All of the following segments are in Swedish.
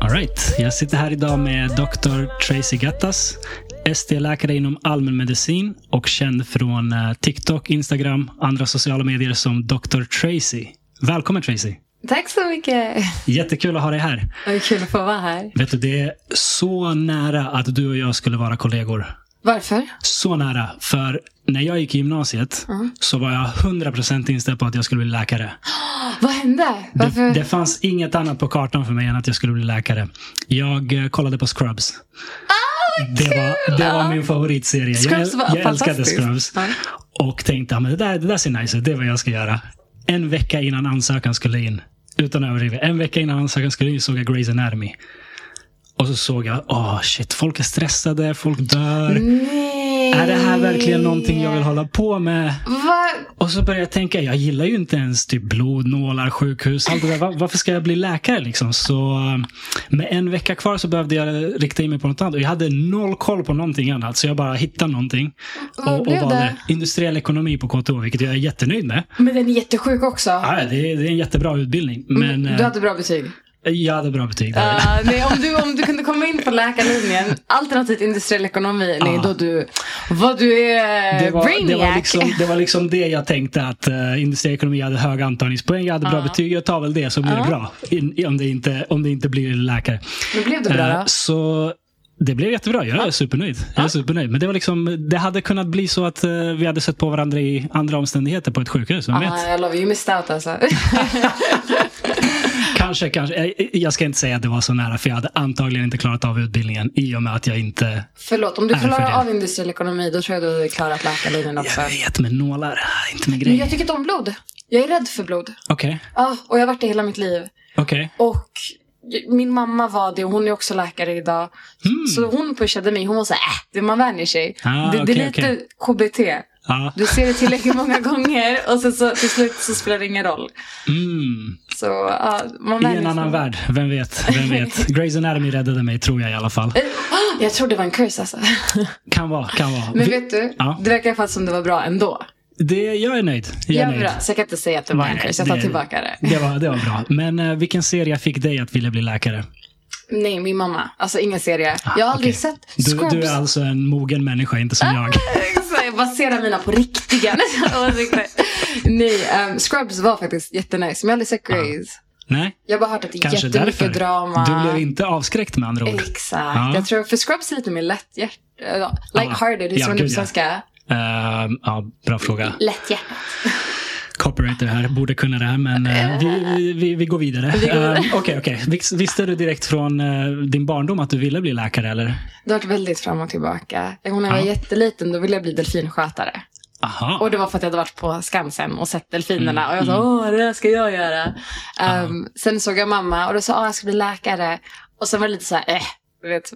Alright, jag sitter här idag med Dr. Tracy Gattas. ST-läkare inom allmänmedicin och känd från eh, TikTok, Instagram, andra sociala medier som Dr. Tracy. Välkommen Tracy! Tack så mycket. Jättekul att ha dig här. Vad kul att få vara här. Vet du, det är så nära att du och jag skulle vara kollegor. Varför? Så nära. För när jag gick i gymnasiet så var jag 100% inställd på att jag skulle bli läkare. Vad hände? Varför? Det, det fanns inget annat på kartan för mig än att jag skulle bli läkare. Jag eh, kollade på Scrubs. det, var, det var min favoritserie. Scrubs var jag, jag älskade. Scrubs. Ja. Och tänkte, ja, men det, där, det där ser nice ut. Det är vad jag ska göra. En vecka innan ansökan skulle in. Utan överdrivet. En vecka innan ansökan skulle in såg jag Grey's Anatomy. Och så såg jag, åh shit, folk är stressade, folk dör. Nej. Är det här verkligen någonting jag vill hålla på med? Va? Och så började jag tänka, jag gillar ju inte ens typ blodnålar, sjukhus, allt det där. Va- Varför ska jag bli läkare liksom? Så eh, med en vecka kvar så behövde jag rikta in mig på något annat. Och jag hade noll koll på någonting annat. Så jag bara hittade någonting. Vad Och, och valde det? industriell ekonomi på KTH, vilket jag är jättenöjd med. Men den är jättesjuk också. Ja, det, är, det är en jättebra utbildning. Men du eh, hade bra betyg. Jag hade bra betyg. där. Uh, nej, om, du, om du kunde komma in på läkarlinjen, alternativt industriell ekonomi, nej, Ja. då du, vad du är det var, brainiac. det, var liksom, det var liksom det jag tänkte att uh, industriell ekonomi hade höga antagningspoäng, jag hade bra Ja. betyg, jag tar väl det så blir det Ja. bra. In, om, det inte, om det inte blir läkare. Men blev det bra Eh, då? Så det blev jättebra. Jag är supernöjd. Jag är supernöjd. Men det var liksom, det hade kunnat bli så att eh, vi hade sett på varandra i andra omständigheter på ett sjukhus. Vem vet? Ah, jag lovar, you missed out alltså. Kanske, kanske. Jag, ska inte säga att det var så nära, för jag hade antagligen inte klarat av utbildningen i och med att jag inte... Förlåt, om du för klarar det. av industriell ekonomi, då tror jag du hade klarat läkarlinjen också. Jag vet, men nålar inte min Men grej. jag tycker inte om blod. Jag är rädd för blod. Okej, Ja, och jag har varit det hela mitt liv. okej. Och min mamma var det och hon är också läkare idag. Så hon pushade mig. Hon var såhär, äh, det man vänjer sig. Ah, det, det okej, är lite okej. KBT. Ja. Du ser det tillräckligt många gånger och sen så till slut så spelar det ingen roll. Mm. Så ja, man I en sig. annan värld. Vem vet? Vem vet? Grey's Anatomy räddade mig, tror jag i alla fall. Ah, Jag tror det var en curse alltså. Kan vara, kan vara. Men vet du, Ja. det verkar i alla fall som det var bra ändå. Det, jag är nöjd. Jag är är nöjd. bra, så jag kan inte säga att det var en Nej, curse. Jag tar det- tillbaka det. Det var, det var bra. Men eh, vilken serie fick dig att vilja bli läkare? Nej, min mamma. Alltså ingen serie. jag har aldrig okej. sett Du, Scrubs. du är alltså en mogen människa, inte som jag. Baserar mina på riktiga åsikter. Nej, um, Scrubs var faktiskt jättenice, men jag har aldrig sett Grey's. Nej, Jag har bara hört att det är kanske jättemycket därför. drama. Du blev inte avskräckt med andra ord. Exakt. Ja. Jag tror, för Scrubs är lite mer lätthjärt... Uh, light-hearted, hur Ja, säger man det på ja. svenska? Ehm, ja, bra fråga. Lätthjärtat. Copywriter här, borde kunna det här, men eh, vi, vi, vi går vidare. Okej, okej. Vis- Visste du direkt från eh, din barndom att du ville bli läkare, eller? Det har varit väldigt fram och tillbaka. När jag var Ja. jätteliten, då ville jag bli delfinskötare. Aha. Och det var för att jag hade varit på Skansen och sett delfinerna. Mm, Och jag sa, åh, det ska jag göra. Um, sen såg jag mamma och då sa, åh, jag ska bli läkare. Och sen var det lite så här, eh, vet,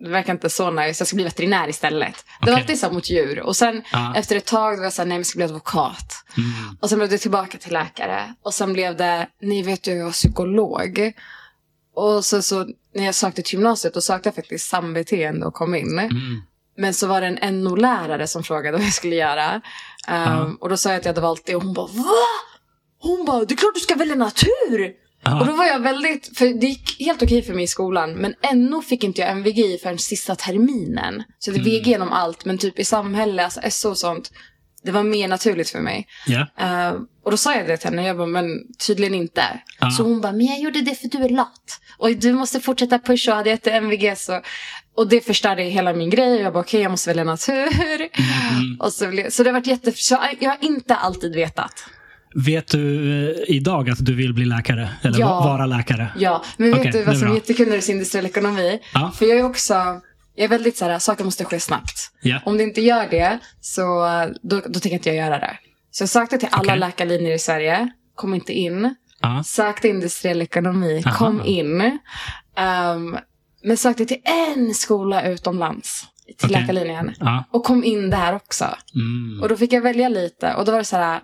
det verkar inte så nice. Jag ska bli veterinär istället. Det var alltid så mot djur. Och sen Ja. efter ett tag var jag så här, nej, jag ska bli advokat. Mm. Och sen blev det tillbaka till läkare. Och sen blev det, ni vet du, jag var psykolog. Och så, så när jag sökte till gymnasiet, då sökte jag faktiskt sambeteende och kom in. Mm. Men så var det en NO-lärare som frågade vad jag skulle göra. Um, Och då sa jag att jag hade valt det och hon bara VA? Hon bara, det är klart du ska välja natur! Ja. Och då var jag väldigt, för det gick helt okej för mig i skolan. Men NO fick inte jag MVG förrän sista terminen. Så det är VG genom allt, men typ i samhälle, alltså SO och sånt. Det var mer naturligt för mig. Ja. Uh, och då sa jag det till henne, jag bara, men tydligen inte. Ja. Så hon bara, men jag gjorde det för du är lat. Och du måste fortsätta pusha och hade jag ett MVG så. Och det förstörde hela min grej. Jag bara, okej jag måste välja natur. Mm. Och så, blev, så det har varit jätte... Så jag har inte alltid vetat. Vet du eh, idag att du vill bli läkare? Eller Ja. va- vara läkare? Ja, men vet Okej, du vad som är jättekul när det är industriell ekonomi? Ja. För jag är också, jag är väldigt så här, saker måste ske snabbt. Ja. Om det inte gör det, så då, då tänker inte jag göra det. Så jag sökte till alla Okej. läkarlinjer i Sverige, kom inte in. Ja. Sökte industriell ekonomi, Aha. kom in. Um, men sökte till en skola utomlands, till Okej. läkarlinjen. Ja. Och kom in där också. Mm. Och då fick jag välja lite och då var det så här,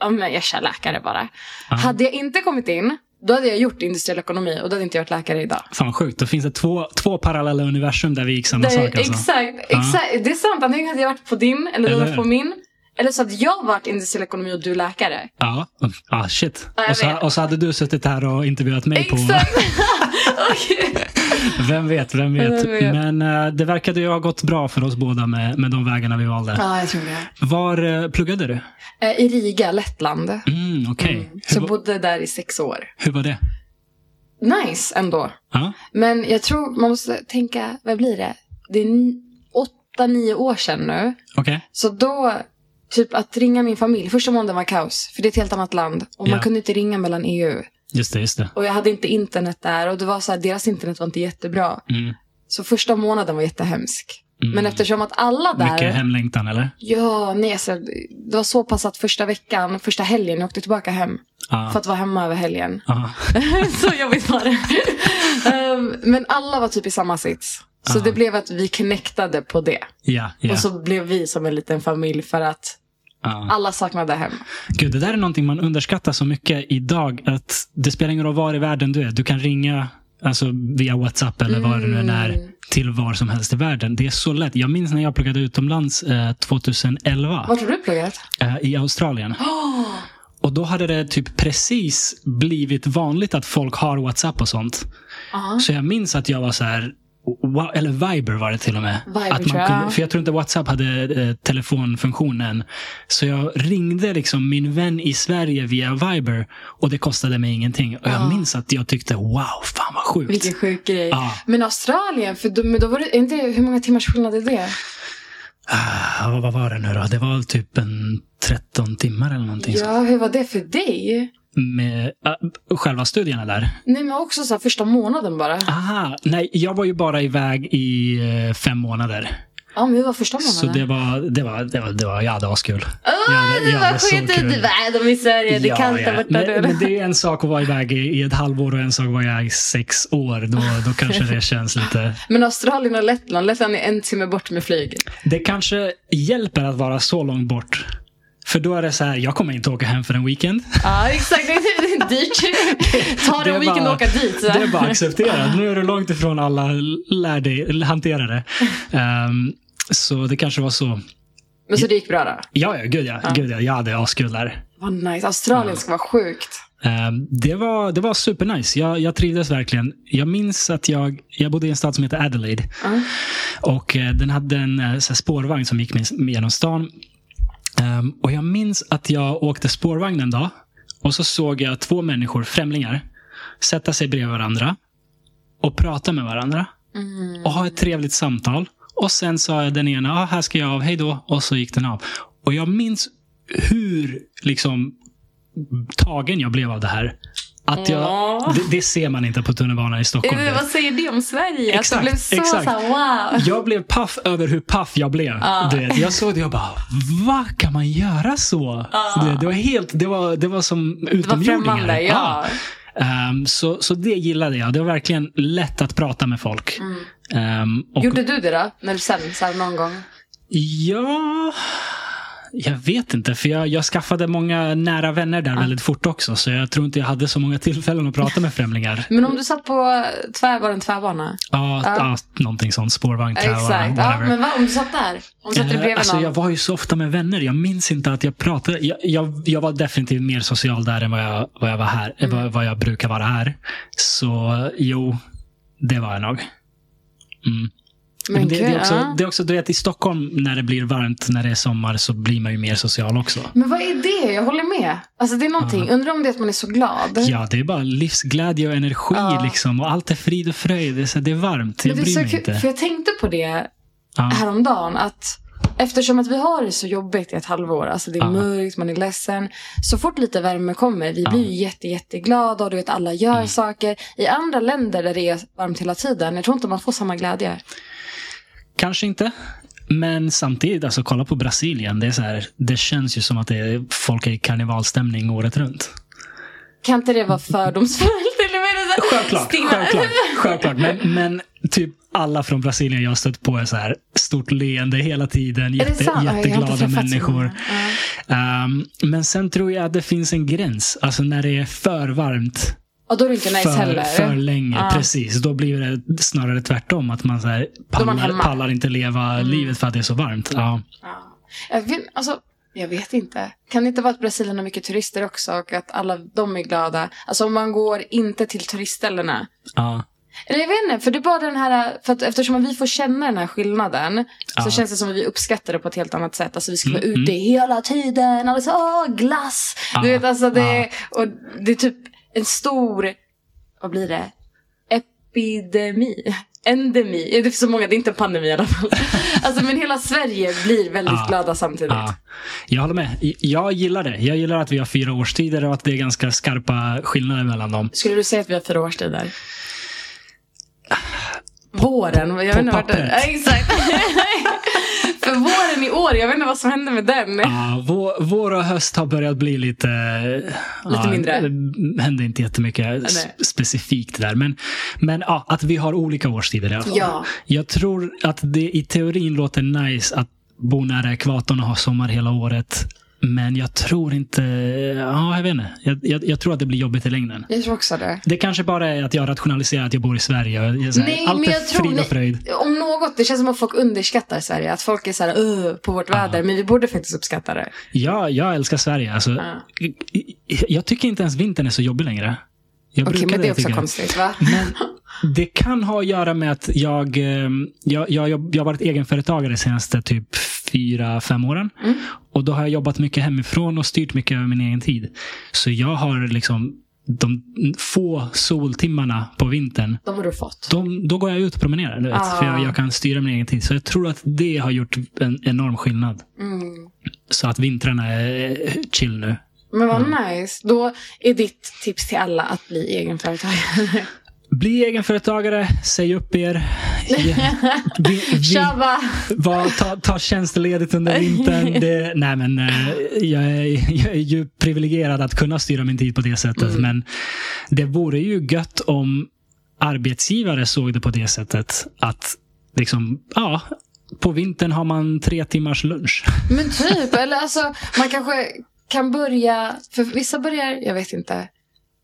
ja men jag kör läkare bara. Ja. Hade jag inte kommit in, Då hade jag gjort industriell ekonomi och då hade inte jag varit läkare idag. Fan sjukt. Då finns det två, två parallella universum där vi gick samma Det, sak. Alltså. Exakt, exakt. Det är sant. Antingen hade jag varit på din eller du Eller varit på min. Eller så hade jag varit industriell ekonomi och du läkare. Ja, ah, shit. Ja, och, så, och så hade du suttit här och intervjuat mig på... Vem vet, vem vet. Vem vet. Men eh, det verkade ju ha gått bra för oss båda med, med de vägarna vi valde. Ja, jag tror det. Var eh, pluggade du? Eh, I Riga, Lettland. Mm, Okej. Så Hur, jag bodde där i sex år. hur var det? Nice ändå. Ja, Men jag tror man måste tänka, vad blir det? Det är åtta, nio år sedan nu. okej. Så då, typ att ringa min familj. Första månaden var kaos. För det är ett helt annat land. Och man kunde inte ringa mellan EU. Just det, just det. Och jag hade inte internet där. Och det var så här, deras internet var inte jättebra. Mm. Så första månaden var jättehemsk. Mm. Men eftersom att alla där... Mycket hemlängtan, eller? Ja, nej, så det var så pass att första veckan, första helgen, jag åkte tillbaka hem. Ja. För att vara hemma över helgen. Ja. så jobbigt var det. Ehm, men alla var typ i samma sits. Så Ja. det blev att vi connectade på det. Ja, ja. Och så blev vi som en liten familj för att ja. alla saknade hem. Gud, det där är någonting man underskattar så mycket idag. Att det spelar ingen roll var i världen du är. Du kan ringa alltså, via WhatsApp eller vad det nu än är Mm. till var som helst i världen. Det är så lätt. Jag minns när jag pluggade utomlands eh, 2011 Vart har du pluggat? eh, i Australien. Och då hade det typ precis blivit vanligt att folk har WhatsApp och sånt. Ja. Så jag minns att jag var så här, eller Viber var det till och med. Viber, att man kunde, för jag tror inte WhatsApp hade eh, telefonfunktionen. Så jag ringde liksom min vän i Sverige via Viber och det kostade mig ingenting. Och jag Ja. minns att jag tyckte wow, fan vad sjukt. Vilken sjuk grej. Ja. Men Australien, för då, men då var det, inte, hur många timmars skillnad är det? Ah, vad, var det nu då? Det var typ en 13 timmar eller någonting. så. Ja, hur var det för dig? Med uh, själva studierna där. Nej, men också så första månaden bara. Aha, nej, jag var ju bara iväg i eh, fem månader. Ja, men hur var första månaden? Så det var, det var, det var, det var, jag hade askul. Åh, hade- det var skit ut i världen i Sverige. Det är kallt där borta. men, men det är en sak att vara iväg i, i ett halvår och en sak att vara iväg i sex år. Då, då kanske det känns lite... Men Australien och Lettland, Lettland är en timme bort med flyg. Det kanske hjälper att vara så långt bort. För då är det så här, jag kommer inte åka hem för en weekend. Ja, exakt. Det är dyrt. Ta en weekend och åka dit. Så. Det är bara accepterat. Nu är du långt ifrån alla, lär dig, hantera det. Ehm, så det kanske var så. Men så det gick bra då? Ja, ja, gud ja. Gud, ja jag hade askul där. Vad nice. Australien ska vara sjukt. Ehm, det, var, det var supernice. Jag, jag trivdes verkligen. Jag minns att jag, jag bodde i en stad som heter Adelaide. Ja. Och eh, den hade en här, spårvagn som gick genom stan. Ehm, och jag minns att jag åkte spårvagn en dag. Och så såg jag två människor, främlingar, sätta sig bredvid varandra. Och prata med varandra. Mm. Och ha ett trevligt samtal. Och sen sa jag den ena, ah, här ska jag av, hej då. Och så gick den av. Och jag minns hur liksom tagen jag blev av det här. Att jag, Åh. det, det ser man inte på tunnelbanan i Stockholm. Eh, Vad säger det om Sverige? Exakt, att du blev så, exakt. så här, wow. Jag blev paff över hur paff jag blev. Du vet, jag såg det och bara, vad kan man göra så? Du vet, det var helt, det var, det var som Det var utomjordingar. främmande, ja. Ehm, så, så det gillade jag. Det var verkligen lätt att prata med folk. Ehm, och, Gjorde du det då? När du sen, här, någon gång? Ja, jag vet inte. För jag, jag skaffade många nära vänner där väldigt fort också. Så jag tror inte jag hade så många tillfällen att prata med främlingar. Men om du satt på tvär, var det en tvärbana? Ja, Ja. ja. någonting sånt. Spårvagn, träva, Exakt. Ja, men vad, om du satt där? Om du satt Eh, bredvid alltså, någon? jag var ju så ofta med vänner. Jag minns inte att jag pratade. Jag, jag, jag var definitivt mer social där än vad jag, vad jag var här. Mm. Vad, vad jag brukar vara här. Så jo, det var jag nog. Mm. Men det, det, är också, ja. det är också, du vet, i Stockholm när det blir varmt, när det är sommar, så blir man ju mer social också. Men vad är det? Jag håller med. Alltså det är någonting. Undrar om det är att man är så glad. Ja, det är bara livsglädje och energi Ja. liksom. Och allt är frid och fröjd. Det är, så, det är varmt. Jag Men det är bryr så mig kul, inte. för jag tänkte på det Ja. häromdagen. Att eftersom att vi har det så jobbigt i ett halvår. Alltså det är Ja. mörkt, man är ledsen. Så fort lite värme kommer, vi blir ju jätte, jätteglada och du vet alla gör Mm. saker. I andra länder där det är varmt hela tiden, jag tror inte man får samma glädje. Kanske inte. Men samtidigt, alltså kolla på Brasilien. Det, är så här, det känns ju som att det är, folk är i karnevalstämning året runt. Kan inte det vara fördomsfullt? Eller vad är det så- Självklart, självklart, självklart. Men, men typ alla från Brasilien jag har stött på är så här stort leende hela tiden. Jätte, jätteglada människor. Ja. Um, men sen tror jag att det finns en gräns. Alltså när det är för varmt. Ja, då är det inte nice för, heller. för länge. Ja. Precis. Då blir det snarare tvärtom. Att man, så här, är man pallar, pallar inte leva livet för att det är så varmt. Ja. Ja. Jag, vet, alltså, jag vet inte. Kan det inte vara att Brasilien har mycket turister också och att alla de är glada? Alltså om man går inte till turistställena. Ja. Eller jag vet inte, för det är bara den här, för att eftersom vi får känna den här skillnaden Ja. så känns det som att vi uppskattar det på ett helt annat sätt. Alltså vi ska Mm, vara ute hela tiden, alla så, åh glass! Ja, Du vet alltså det, ja. och det är typ en stor, vad blir det? Epidemi? Endemi? Det är så många, det är inte en pandemi i alla fall. alltså men hela Sverige blir väldigt Ja. glada samtidigt. Ja, jag håller med. Jag gillar det. Jag gillar att vi har fyra årstider och att det är ganska skarpa skillnader mellan dem. Skulle du säga att vi har fyra årstider? Våren, jag vet inte vart det... Ja, exakt. För våren i år, jag vet inte vad som hände med den. Ja, vår, vår och höst har börjat bli lite... Lite mindre. Det händer inte jättemycket Nej. specifikt där. Men, men ja, att vi har olika årstider i alla fall. Ja. Jag tror att det i teorin låter nice att bo nära ekvatorn och ha sommar hela året. Men jag tror inte... Ja, jag vet inte. Jag, jag, jag tror att det blir jobbigt i längden. Jag tror också det. Det kanske bara är att jag rationaliserar att jag bor i Sverige. jag är så här, Nej, allt men är jag tror... frid och fröjd. om något, det känns som att folk underskattar Sverige. Att folk är så här, "Ugh", på vårt väder. Men vi borde faktiskt uppskatta det. Ja, jag älskar Sverige. Alltså, Ja. Jag tycker inte ens vintern är så jobbig längre. Jag Okej, men det är också konstigt va? Men det kan ha att göra med att jag, eh, jag, jag, jag har varit egenföretagare de senaste typ fyra, fem åren. Mm. Och då har jag jobbat mycket hemifrån och styrt mycket över min egen tid. Så jag har liksom de få soltimmarna på vintern De har du fått. de, då går jag ut och promenerar. Du vet, Ah. För jag, jag kan styra min egen tid. Så jag tror att det har gjort en enorm skillnad. Mm. Så att vintrarna är chill nu. Men vad Mm. nice. Då är ditt tips till alla att bli egenföretagare. Bli egenföretagare, säg upp er. Vi, vi, var, ta, ta tjänstledigt under vintern. Det, nej men, eh, jag, är, jag är ju privilegierad att kunna styra min tid på det sättet. Mm. Men det vore ju gött om arbetsgivare såg det på det sättet. Att liksom, ja, på vintern har man tre timmars lunch. Men typ, eller alltså man kanske kan börja, för vissa börjar, jag vet inte.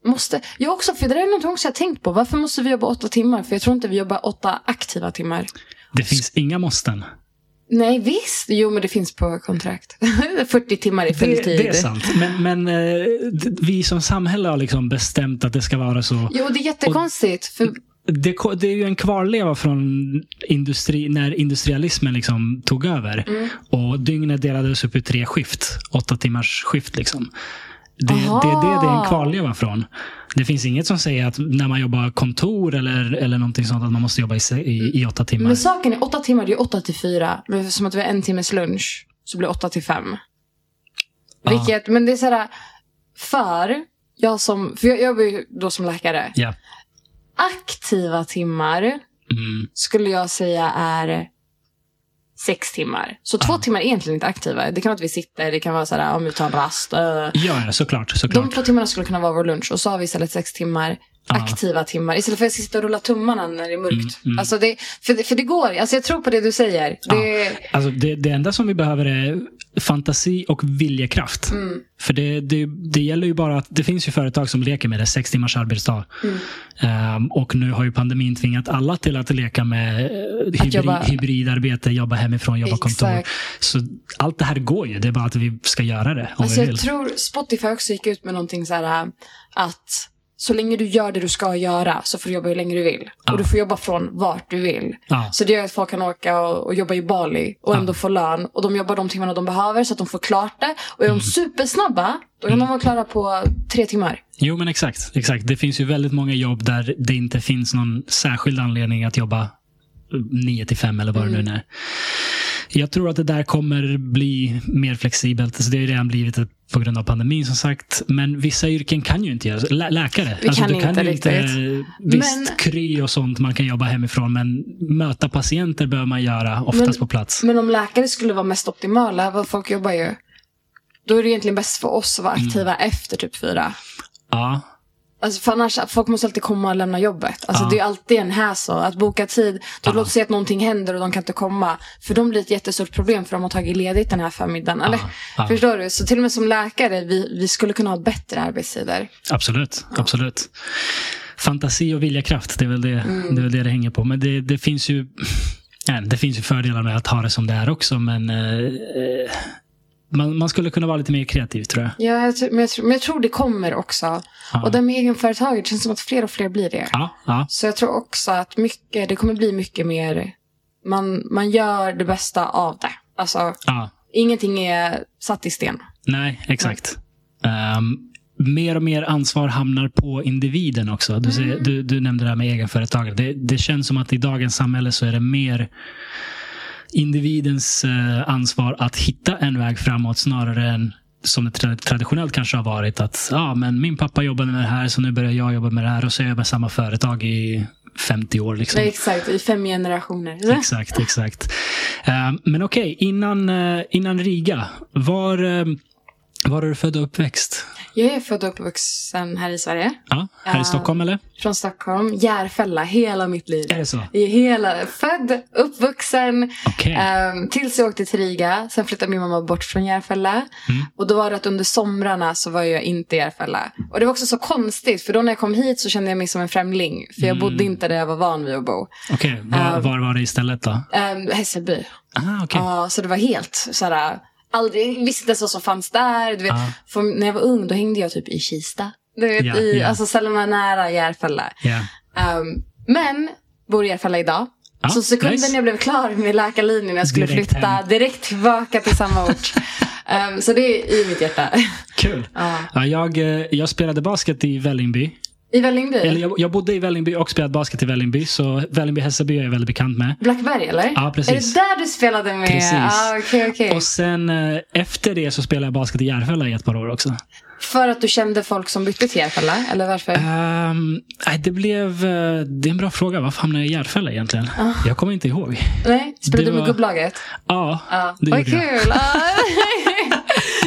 Måste, jag också, för det där är något också jag tänkt på. Varför måste vi jobba åtta timmar? För jag tror inte vi jobbar åtta aktiva timmar. Det finns inga måsten. Nej visst, jo men det finns på kontrakt. 40 timmar i Det, fulltid. det är sant. Men, men eh, vi som samhälle har liksom bestämt att det ska vara så. Jo det är jättekonstigt. För, det, det är ju en kvarleva från industri, när industrialismen liksom tog över. Mm. Och dygnet delades upp i tre skift. Åtta timmars skift. Liksom. Det, det, Aha. det, det är en kvarleva från. Det finns inget som säger att när man jobbar kontor eller, eller någonting sånt att man måste jobba i, i, i åtta timmar. men saken är åtta timmar, det är åtta till fyra. Men som att vi har en timmes lunch så blir det åtta till fem. Ja. Vilket, men det är såhär, för jag som, för jag jobbar ju då som läkare. Ja. Aktiva timmar Mm. skulle jag säga är sex timmar. Så två timmar är egentligen inte aktiva. Det kan vara att vi sitter, det kan vara så här, om vi tar en rast. eh. Ja, ja, såklart. De såklart. två timmarna skulle kunna vara vår lunch och så har vi istället sex timmar Ja. aktiva timmar. Istället för att sitta och rulla tummarna när det är mörkt. Mm, mm. Alltså det, för, det- för det går, alltså jag tror på det du säger. Det, Alltså det, det enda som vi behöver är fantasi och viljekraft. mm, För det, det, det gäller ju bara att det finns ju företag som leker med det, sex timmars arbetsdag. mm. Ehm, och nu har ju pandemin tvingat alla till att leka med eh, hybrid, jobba- hybridarbete, jobba hemifrån, jobba kontor. Exakt. Så allt det här går ju, det är bara att vi ska göra det om Alltså vi vill. jag tror Spotify också gick ut med någonting så här att så länge du gör det du ska göra så får du jobba hur länge du vill. Ja. Och du får jobba från vart du vill. Ja. Så det gör att folk kan åka och, och jobba i Bali och ändå få lön. Och de jobbar de timmarna de behöver så att de får klart det. Och är Mm. de supersnabba, då kan de vara klara på tre timmar. Jo men exakt, exakt. Det finns ju väldigt många jobb där det inte finns någon särskild anledning att jobba 9 till 5 eller vad det nu är. Jag tror att det där kommer bli mer flexibelt. Alltså det har ju redan blivit på grund av pandemin som sagt. Men vissa yrken kan ju inte göra. Lä- Läkare. Vi kan du inte ju riktigt. Visst, Men- kry och sånt man kan jobba hemifrån. Men möta patienter behöver man göra oftast Men- på plats. Men om läkare skulle vara mest optimala, vad folk jobbar ju. Då är det egentligen bäst för oss att vara Mm. aktiva efter typ fyra. Ja. Alltså för annars, folk måste alltid komma och lämna jobbet. Alltså Ja. det är alltid en hassle. Att boka tid, då Ja. låt säga att någonting händer och de kan inte komma. För de blir ett jättestort problem för de har tagit ledigt den här förmiddagen. Eller. Förstår du? Så till och med som läkare, vi, vi skulle kunna ha bättre arbetstider. Absolut, absolut. Fantasi och viljakraft, det är väl det Mm. det, är väl det, det hänger på. Men det, det finns ju ja, det finns ju fördelar med att ha det som det är också, men eh, eh, man, man skulle kunna vara lite mer kreativ tror jag. Ja, jag, men, jag men jag tror det kommer också. Ja. Och det med egenföretaget känns som att fler och fler blir det. Ja, ja, Så jag tror också att mycket, det kommer bli mycket mer, man, man gör det bästa av det. Alltså, ja. ingenting är satt i sten. Nej, exakt. Ehm, mer och mer ansvar hamnar på individen också. Du, säger, du, du nämnde det här med egenföretagare. Det, det känns som att i dagens samhälle så är det mer individens eh, ansvar att hitta en väg framåt snarare än som det tra- traditionellt kanske har varit att ja, men min pappa jobbade med det här så nu börjar jag jobba med det här och så är jag med samma företag i 50 år. Liksom. Exakt, i fem generationer. Exakt, exakt. Eh, men okej, innan, eh, innan Riga. Var, var är du född och uppväxt? Jag är född och uppvuxen här i Sverige. Ja, här i. Stockholm eller? Från Stockholm. Järfälla, hela mitt liv. Är det så? I hela, född, uppvuxen, Okej. ehm, tills jag åkte till Riga. Sen flyttade min mamma bort från Järfälla. Mm. Och då var det att under somrarna så var jag inte i Järfälla. Och det var också så konstigt, för då när jag kom hit så kände jag mig som en främling. För jag Mm. bodde inte där jag var van vid att bo. Okej, var, Um, var var det istället då? Um, Hässelby. Ah, okej. Ja, så det var helt såhär, aldrig, visste inte ens vad som fanns där. Du vet, Ja. för när jag var ung då hängde jag typ i Kista. Du vet, Ja, i, ja. Alltså ställena nära Järfälla. Ja. Um, men bor i Järfälla idag. Ja, så sekunden nice. jag blev klar med läkarlinjen jag skulle Direkt flytta hem. direkt tillbaka till samma ort. um, så det är i mitt hjärta. Kul. Ja. Ja, jag, eh, jag spelade basket i Vällingby. I Vällingby? Eller jag, jag bodde i Vällingby och spelade basket i Vällingby, så Vällingby-Hässelby är jag väldigt bekant med. Blackberg eller? Ja, precis. Är det där du spelade med? Precis. Ah, okej, okej. Och sen eh, efter det så spelade jag basket i Järfälla i ett par år också. För att du kände folk som bytte till Järfälla? Eller varför? Nej, det blev... eh, det är en bra fråga. Varför hamnade jag i Järfälla egentligen? Jag kommer inte ihåg. Nej, spelade det du med var- gubblaget? Ja, Ja. det Vad gjorde jag. kul! Ah.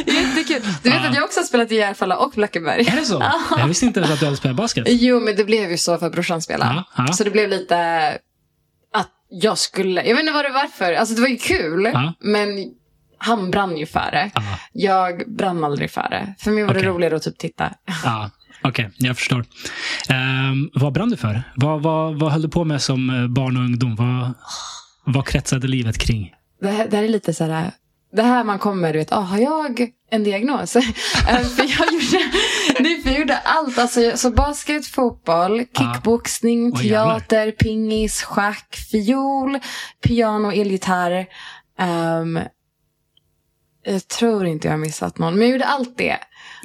Jättekul. Du vet att jag också har spelat i Järfälla och Blackeberg. Är det så? Jag visste inte ens att du hade spelat basket. Jo, men det blev ju så för att brorsan spelade. Så det blev lite att jag skulle, jag vet inte vad det var varför. Alltså det var ju kul, men han brann ju för det. Ja, Jag brann aldrig för det. För mig var det Okej. roligare att typ titta. ja. okej, jag förstår. Um, vad brann du för? Vad, vad, vad höll du på med som eh, barn och ungdom? Vad, vad kretsade livet kring? Det här, det här är lite så här. Det här man kommer, du vet, ah, har jag en diagnos? Eh, för jag gjorde, nej, för jag gjorde allt. Alltså, så basket, fotboll, kickboxning, Åh, jävlar. teater, pingis, schack, fiol, piano, elgitarr. Ehm, jag tror inte jag har missat någon, men jag gjorde allt det.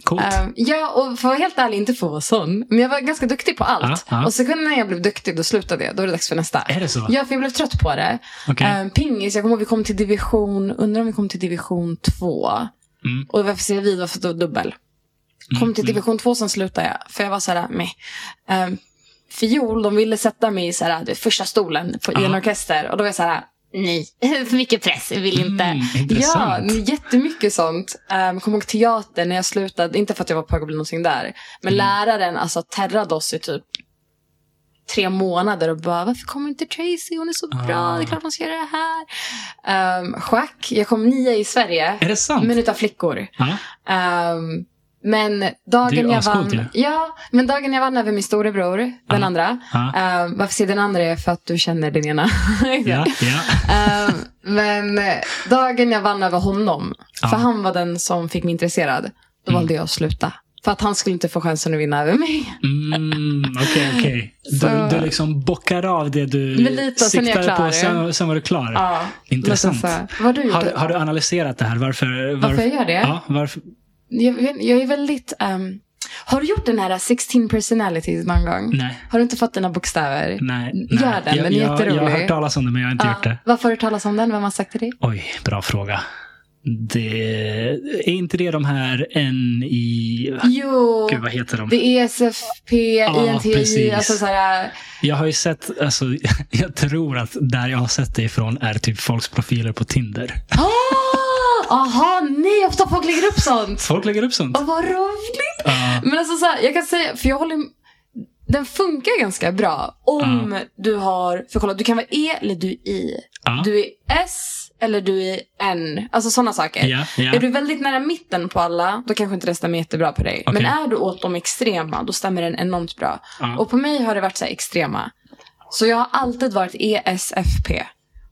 Coolt. Ehm, ja, och för att vara helt ärlig, inte för att vara sån. Men jag var ganska duktig på allt. Ja, ja. Och sekunden när jag blev duktig, då slutade jag. Då är det dags för nästa. är det så? Ja, för jag blev trött på det. Okej. Ehm, pingis, jag kommer ihåg vi kom till division, undrar om vi kom till division 2. Mm. Och varför ser vi varför var dubbel. Kom till division 2, sen slutade jag. För jag var så här, meh. Ehm, fiol, de ville sätta mig i så här, första stolen på, i en orkester. Och då var jag så här, nej, för mycket press, jag vill inte. Mm, ja, jättemycket sånt. Um, kom ihåg teater när jag slutade, inte för att jag var på väg att bli någonting där. Men Mm. läraren alltså terrade oss i typ tre månader och bara varför kommer inte Tracy? Hon är så bra, Ah. det är klart hon ska göra det här. Um, schack, jag kom nia i Sverige. Är det sant? Men utav flickor. Ja. Um, men dagen jag vann, ju. ja, men dagen jag vann över min storebror, den Ja. andra. Ja. Um, varför säger den andra är för att du känner din ena. Ja, ja. Ehm, men dagen jag vann över honom, Ja. för han var den som fick mig intresserad, då Mm. valde jag att sluta. För att han skulle inte få chansen att vinna över mig. Mm, Okej, okej. Så- Du, du liksom bockar av det du lite, och sen siktade på, sen, sen var du klar. Ja, Intressant. så. Har? Har, du- analyserat det här? Varför, Varför jag gör det? Ja, varför? Jag, jag är väldigt... ehm, har du gjort den här 16 personalities någon gång? Nej. Har du inte fått dina bokstäver? Nej, Gör nej. den, jag, den är jag, jätterolig. Jag har hört talas om det, men jag har inte Ja. gjort det. Varför har du talat om den? Vem har sagt till dig? Oj, bra fråga. Det, är inte det de här N i... Jo, Gud, vad heter de? det är SFP, Ja, INTI, precis. alltså så här... Jag har ju sett, alltså, jag tror att där jag har sett det ifrån är typ folks profiler på Tinder. Ah, Aha, nej, ofta folk lägger upp sånt. Folk lägger upp sånt. Åh, vad roligt. Ja. Men alltså så här, jag kan säga, för jag håller, den funkar ganska bra om du har, för kolla, du kan vara E eller du är I. Ja. Du är S eller du är N. Alltså sådana saker. Ja, ja. Är du väldigt nära mitten på alla, då kanske inte det stämmer jättebra på dig. Okej. Men är du åt de extrema, då stämmer den enormt bra. Ja. Och på mig har det varit så extrema. Så jag har alltid varit ESFP.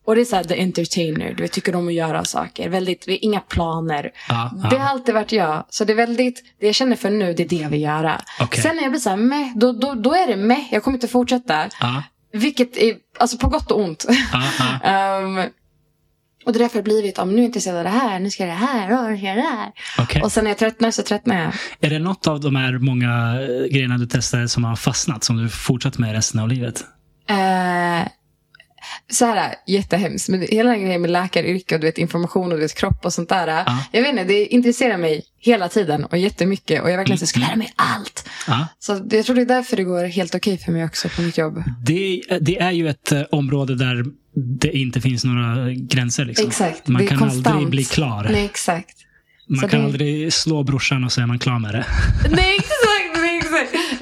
Och det är så här the entertainer, du vet, tycker om att göra saker. Väldigt, det är inga planer. Ja. Det har alltid varit jag. Så det är väldigt, det jag känner för nu, det är det jag vill göra. Okej. Sen när jag blir så här, meh, då, då, då är det meh, jag kommer inte fortsätta. Ja, Vilket är, alltså på gott och ont. Ehm, och det är därför det blivit, om nu är jag intresserad av det här, nu ska jag det här, och nu ska jag det här. Okej. Och sen när jag tröttnar så tröttnar jag. Är det något av de här många grejerna du testade som har fastnat, som du fortsatt med resten av livet? Eh, så här, jättehemskt. Men hela den grejen med läkaryrke och du vet, information och du vet, kropp och sånt där. Ja. Jag vet inte, det intresserar mig hela tiden och jättemycket. Och jag verkligen så ska lära mig allt. Ja. Så jag tror det är därför det går helt okej för mig också på mitt jobb. Det, det är ju ett eh, område där det inte finns några gränser. Liksom. Exakt. Man kan konstant. aldrig bli klar. Nej, exakt. Man så kan det- aldrig slå brorsan och är man klar med det. Nej, exakt.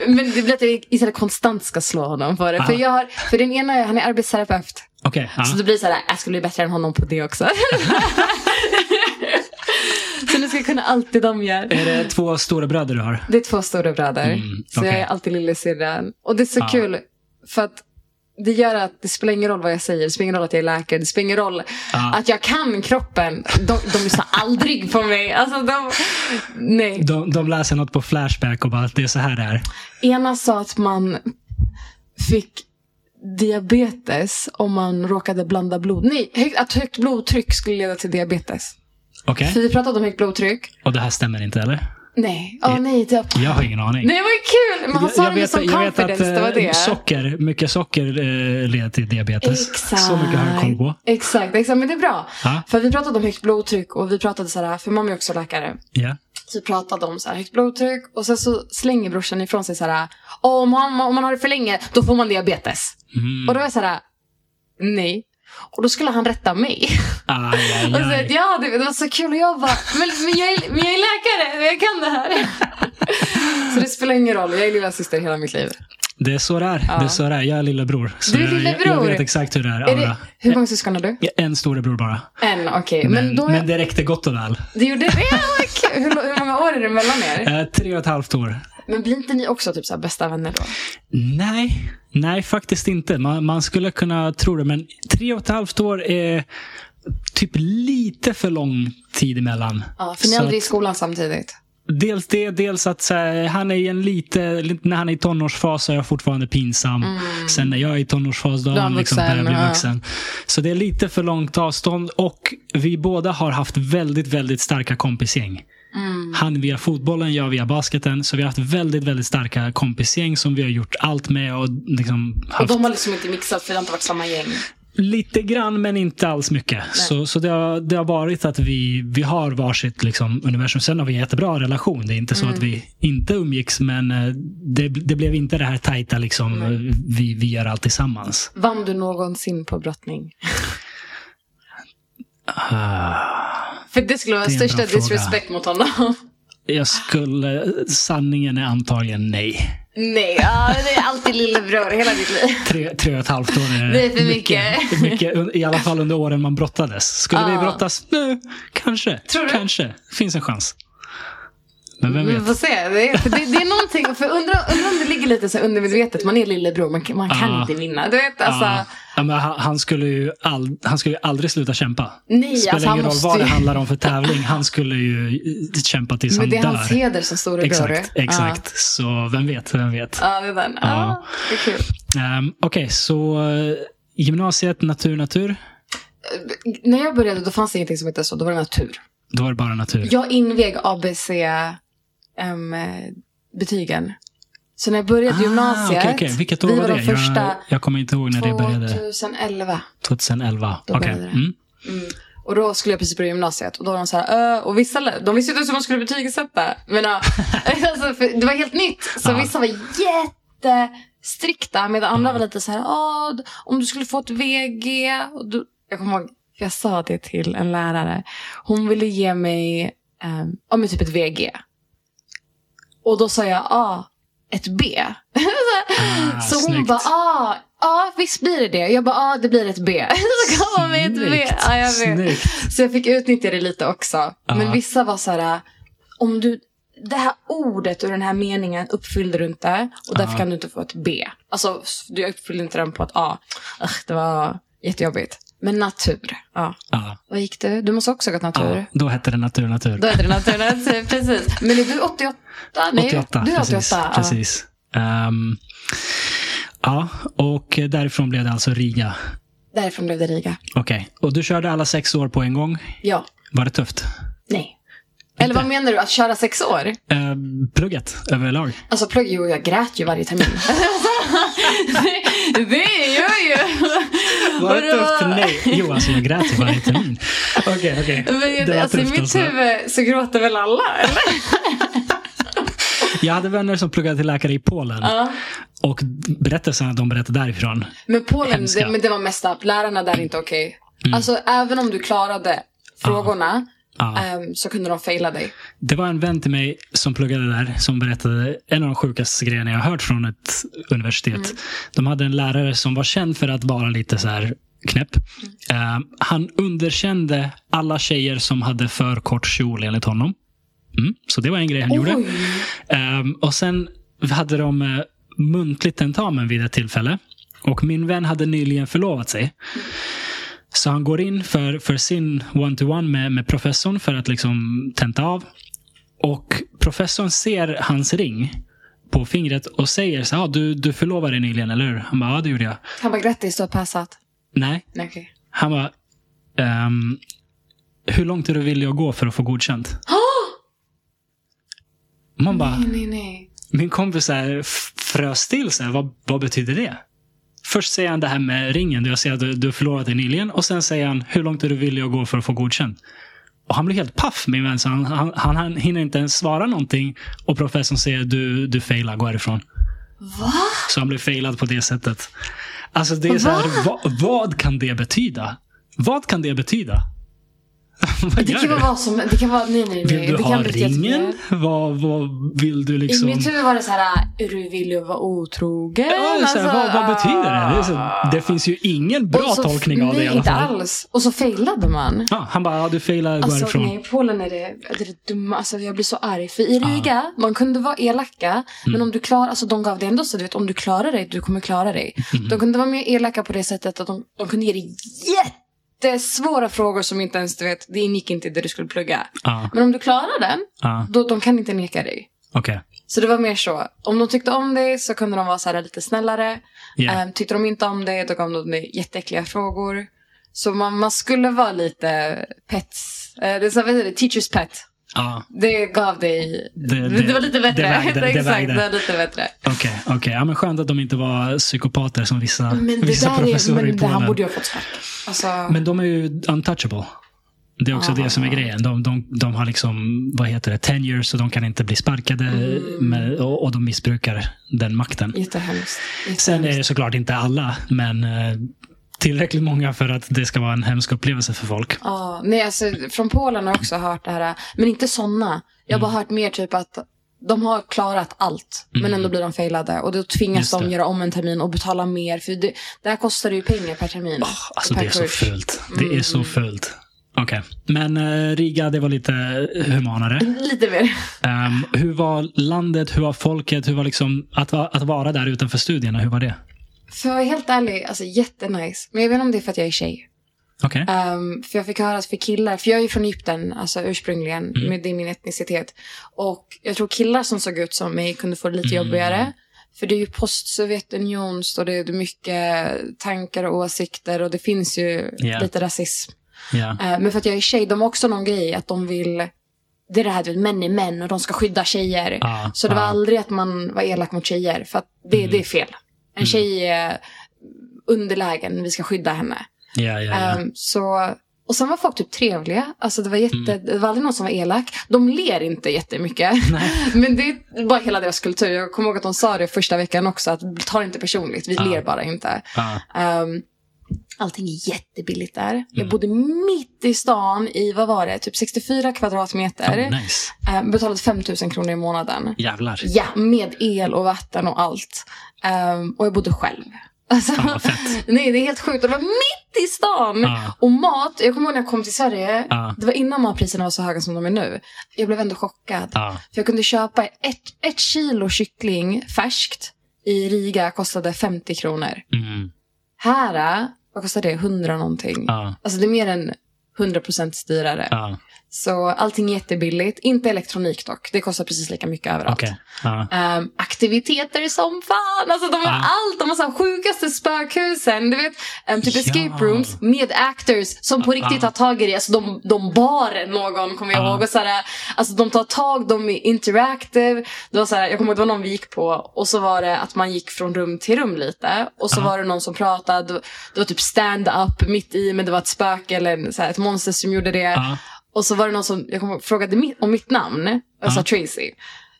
Men det blir att jag istället konstant ska slå honom för det. För, Ja. jag har, för den ena, han är arbetsterapeut. Okej. ja. Så det blir så här, jag ska bli bättre än honom på det också. så nu ska jag kunna allt det de gör. Är det två stora bröder du har? Det är två stora bröder. Mm, Så jag är alltid lillasyrran. Och det är så Ja. kul. För att det gör att det spelar ingen roll vad jag säger. Det spelar ingen roll att jag är läkare. Det spelar ingen roll Ja. att jag kan kroppen. De, de lyssnar aldrig på mig. Alltså de, nej. De, de läser något på Flashback och bara det är så här det är. Ena sa att man fick diabetes om man råkade blanda blod. Nej, högt, att högt blodtryck skulle leda till diabetes. Okej? För vi pratade om högt blodtryck. Och det här stämmer inte eller? Nej, åh nej. Det, Jag har ingen aning. nej, vad kul! Men han sa det med sån jag vet confidence, det var eh, det. socker, mycket socker eh, leder till diabetes. Exakt. Så mycket har jag koll på. Exakt, exakt, men det är bra. Ja. För vi pratade om högt blodtryck och vi pratade så här, för mamma är också läkare. Ja. Så vi pratade om så här, högt blodtryck och sen så slänger brorsan ifrån sig så här, om man, om man har det för länge då får man diabetes. Mm. Och då var jag så här, nej. Och då skulle han rätta mig. Aj, aj, Och så, aj. ja, det, var så kul och jag bara, men, men, jag, är, men jag är läkare, jag kan det här. så det spelar ingen roll, jag är lilla syster hela mitt liv. Det är så det är. Ja. Det är så det är. Jag är lillebror. Så Du är jag- lillebror? Jag vet exakt hur det är. Är det, hur många syskon har du? En storebror bara. En, okej. Men, Men, då, men det räckte gott och väl. det gjorde det. Hur, hur många år är det mellan er? Eh, tre och ett halvt år. Men blir inte ni också typ så bästa vänner då? Nej, nej faktiskt inte. Man, man skulle kunna tro det, men tre och ett halvt år är typ lite för lång tid emellan. Ja, för ni är aldrig i skolan samtidigt. Dels det, dels att här, han är i en lite, när han är i tonårsfas så är jag fortfarande pinsam. Sen när jag är i tonårsfas då är han liksom börjat bli ja. vuxen. Så det är lite för långt avstånd och vi båda har haft väldigt, väldigt starka kompisgäng. Han via fotbollen, jag via basketen. Så vi har haft väldigt, väldigt starka kompisgäng som vi har gjort allt med och liksom Och haft de har liksom inte mixat för det har inte varit samma gäng. Lite grann, men inte alls mycket. Så, så det, har, det har varit att vi, vi har varsitt liksom, universum. Sen har vi en jättebra relation. Det är inte så att vi inte umgicks, men eh, det, det blev inte det här tajta, liksom, eh, vi, vi gör allt tillsammans. Vann du någonsin på brottning? Ah, För det skulle vara Det största disrespect mot honom. jag skulle... Sanningen är antagligen nej. Nej, ja, det är alltid lillebror hela ditt liv. Tre, tre och ett halvt år är, Det är för mycket. mycket. I alla fall under åren man brottades. Skulle vi Ja. brottas nu? Kanske. Tror du? Kanske. Finns en chans. Men vem Vi vet? får se. Det är, för det, det är någonting, för undra, undra om det ligger lite så undermedvetet. Man är lillebror, man, man kan Ja. inte vinna. Du vet, alltså. Ja. Ja, men han, han, skulle ju all, han skulle ju aldrig sluta kämpa. Nej, Spelar alltså han ingen roll vad det ju- handlar om för tävling. Han skulle ju eh, kämpa tills Men han det är dör. hans heder som storebror. Exakt, exakt. Så vem vet, vem vet. Ja, det är den. Ja. Det är kul. Um, Okej, så eh, gymnasiet, natur, natur. När jag började då fanns det ingenting som hette så, då var det natur. Då var det bara natur. Jag invig ABC-betygen. så när jag började gymnasiet, Ah, okej, okej. Vilket år vi var det? de första jag, jag kommer inte ihåg när det började. 2011. 2011. Då Okej. det. Mm. Mm. Och då skulle jag precis börja gymnasiet och då var de så här, och vissa, de visste inte ens hur man skulle betygsätta. Men, ja, alltså, det var helt nytt. Så Ja. vissa var jättestrikta medan andra var lite så här, "Ah, om du skulle få ett VG. Och då, jag kommer ihåg, jag sa det till en lärare. Hon ville ge mig, um, ja men typ ett VG. Och då sa jag, ah, ett B. Ah, så hon snyggt. bara, ah, ja visst blir det det. Jag bara, ja ah, det blir ett B. så gav hon mig ett B. Ja, jag vet. Så jag fick utnyttja det lite också. Men Ja. vissa var så här, om du, det här ordet och den här meningen uppfyllde du inte och därför Ja. kan du inte få ett B. Alltså du uppfyllde inte den på att A. Ah, det var jättejobbigt. Men natur, ja. Ja. Vad gick du? Du måste också ha gått natur. Ja, då hette det natur, natur. Då heter det natur, natur, precis. Men är du 88? Nej, 88, du är 88. precis. ja. precis. Ehm, ja, och därifrån blev det alltså Riga. Därifrån blev det Riga. Okej, och du körde alla sex år på en gång. Ja. Var det tufft? Nej. Eller vad menar du? Att köra sex år? Ehm, plugget överlag? Alltså plugg, jo jag grät ju varje termin. det, det gör ju. Var det tufft? Nej. Jo, alltså jag grät ju varje termin. Okej, okej. Men Det var alltså, i mitt alltså. huvud så gråter väl alla? Eller? Jag hade vänner som pluggade till läkare i Polen. Ja. Och berättelserna de berättade därifrån. Men Polen, det, men det var mest upp. Lärarna där är inte okej. Mm. Alltså även om du klarade frågorna Ja. ehm, så kunde de faila dig. Det var en vän till mig som pluggade där som berättade en av de sjukaste grejerna jag har hört från ett universitet. De hade en lärare som var känd för att vara lite så här knäpp. Eh, han underkände alla tjejer som hade för kort kjol enligt honom. Mm, så det var en grej han gjorde. Oj! Ehm, och sen hade de uh, muntligt tentamen vid ett tillfälle. Och min vän hade nyligen förlovat sig. Så han går in för, för sin one-to-one med, med professorn för att liksom tenta av. Och professorn ser hans ring på fingret och säger så här, ah, du, du förlovade dig nyligen, eller hur? Han bara, ja det gjorde jag. Han bara grattis, du har passat. Nej, Nej, okej. han bara, ehm, hur långt är du villig att gå för att få godkänt? Man bara, Nej, nej, nej. Min kompis frös till. Så här, vad, vad betyder det? Först säger han det här med ringen. Jag säger att du, du har förlovat dig nyligen. Och sen säger han hur långt är du villig att gå för att få godkänt? Och han blir helt paff, min vän. Så han, han, han, hinner inte ens svara någonting. Och professorn säger du, du failar, gå härifrån. Va? Så han blir failad på det sättet. Alltså det är så här, vad, vad kan det betyda? Vad kan det betyda? Det kan vara vad som... Det kan vara... Nej, nej, nej. Vill du det ha ringen? Vad, vad vill du I liksom? mitt huvud var det så här, är du villig att vara otrogen? Ja, så här, vad, vad betyder det? Det, så, det finns ju ingen bra så- tolkning av det i Nej, alla inte fall. alls. Och så failade man. Ja, han bara, ja, du failar, gå Alltså härifrån. nej, Polen är det, det, är det dumma. Alltså jag blir så arg. För i Riga, man kunde vara elaka. Mm. Men om du klarar, alltså de gav det ändå så du vet om du klarar dig, du kommer klara dig. Mm. De kunde vara mer elaka på det sättet att de, de kunde ge dig jättesvåra frågor som inte ens du vet, det ingick inte i det du skulle plugga. Ja, Men om du klarar den, ja, då de kan inte neka dig. okej. Så det var mer så. Om de tyckte om dig så kunde de vara så här lite snällare. Ja. Ehm, tyckte de inte om dig, då gav de dig jätteäckliga frågor. Så man, man skulle vara lite pets. Eh, det är så, vad heter det? Teacher's pet. Ja, Det gav dig... Det- Det, det- var lite bättre. det vägde, det Exakt, vägde. det var lite bättre. okej, okej. Ja, men skönt att de inte var psykopater som vissa, Men det vissa där är... professorer i Men han Polen. borde ju ha fått spark. Alltså, Men de är ju untouchable. Det är också Ah. det som är grejen. De, de, de har liksom, vad heter det, tenure så de kan inte bli sparkade Mm. med, och, och de missbrukar den makten. jättehemskt. Sen är jättehemskt. det såklart inte alla, men eh, tillräckligt många för att det ska vara en hemsk upplevelse för folk. Ja, nej alltså från Polen har jag också hört det här. Men inte sådana. Jag har Mm. bara hört mer typ att de har klarat allt. Men ändå blir de failade. Och då tvingas de göra om en termin och betala mer. För det, det här kostar ju pengar per termin. Alltså per det är så kurs. fult. Det är Mm. så fult. Okej. Men eh, Riga, det var lite humanare. Lite mer. Ehm, hur var landet, hur var folket, hur var liksom att, va- att vara där utanför studierna, hur var det? För att vara helt ärlig, alltså jättenice. Men jag vet inte om det är för att jag är tjej. Okej. Um, för jag fick höra att för killar, för jag är ju från Egypten, alltså ursprungligen, Mm. med det är min etnicitet. Och jag tror killar som såg ut som mig kunde få det lite Mm. jobbigare. För det är ju post-Sovjetunions och det är mycket tankar och åsikter och det finns ju Ja. lite rasism. Ja. Eh, men för att jag är tjej, de har också någon grej att de vill, det är det här du vet, män är män och de ska skydda tjejer. Ah, Så det var ah. aldrig att man var elak mot tjejer, för att det, Mm. det är fel. En tjej är underlägen, vi ska skydda henne. Ja, ja, ja. Ehm, så, och sen var folk typ trevliga. Alltså det var, jätte, Mm. det var aldrig någon som var elak. De ler inte jättemycket. Nej. Men det är bara hela deras kultur. Jag kommer ihåg att de sa det första veckan också. Att ta det inte personligt. Vi Ja. ler bara inte. Ja. Ehm, Allting är jättebilligt där. Jag Mm. bodde mitt i stan i, vad var det, typ 64 kvadratmeter. Oh, nice. Eh, betalade 5 000 kronor i månaden. Jävlar. Ja, med el och vatten och allt. Ehm, och jag bodde själv. Alltså, fett. nej, det är helt sjukt. Och det var mitt i stan. Ja. Och mat, jag kommer ihåg när jag kom till Sverige. Ja. Det var innan matpriserna var så höga som de är nu. Jag blev ändå chockad. För jag kunde köpa ett, ett kilo kyckling färskt i Riga kostade 50 kronor. Mm. Här, vad kostar det? 100 någonting. Alltså det är mer än 100% dyrare. Så allting är jättebilligt. Inte elektronik dock. Det kostar precis lika mycket överallt. Okej. Ja. Ehm, aktiviteter som fan. Alltså de har Ja. allt. De har så sjukaste spökhusen. Du vet, um, typ Ja. escape rooms med actors som på riktigt Ja. tar tag i det. Alltså de, de bar någon, kommer jag Ja. ihåg. Och så här, alltså de tar tag, de är interactive. Det var så här, jag kommer ihåg det var någon vi gick på och så var det att man gick från rum till rum lite. Och så var det någon som pratade. Det var typ stand-up mitt i men det var ett spöke eller så här, ett monster som gjorde det. Och så var det någon som jag kom, frågade om mitt namn. Jag sa. Tracy.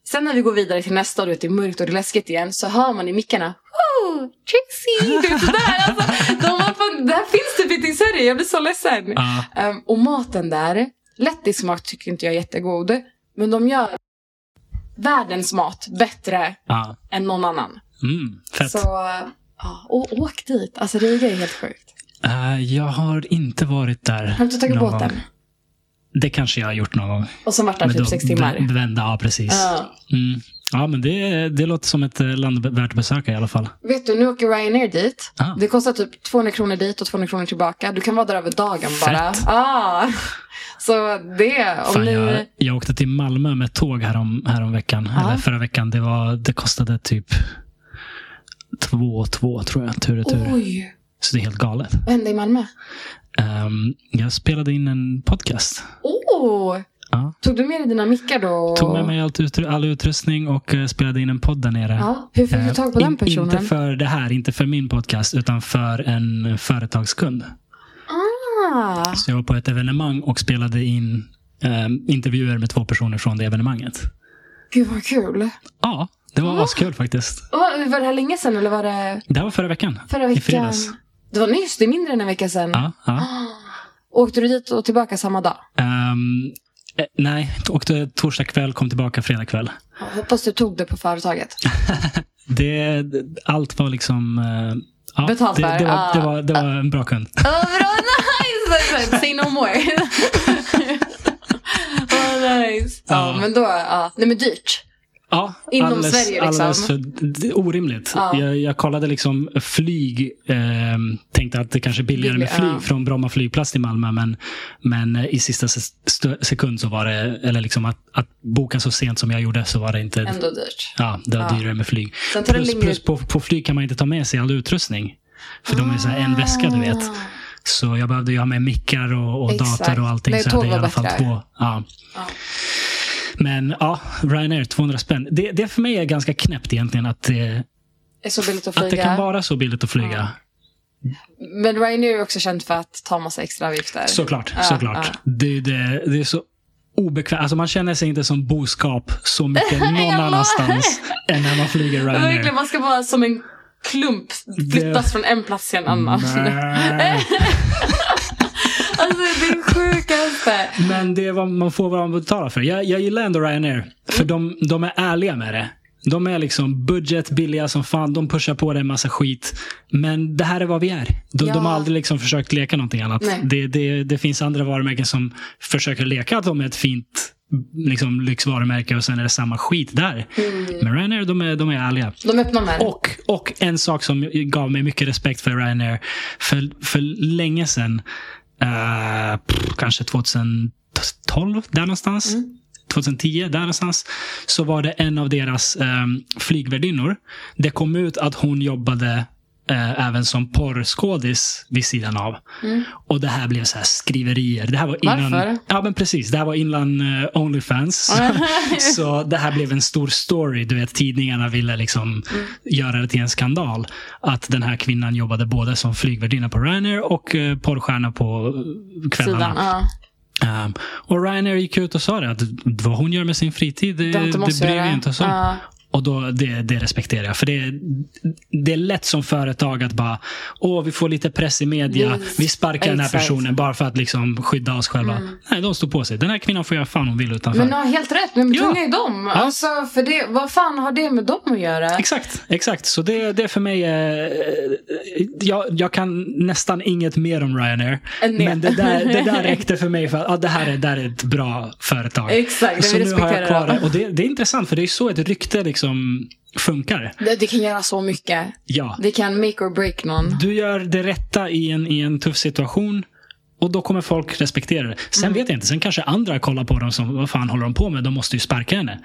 Sen när vi går vidare till nästa och det är mörkt och det är läskigt igen så hör man i mickarna Oh, vet sådär. Alltså, de var fan, det här finns typ inte i Sverige. Jag blir så ledsen. Ja. Ehm, och maten där, lettisk tycker inte jag är jättegod. Men de gör världens mat bättre Ja. än någon annan. Mm. Fett. Så ja, och, åk dit. Alltså Riga är helt sjukt. Eh, jag har inte varit där. Har du inte tagit båten? gång. Det kanske jag har gjort någon gång. Och som varit där typ sex timmar. vä- Vända, ja precis. Ja. Mm. Ja, men det, det låter som ett eh, land värt att besöka i alla fall. Vet du, nu åker Ryanair dit. Ah. Det kostar typ 200 kronor dit och 200 kronor tillbaka. Du kan vara där över dagen bara. Fett. Ah. Så det, om Fan, ni... jag, jag åkte till Malmö med tåg härom, härom veckan, Ja. eller förra veckan. Det, var, det kostade typ två två tror jag, tur och tur. Oj, Så det är helt galet. vad hände i Malmö? Ehm, jag spelade in en podcast. Oh, Ja. tog du med dig dina mickar då? Tog med mig allt utru- all utrustning och eh, spelade in en podd där nere. Ja, hur fick du Eh, tag på den in- personen? Inte för det här, inte för min podcast, utan för en företagskund. Ah, Så jag var på ett evenemang och spelade in eh, intervjuer med två personer från det evenemanget. gud vad kul. Ja, det var Ah. askul faktiskt. Och Var, det här länge sedan eller var det Det här var förra veckan. förra I veckan? fredags. Det var nyss, det är mindre än en vecka sedan. Ja, ja. Ah. Åkte du dit och tillbaka samma dag? Ehm, eh, nej, åkte torsdag kväll, kom tillbaka fredag kväll. Ja, hoppas du tog det på företaget. Det, allt var liksom... eh, ja, Betalt det, det, var, ah. det, var, det var en bra kund. Oh, bra, nice! Say no more. oh, nice. Ja, Ja. men då, ja. Nej men dyrt. Ja, Inom alldeles, Sverige, liksom. alldeles för, orimligt. Ja. Jag, jag kollade liksom flyg. Eh, tänkte att det kanske är billigare med flyg ja. från Bromma flygplats till Malmö. Men, men i sista se- st- sekund så var det, eller liksom att, att boka så sent som jag gjorde så var det inte, Ändå dyrt. ja, det var Ja. dyrare med flyg. Plus, längre... plus på, på flyg kan man inte ta med sig all utrustning. För de är så en väska du vet. Ah. Så jag behövde ju ha med mickar och, och dator och allting. Nej, så jag hade i alla fall bättre. två. Ja. Men ja, Ryanair 200 spänn. Det, det för mig är ganska knäppt egentligen att det, Det är så billigt att att det flyga. kan vara så billigt att flyga. Men Ryanair är också känt för att ta massa extra avgifter. Såklart, Ja, såklart. ja. Det, det, det är så obekvämt. Alltså man känner sig inte som boskap så mycket någon annanstans än när man flyger Ryanair. Verkligen, man ska bara som en klump flyttas från en plats till en annan. Alltså det är sjukaste. Men det är vad man får vad man betalar för. Jag, jag gillar ändå Ryanair. För de, de är ärliga med det. De är liksom budget, billiga som fan. De pushar på dig en massa skit. Men det här är vad vi är. De, Ja. de har aldrig liksom försökt leka någonting annat. Det, det, det finns andra varumärken som försöker leka att de är ett fint liksom, lyxvarumärke och sen är det samma skit där. Mm. Men Ryanair, de är, de är ärliga. De öppnar med. Och, och en sak som gav mig mycket respekt för Ryanair. För, för länge sedan, eh, pff, kanske 2012, där någonstans. Mm. 2010, där någonstans. Så var det en av deras eh, flygvärdinnor. Det kom ut att hon jobbade eh, även som porrskådis vid sidan av. Mm. Och det här blev så här skriverier. Det här var innan, Varför? Ja, men precis. Det här var innan eh, Onlyfans. så det här blev en stor story. Du vet, tidningarna ville liksom Mm. göra det till en skandal. Att den här kvinnan jobbade både som flygvärdinna på Ryanair och eh, porrstjärna på eh, kvällarna. Sidan. Ja. Um, och Ryanair gick ut och sa det, att vad hon gör med sin fritid, det, Det det bryr vi inte oss om. Ja. Och då, det, det respekterar jag. För det, det är lätt som företag att bara, åh, vi får lite press i media. Yes. Vi sparkar den här Exakt. personen bara för att liksom skydda oss själva. Nej, de står på sig. Den här kvinnan får göra fan hon vill utanför. Men du har helt rätt, men Ja. tunga är dem. Ja. Alltså, för det, vad fan har det med dem att göra? Exakt, exakt. Så det, det är för mig... Eh, jag, jag kan nästan inget mer om Ryanair. Det. Men det där, det där räckte för mig för att ah, det här är, det här är ett bra företag. Exakt, Så vi nu har jag kvar det. det. Och det, det är intressant för det är så ett rykte liksom funkar. Det, det kan göra så mycket. Ja. Det kan make or break någon. Du gör det rätta i en, i en tuff situation. Och då kommer folk respektera det. Sen Mm. vet jag inte, sen kanske andra kollar på dem som, vad fan håller de på med? De måste ju sparka henne.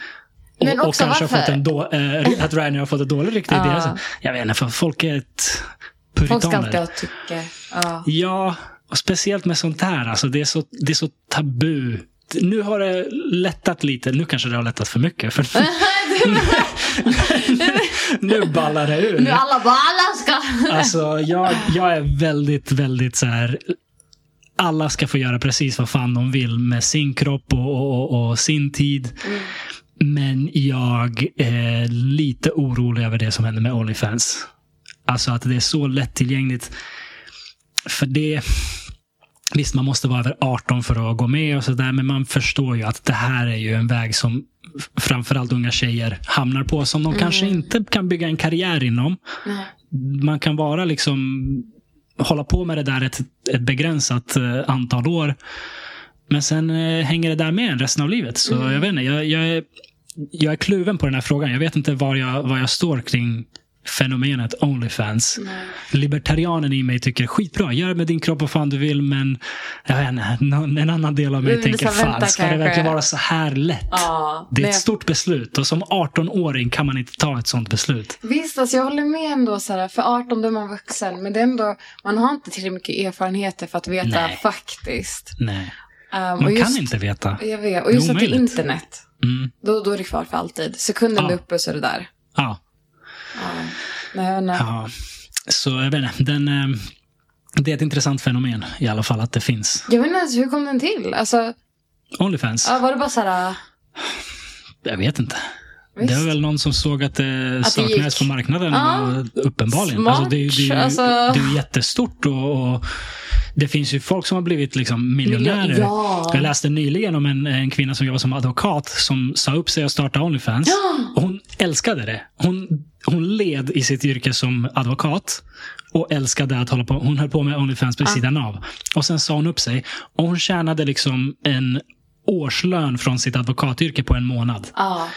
Och, Men och också kanske har varför? fått en då, eh, att Ryanair har fått ett dåligt rykte i Ja. deras... Jag vet inte, för folk är ett Folk ska alltid puritaner. ha tycke. Ja. Ja, och speciellt med sånt här. Alltså, det, är så, det är så tabu. Nu har det lättat lite. Nu kanske det har lättat för mycket. För nu ballar det ur. Nu alla bara, alla ska... Alltså, jag, jag är väldigt, väldigt så här. Alla ska få göra precis vad fan de vill med sin kropp och, och, och, och sin tid. Men jag är lite orolig över det som händer med Onlyfans. Alltså att det är så lättillgängligt. För det... Visst, man måste vara över 18 för att gå med och sådär. Men man förstår ju att det här är ju en väg som framförallt unga tjejer hamnar på. Som de kanske inte kan bygga en karriär inom Nej. man kan vara liksom hålla på med det där ett, ett begränsat eh, antal år. Men sen eh, hänger det där med en resten av livet. Så jag vet inte, jag, jag, är, jag är kluven på den här frågan. Jag vet inte var jag, var jag står kring fenomenet Onlyfans. Libertarianen i mig tycker skitbra, gör med din kropp vad fan du vill men jag vet inte, en annan del av mig tänker vänta fan, ska det kanske." verkligen vara så här lätt? Ja, Det är ett stort beslut och som 18-åring kan man inte ta ett sånt beslut. Visst, alltså jag håller med ändå. Här, för 18 då är man vuxen. Men det är ändå, man har inte tillräckligt mycket erfarenheter för att veta Nej. faktiskt. Nej, Um, man just, kan inte veta. Jag vet. Och just Det att det är internet. Mm. Då, då är det kvar för alltid. Sekunden Ja. det är uppe så är det där. Ja. Ja. Nej. Ja, så jag vet inte. Den, eh, det är ett intressant fenomen i alla fall att det finns. Jag ens hur kom den till? Alltså, Onlyfans? ja, var det bara så här... Jag vet inte. Visst. Det är väl någon som såg att det saknades på marknaden. Ja. Uppenbarligen. Smart. Alltså det, är ju- det, är Alltså- det är jättestort. Och, och det finns ju folk som har blivit liksom miljonärer. Ja. Jag läste nyligen om en, en kvinna som jobbar som advokat som sa upp sig och startade Onlyfans. Ja. Och hon älskade det. Hon, hon led i sitt yrke som advokat och älskade att hålla på. Hon höll på med Onlyfans på sidan av. Och sen sa hon upp sig. Och hon tjänade liksom en årslön från sitt advokatyrke på en månad. Ja,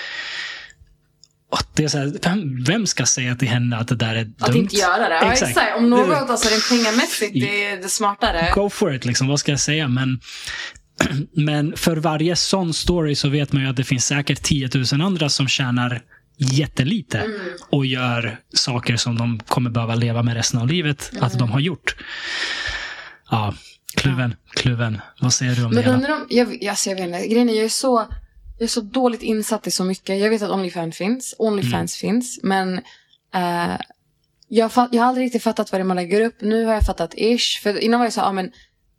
Och det är så här, vem, vem ska säga till henne att det där är dumt? att inte göra det. Ja, exakt. Om något, alltså rent pengamässigt, det är det smartare. Go for it, liksom. vad ska jag säga? Men, men för varje sån story så vet man ju att det finns säkert 10 000 andra som tjänar jättelite Mm. och gör saker som de kommer behöva leva med resten av livet Mm. att de har gjort. Ja, kluven, kluven. Vad säger du om Men det? undrar om, jag, alltså jag vet inte, grejen är jag är så, jag är så dåligt insatt i så mycket. Jag vet att Onlyfans finns, Onlyfans Mm. finns, men eh, jag, jag har aldrig riktigt fattat vad det är man lägger upp. Nu har jag fattat ish, för innan var jag så här, ja men,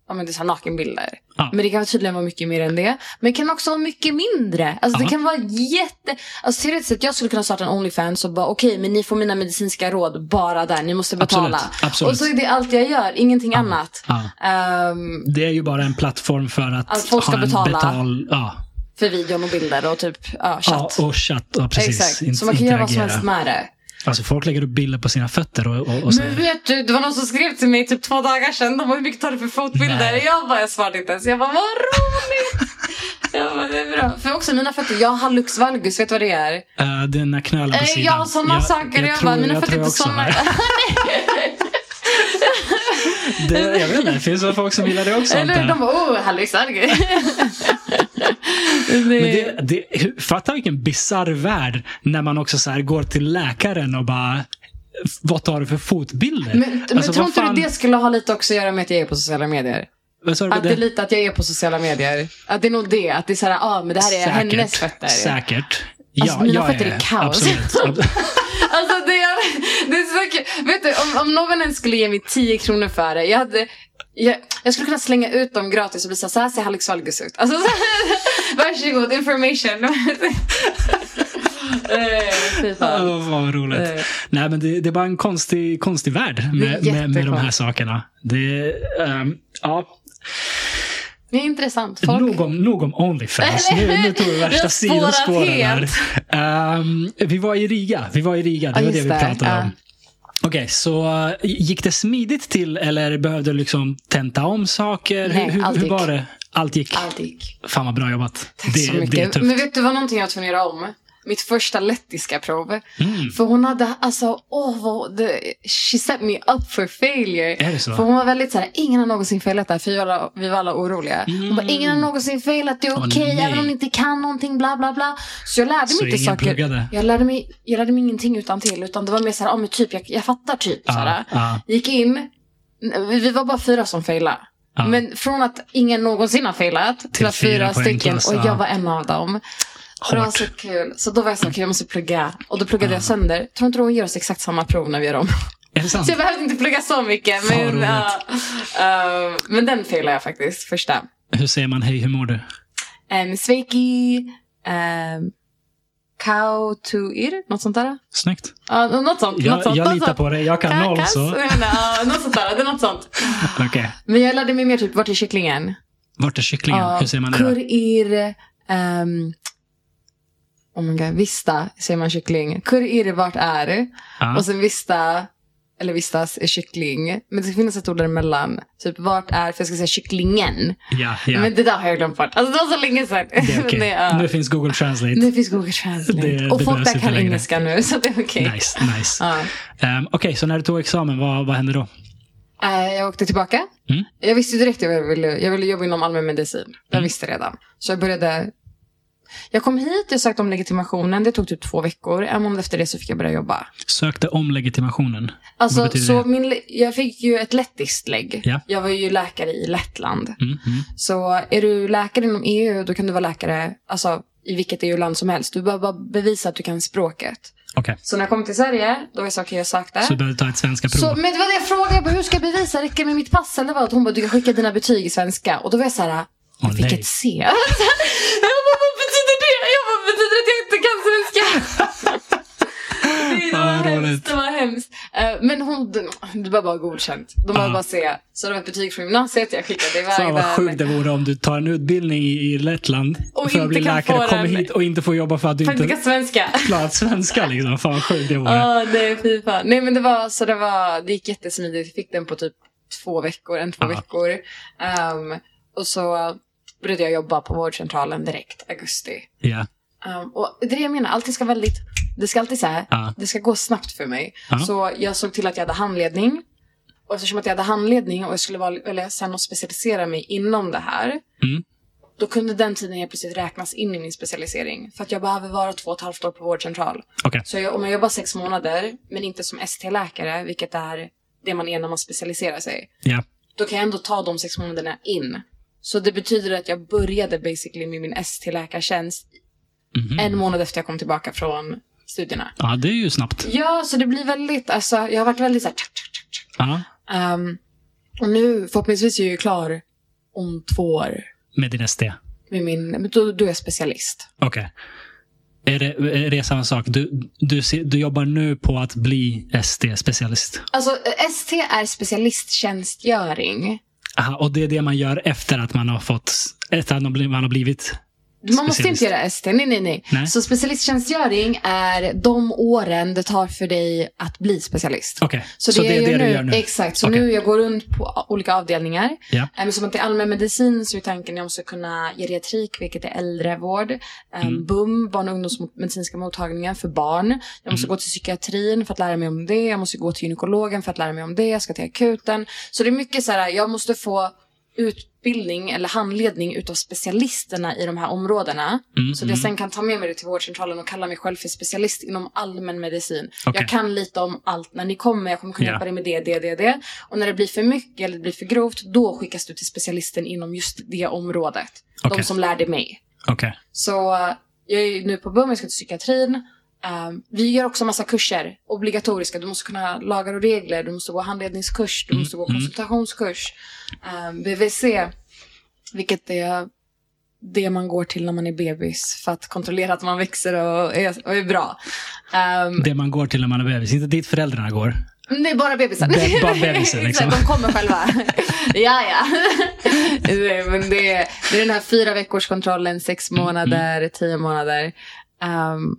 ja men det är så här nakenbilder. Ja. Men det kan tydligen vara mycket mer än det. Men det kan också vara mycket mindre. Alltså det kan vara jätte... Alltså teoretiskt sett, jag skulle kunna starta en Onlyfans och bara okej, men ni får mina medicinska råd bara där. Ni måste betala. Absolut, absolut. Och så är det allt jag gör, ingenting annat. Ja. Ehm, Det är ju bara en plattform för att, Att folk ska ha en betala. betal... Ja, för videon och bilder och typ ja, ja, chatt. och chatt. Ja, precis. Exakt. In- Så man kan göra vad som interagera. helst med det. Alltså folk lägger upp bilder på sina fötter och, och, och så. Men vet du, det var någon som skrev till mig typ två dagar sedan. De bara, hur mycket tar du för fotbilder? Nej. Jag bara, jag svarade inte ens. Jag bara, vad roligt! jag bara, det är bra. För också mina fötter, jag har hallux valgus, vet du vad det är? Uh, den här knölen på Eh, sidan. Jag har sådana Jag- saker. Jag, tror- bara, mina jag fötter är inte sådana. det. Jag vet inte, det finns väl folk som gillar det också. Eller jag. de bara, oh, hallux valgus. Men det, det, hur- fatta vilken bisarr värld när man också så går till läkaren och bara vad tar du för fotbilder? Men, men Alltså, tror vad inte fan- du det skulle ha lite också att göra med att jag är på sociala medier? Att det är lite att jag är på sociala medier. Att det är nog det. Att det är såhär, ja ah, men det här är hennes fötter. Säkert. Alltså, mina fötter är kaos. Absolut. Alltså det är, det är så kul. Vet du, om, om någon ens skulle ge mig 10 kronor för det. Jag, hade, jag, jag skulle kunna slänga ut dem gratis och bli så här, så här ser Hallex valgus ut. Alltså, så här, varsågod, information. Eh, fy fan. Oh, vad roligt. Eh. Nej, men det, det är bara en konstig, konstig värld med, med, med de här sakerna. Det, ehm, ja, Det är intressant. Folk... nog, om, nog om Onlyfans. Nu, nu tog vi värsta sidospåren här. Ehm, vi var i Riga. Vi var i Riga. Det Ja, var det vi pratade Ja. om. Okej, så eh, gick det smidigt till eller behövde du liksom tenta om saker? Nej, hur, hur, allt hur gick. var det? Allt gick? Allt gick. Fan vad bra jobbat. Tack det, så mycket. Men vet du vad någonting jag göra om? Mitt första lettiska prov. Mm. För hon hade, alltså, åh, vad, det, she set me up for failure. Är det så? För hon var väldigt så här, ingen har någonsin failat där, för vi var alla, vi var alla oroliga. Hon bara, ingen har någonsin failat, det är Mm. Okej, nej. även om ni inte kan någonting, bla bla bla. Så jag lärde Så mig inte ingen saker. pluggade? Jag lärde, mig, jag lärde mig ingenting utan till utan det var mer så här, ja men typ, jag, jag fattar typ. så här. ja. Gick in, vi, var bara fyra som failade. Men från att ingen någonsin har failat till, Till att fyra fyra stycken och ja. jag var en av dem. Och det var Hårt. så kul. Så då var jag så okej jag måste plugga. Och då pluggade jag sönder. Tror inte de ger oss exakt samma prov när vi gör om. Är det sant? Så jag behövde inte plugga så mycket. Men, ja, eh, men den failade jag faktiskt, första. Hur säger man hej, hur mår du? Um, Sveiki, um, Kau to ir, något sånt där. Snyggt. Ja, något sånt. Jag, något sånt, jag något litar sånt. på dig. Jag kan noll så. ja, något sånt där. Det är något sånt. Okej. Men jag lärde mig mer typ, vart är kycklingen? Vart är kycklingen? Hur säger man det? Kur ir, um, oh my god, vista säger man kyckling. Kur ir, vart är? Ja. Och sen vista, eller vistas är kyckling. Men det ska finnas ett ord däremellan. Typ vart är, för jag ska säga kycklingen. Ja, ja. Men det där har jag glömt bort. Alltså det var så länge sedan. det är Men okej. det, ja. Nu finns Google Translate. Nu finns Google Translate. Det- och det folk där kan engelska nu, så det är okej. Nice, nice. Ja. Ehm, Okej, så när du tog examen, vad, vad hände då? Eh, Jag åkte tillbaka. Mm. Jag visste direkt att jag ville, jag ville jobba inom allmänmedicin. Jag Mm. visste redan. Så jag började... Jag kom hit, jag sökte om legitimationen. Det tog typ två veckor. En månad efter det så fick jag börja jobba. Sökte om legitimationen. Alltså, så det? min, jag fick ju ett lettiskt lägg. Ja. Jag var ju läkare i Lettland. Mm, mm. Så är du läkare inom EU, då kan du vara läkare alltså, i vilket EU-land som helst. Du behöver bara bevisa att du kan språket. Okej, Så när jag kom till Sverige, då var jag så okej, jag sökte. så du behövde ta ett svenska prov. Så, men det var det jag frågade, jag bara, hur ska jag bevisa? Räcker det med mitt pass? Eller vad? Hon bara, du kan skicka dina betyg i svenska. Och då var jag så här, jag Åh, fick nej. ett C. jag bara, vad betyder det? Jag bara, betyder det att jag inte kan svenska? Det det var roligt. hemskt, det var hemskt. Eh, Men hon, det var bara godkänt. De var Ja. bara C. Så det var ett betyg från gymnasiet, jag skickade iväg Fan vad sjukt det vore om du tar en utbildning i, i Lettland Och för att bli läkare, kommer hit och inte får jobba för att du För inte kan svenska. klarat svenska. Liksom. Fan vad sjukt det vore. Ja, nej fy fan. Nej men det var, så det var, det gick jättesmidigt. Jag fick den på typ två veckor, en två veckor. Ehm, och så började jag jobba på vårdcentralen direkt, augusti. Ja. Ehm, och det är det jag menar, allting ska väldigt, det ska alltid så här, Ja. det ska gå snabbt för mig. Ja. Så jag såg till att jag hade handledning. Och eftersom att jag hade handledning och jag skulle välja sen att specialisera mig inom det här. Mm. Då kunde den tiden helt plötsligt räknas in i min specialisering. För att jag behöver vara två och ett halvt år på vårdcentral. Okej. Så jag, om jag jobbar sex månader, men inte som ST-läkare, vilket är det man är när man specialiserar sig, Ja. då kan jag ändå ta de sex månaderna in. Så det betyder att jag började basically med min ST-läkartjänst Mhm. en månad efter jag kom tillbaka från studierna. ja, det är ju snabbt. Ja, så det blir väldigt, alltså jag har varit väldigt så här, tsk, tsk, tsk, tsk. Ja. Ehm, och nu förhoppningsvis är jag ju klar om två år Med din ST. med min, då, då är jag specialist. Okej. Är, det, är det samma sak? Du, du, du jobbar nu på att bli ST-specialist. Alltså ST är specialisttjänstgöring. Aha, och det är det man gör efter att man har fått efter att man har blivit man måste inte göra ST, nej, nej nej Nej. Så specialisttjänstgöring är de åren det tar för dig att bli specialist. Okej, Så, så det, det är det du nu, gör nu? Exakt, så Okej. nu jag går runt på olika avdelningar. Eh, Men som att i allmänmedicin så är tanken att jag måste kunna geriatrik, vilket är äldrevård. Eh, Mm. BUM, barn och ungdomsmedicinska mottagningen för barn. Jag måste Mm. gå till psykiatrin för att lära mig om det. Jag måste gå till gynekologen för att lära mig om det. Jag ska till akuten. Så det är mycket så här, jag måste få utbildning eller handledning utav specialisterna i de här områdena. Mm, så att jag sen kan ta med mig det till vårdcentralen och kalla mig själv för specialist inom allmän medicin. Okej. Jag kan lite om allt. När ni kommer, jag kommer kunna Ja. hjälpa dig med det, det, det, det. Och när det blir för mycket eller det blir för grovt, då skickas du till specialisten inom just det området. Okej. De som lärde mig. Okej. Så eh, jag är nu på BUM, jag ska till psykiatrin. Um, vi gör också massa kurser, obligatoriska. Du måste kunna lagar och regler, du måste gå handledningskurs, du Mm, måste gå mm. konsultationskurs. Um, BVC, vilket är det man går till när man är bebis för att kontrollera att man växer och är, och är bra. Um, Det man går till när man är bebis, inte dit föräldrarna går. det är bara bebisar. Det är bara bebisar, liksom. Exakt, De kommer själva. ja, ja. Nej, Men det, är, det är den här fyra veckors kontrollen, sex månader, tio månader. Um,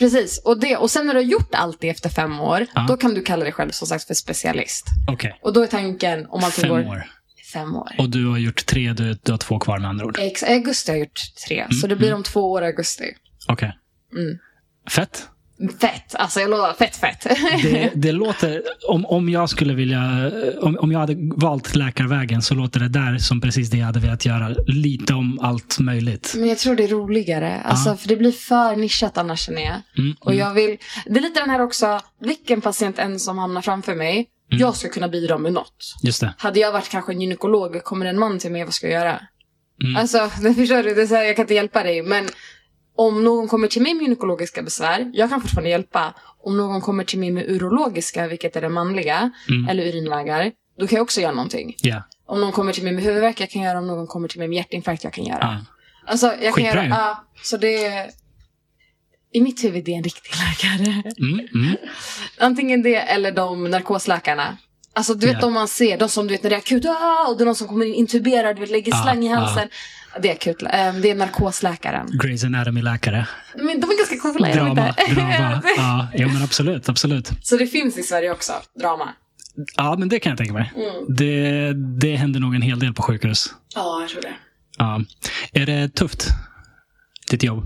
precis, och, det, och sen när du har gjort allt det efter fem år, Ja. då kan du kalla dig själv som sagt för specialist. Okej, Och då är tanken om allting fem går... år. Fem år. Och du har gjort tre, du, du har två kvar med andra ord. Ex, augusti har jag gjort tre, så det blir om två år i augusti. Okej. Mm. Fett. Fett, alltså jag lovar, fett fett. Det, det låter, om, om jag skulle vilja, om, om jag hade valt läkarvägen så låter det där som precis det jag hade velat göra. Lite om allt möjligt. Men jag tror det är roligare, alltså, Ja. för det blir för nischat annars känner jag. Mm, Och mm. jag vill, det är lite den här också, vilken patient än som hamnar framför mig, Mm. jag ska kunna bidra med något. Just det. Hade jag varit kanske en gynekolog, kommer en man till mig, vad ska jag göra? Mm. Alltså, förstår du, det är så här, jag kan inte hjälpa dig, men om någon kommer till mig med gynekologiska besvär, jag kan fortfarande hjälpa. Om någon kommer till mig med urologiska, vilket är det manliga, Mm. eller urinvägar, då kan jag också göra någonting. Ja. Om någon kommer till mig med huvudvärk, jag kan göra. Om någon kommer till mig med hjärtinfarkt, jag kan göra. Ja. Alltså, jag kan göra, ja, så det i mitt huvud det är en riktig läkare. Mm, mm. Antingen det eller de narkosläkarna. Alltså du vet Ja. de man ser, de som du vet när det är akut, ah, och det är någon som kommer in intuberad, du vet lägger Ja, slang i ja. halsen. Det är akut, eh, det är narkosläkaren. Grey's Anatomy-läkare. Men de är ganska coola, är de Drama. inte? drama. Ja, jo, men absolut. absolut. Så det finns i Sverige också, drama. Ja, men det kan jag tänka mig. Mm. Det, det händer nog en hel del på sjukhus. Ja, jag tror det. Ja. Är det tufft? Ditt jobb?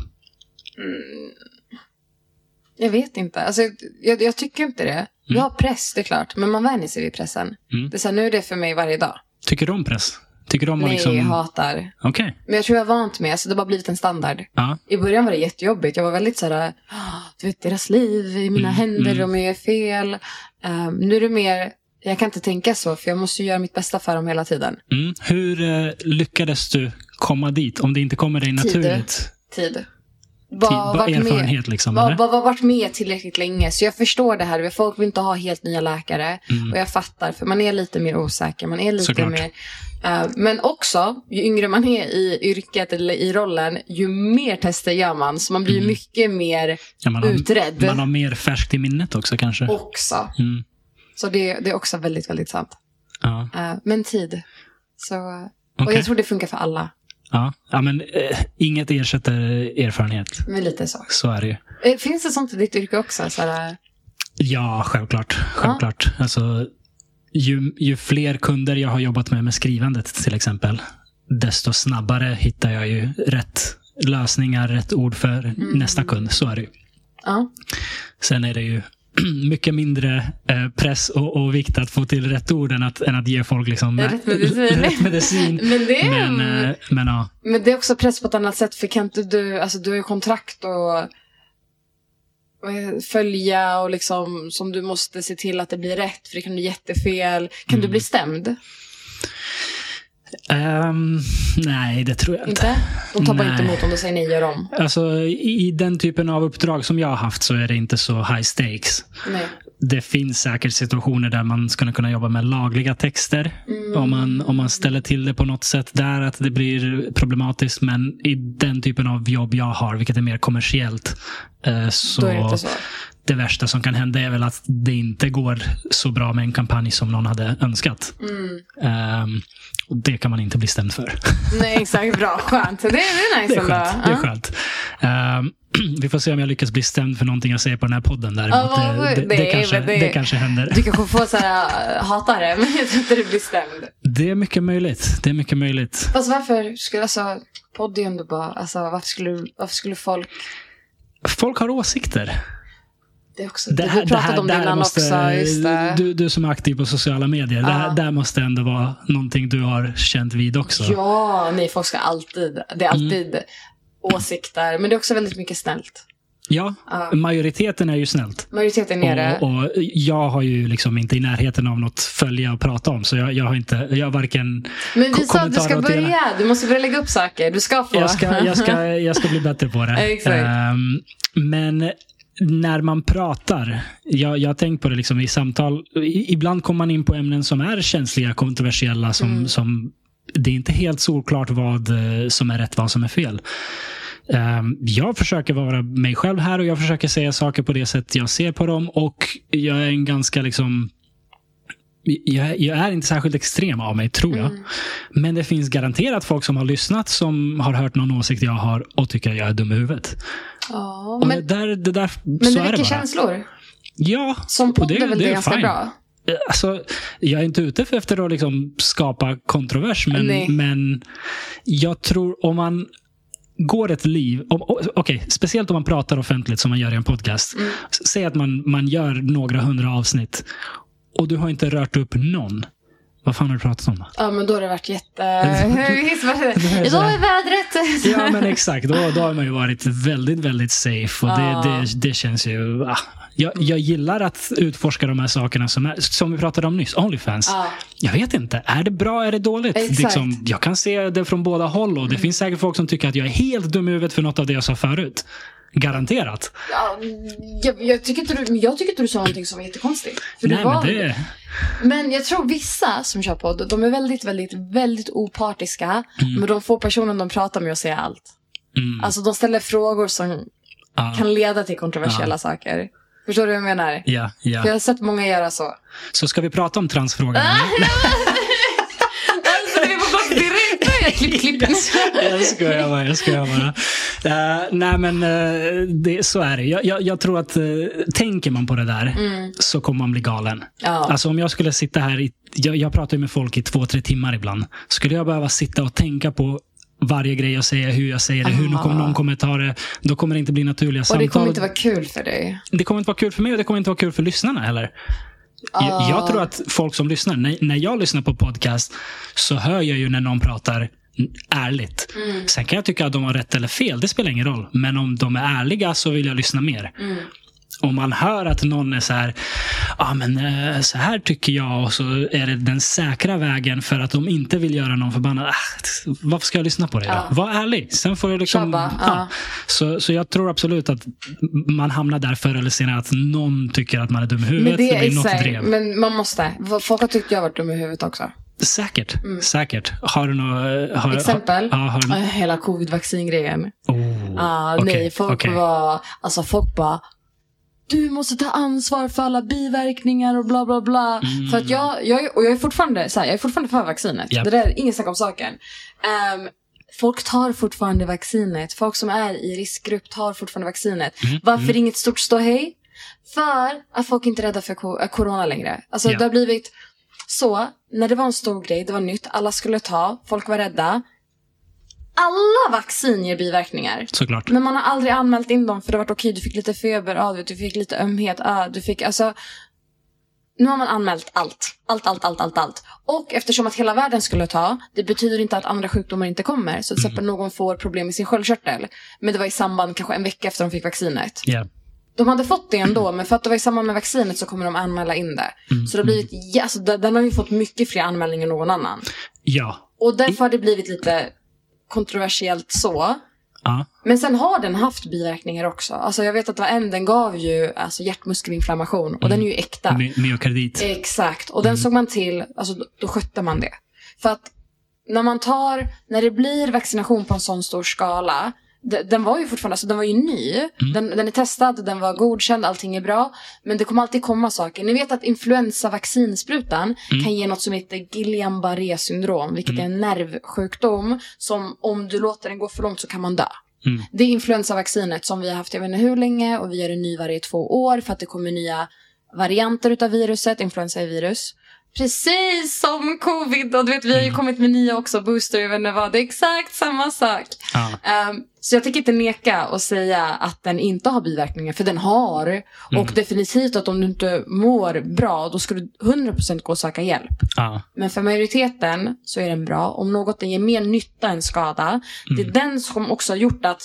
Jag vet inte. Alltså, jag, jag tycker inte det. Vi har press, det är klart. Men man vänjer sig vid pressen. Mm. Det är så här, nu är det för mig varje dag. Tycker du om press? Tycker du om att Nej, liksom... jag hatar. Okej. Men jag tror jag är vant med, så det har bara blivit en standard. Ja. I början var det jättejobbigt. Jag var väldigt så här, "Ah, du vet deras liv i mina Mm, händer, mm. de gör fel. Ehm, nu är det mer, jag kan inte tänka så, för jag måste göra mitt bästa för dem hela tiden. Mm. Hur eh, lyckades du komma dit? Om det inte kommer dig naturligt? Tid. Tid, Bara varit med, erfarenhet liksom? bara, eller? bara varit med tillräckligt länge. Så jag förstår det här. Folk vill inte ha helt nya läkare. Mm. Och jag fattar, för man är lite mer osäker. Man är lite Såklart. mer... eh, men också, ju yngre man är i yrket eller i rollen, ju mer tester gör man. Så man blir Mm. mycket mer Ja, man, har, utredd man har mer färskt i minnet också kanske? också. Mm. Så det, det är också väldigt, väldigt sant. Ja. Eh, men tid. Så, och Okej. jag tror det funkar för alla. Ja. ja, men eh, inget ersätter erfarenhet. Men lite så. Så är det ju. Eh, Finns det sånt i ditt yrke också? Så här, Ja, självklart. självklart. Alltså, ju, ju fler kunder jag har jobbat med med skrivandet till exempel, desto snabbare hittar jag ju rätt lösningar, rätt ord för Mm. nästa kund. Så är det ju. ja. Sen är det ju mycket mindre eh, press och, och vikt att få till rätt ord än att, än att ge folk liksom, Rätt medicin. rätt medicin. Men det är... Men, eh, men ja, Men det är också press på ett annat sätt för kan inte du, alltså du har ju kontrakt och och följa och liksom som du måste se till att det blir rätt för det kan bli jättefel. Kan du Mm. bli stämd? Ehm, nej, det tror jag inte. Inte? De tar bara inte Nej. emot om du säger nej, gör om. Alltså, i, I den typen av uppdrag som jag har haft så är det inte så high stakes. Nej. Det finns säkert situationer där man skulle kunna jobba med lagliga texter. Mm. Om, man, om man ställer till det på något sätt där, att det blir problematiskt. Men i den typen av jobb jag har, vilket är mer kommersiellt, eh, så, så. Det värsta som kan hända är väl att det inte går så bra med en kampanj som någon hade önskat. Mm. Ehm, och det kan man inte bli stämd för. Nej, exakt. Bra. Skönt. Det är, det är nice Det är skönt. Det är skönt. Ehm, vi får se om jag lyckas bli stämd för någonting jag säger på den här podden däremot. Ja, det, det, det, nej, kanske, det- det kanske händer. Du kanske får så här, äh, hata det, men jag tror inte du blir stämd. Det är mycket möjligt. Det är mycket möjligt. Fast varför skulle, alltså, podd är ändå bara, alltså varför skulle, varför skulle folk, Folk har åsikter. Det också, det, du har pratat om det innan också, just det. Du, du som är aktiv på sociala medier, Ja. där, där måste ändå vara någonting du har känt vid också. Ja, nej folk ska alltid, det är alltid åsikter, men det är också väldigt mycket snällt. Ja, Ja. majoriteten är ju snällt. Majoriteten är det. Och, och jag har ju liksom inte i närheten av något följa och prata om. Så jag, jag har inte, jag har varken... Men vi sa att du ska det börja, du måste börja lägga upp saker, du ska få. Jag ska, jag ska, jag ska bli bättre på det. Exakt. Ehm, men när man pratar, jag, jag har tänkt på det liksom i samtal, i, ibland kommer man in på ämnen som är känsliga, kontroversiella, som, Mm. som det är inte helt solklart vad eh, som är rätt, vad som är fel. Um, jag försöker vara mig själv här och jag försöker säga saker på det sätt jag ser på dem. Och jag är en ganska liksom jag, jag, är inte särskilt extrem av mig, tror jag. Mm. Men det finns garanterat folk som har lyssnat som har hört någon åsikt jag har och tycker jag är dum i huvudet. Ja, men, det där, det där, men det väcker känslor. Ja. Som podd är väl det, det ganska fine. bra? Alltså, jag är inte ute efter att liksom skapa kontrovers, men, men jag tror om man går ett liv, okej, okay, speciellt om man pratar offentligt som man gör i en podcast. Mm. Säg att man, man gör några hundra avsnitt och du har inte rört upp någon. Vad fan har du pratat om? Ja, men då har det varit jätte... Idag är vädret... ja, men exakt. Då, då har man ju varit väldigt, väldigt safe. Och ja. det, det, det känns ju... Ah. Jag, jag gillar att utforska de här sakerna som, är, som vi pratade om nyss. Onlyfans. Ja. Jag vet inte. Är det bra? Är det dåligt? Liksom, jag kan se det från båda håll. Och det mm. finns säkert folk som tycker att jag är helt dum i huvudet för något av det jag sa förut. Garanterat. Ja, jag, jag, tycker inte du, jag tycker inte du sa någonting som var jättekonstigt. För Nej, var, men, det... men jag tror vissa som kör podd, de är väldigt, väldigt, väldigt opartiska. Mm. Men de få personer de pratar med och säger allt. Mm. Alltså de ställer frågor som ah. kan leda till kontroversiella ah. saker. Förstår du vad jag menar? Ja, ja. För jag har sett många göra så. Så ska vi prata om transfrågan? klipp, klipp. jag skojar bara. Jag skojar bara. Uh, nej, men uh, det, så är det. Jag, jag, jag tror att uh, tänker man på det där mm. så kommer man bli galen. Ja. Alltså om jag skulle sitta här, i, jag, jag pratar med folk i två, tre timmar ibland. Skulle jag behöva sitta och tänka på varje grej jag säger, hur jag säger det, Aha. hur någon, någon kommer ta det. Då kommer det inte bli naturliga och samtal. Och det kommer inte vara kul för dig. Det kommer inte vara kul för mig och det kommer inte vara kul för lyssnarna heller. Jag, jag, tror att folk som lyssnar, när, när jag lyssnar på podcast så hör jag ju när någon pratar ärligt. Mm. Sen kan jag tycka att de har rätt eller fel, det spelar ingen roll. Men om de är ärliga så vill jag lyssna mer. Mm. Om man hör att någon är så här, ah, men eh, så här tycker jag och så är det den säkra vägen för att de inte vill göra någon förbannad. Ah, varför ska jag lyssna på det ja. Var ärlig. Sen får jag liksom, ja. Ja. Så, så jag tror absolut att man hamnar där förr eller senare att någon tycker att man är dum i huvudet. Men det, det blir något drev. Men man måste. Folk har tyckt jag har varit dum i huvudet också. Säkert. Mm. Säkert. Har du något... Exempel? Har, har, har Hela covid-vaccingrejen. Oh, ah, okay, nej, folk okay. var... Alltså folk bara... Du måste ta ansvar för alla biverkningar och bla bla bla. Mm. För att jag, jag, och jag är fortfarande, så här, jag är fortfarande för vaccinet. Yep. Det där är inget snack om saken. Um, folk tar fortfarande vaccinet. Folk som är i riskgrupp tar fortfarande vaccinet. Mm. Varför mm. inget stort ståhej? För att folk inte är rädda för corona längre. Alltså yeah. det har blivit så, när det var en stor grej, det var nytt, alla skulle ta, folk var rädda. Alla vaccin ger biverkningar. Såklart. Men man har aldrig anmält in dem för det var okej, du fick lite feber, ah, du fick lite ömhet, ah, du fick alltså. Nu har man anmält allt. Allt, allt, allt, allt, allt. Och eftersom att hela världen skulle ta, det betyder inte att andra sjukdomar inte kommer. Så till exempel mm. någon får problem med sin sköldkörtel. Men det var i samband kanske en vecka efter de fick vaccinet. Yeah. De hade fått det ändå, men för att det var i samband med vaccinet så kommer de anmäla in det. Mm. Så det har blivit, alltså, den har ju fått mycket fler anmälningar än någon annan. Ja. Och därför har det blivit lite kontroversiellt så. Ja. Men sen har den haft biverkningar också. Alltså jag vet att en, den gav ju alltså hjärtmuskelinflammation och mm. den är ju äkta. My myokardit. Exakt. Och den mm. såg man till, alltså då, då skötte man det. För att när man tar, när det blir vaccination på en sån stor skala den var ju fortfarande, alltså den var ju ny. Mm. Den, den, är testad, den var godkänd, allting är bra. Men det kommer alltid komma saker. Ni vet att influensavaccinsprutan mm. kan ge något som heter Guillain-Barré syndrom, vilket mm. är en nervsjukdom som om du låter den gå för långt så kan man dö. Mm. Det är influensavaccinet som vi har haft, jag vet inte hur länge, och vi gör en ny varje två år för att det kommer nya varianter utav viruset, influensa är virus. Precis som covid. Och du vet, vi har ju mm. kommit med nya också, booster, jag vet inte vad. Det är exakt samma sak. Ja. Um, så jag tänker inte neka och säga att den inte har biverkningar, för den har. Mm. Och definitivt att om du inte mår bra, då ska du 100% gå och söka hjälp. Ja. Men för majoriteten så är den bra. Om något den ger mer nytta än skada. Mm. Det är mm. den som också har gjort att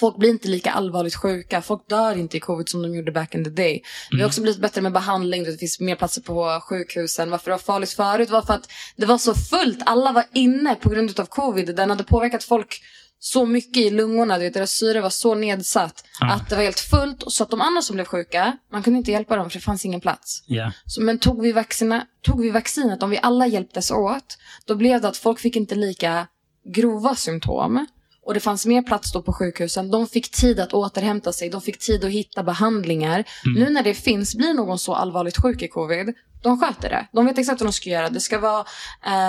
folk blir inte lika allvarligt sjuka. Folk dör inte i covid som de gjorde back in the day. Mm. Vi har mm. också blivit bättre med behandling. Det finns mer platser på sjukhusen. Varför det var farligt förut var för att det var så fullt. Alla var inne på grund av covid. Den hade påverkat folk så mycket i lungorna, du vet, deras syre var så nedsatt Ja. att det var helt fullt. Så att de andra som blev sjuka, man kunde inte hjälpa dem för det fanns ingen plats. Ja. Så, men tog vi, vaccina, tog vi vaccinet, om vi alla hjälptes åt, då blev det att folk fick inte lika grova symptom. Och det fanns mer plats då på sjukhusen. De fick tid att återhämta sig. De fick tid att hitta behandlingar. Nu när det finns, blir någon så allvarligt sjuk i covid, de sköter det. De vet exakt vad de ska göra. Det ska vara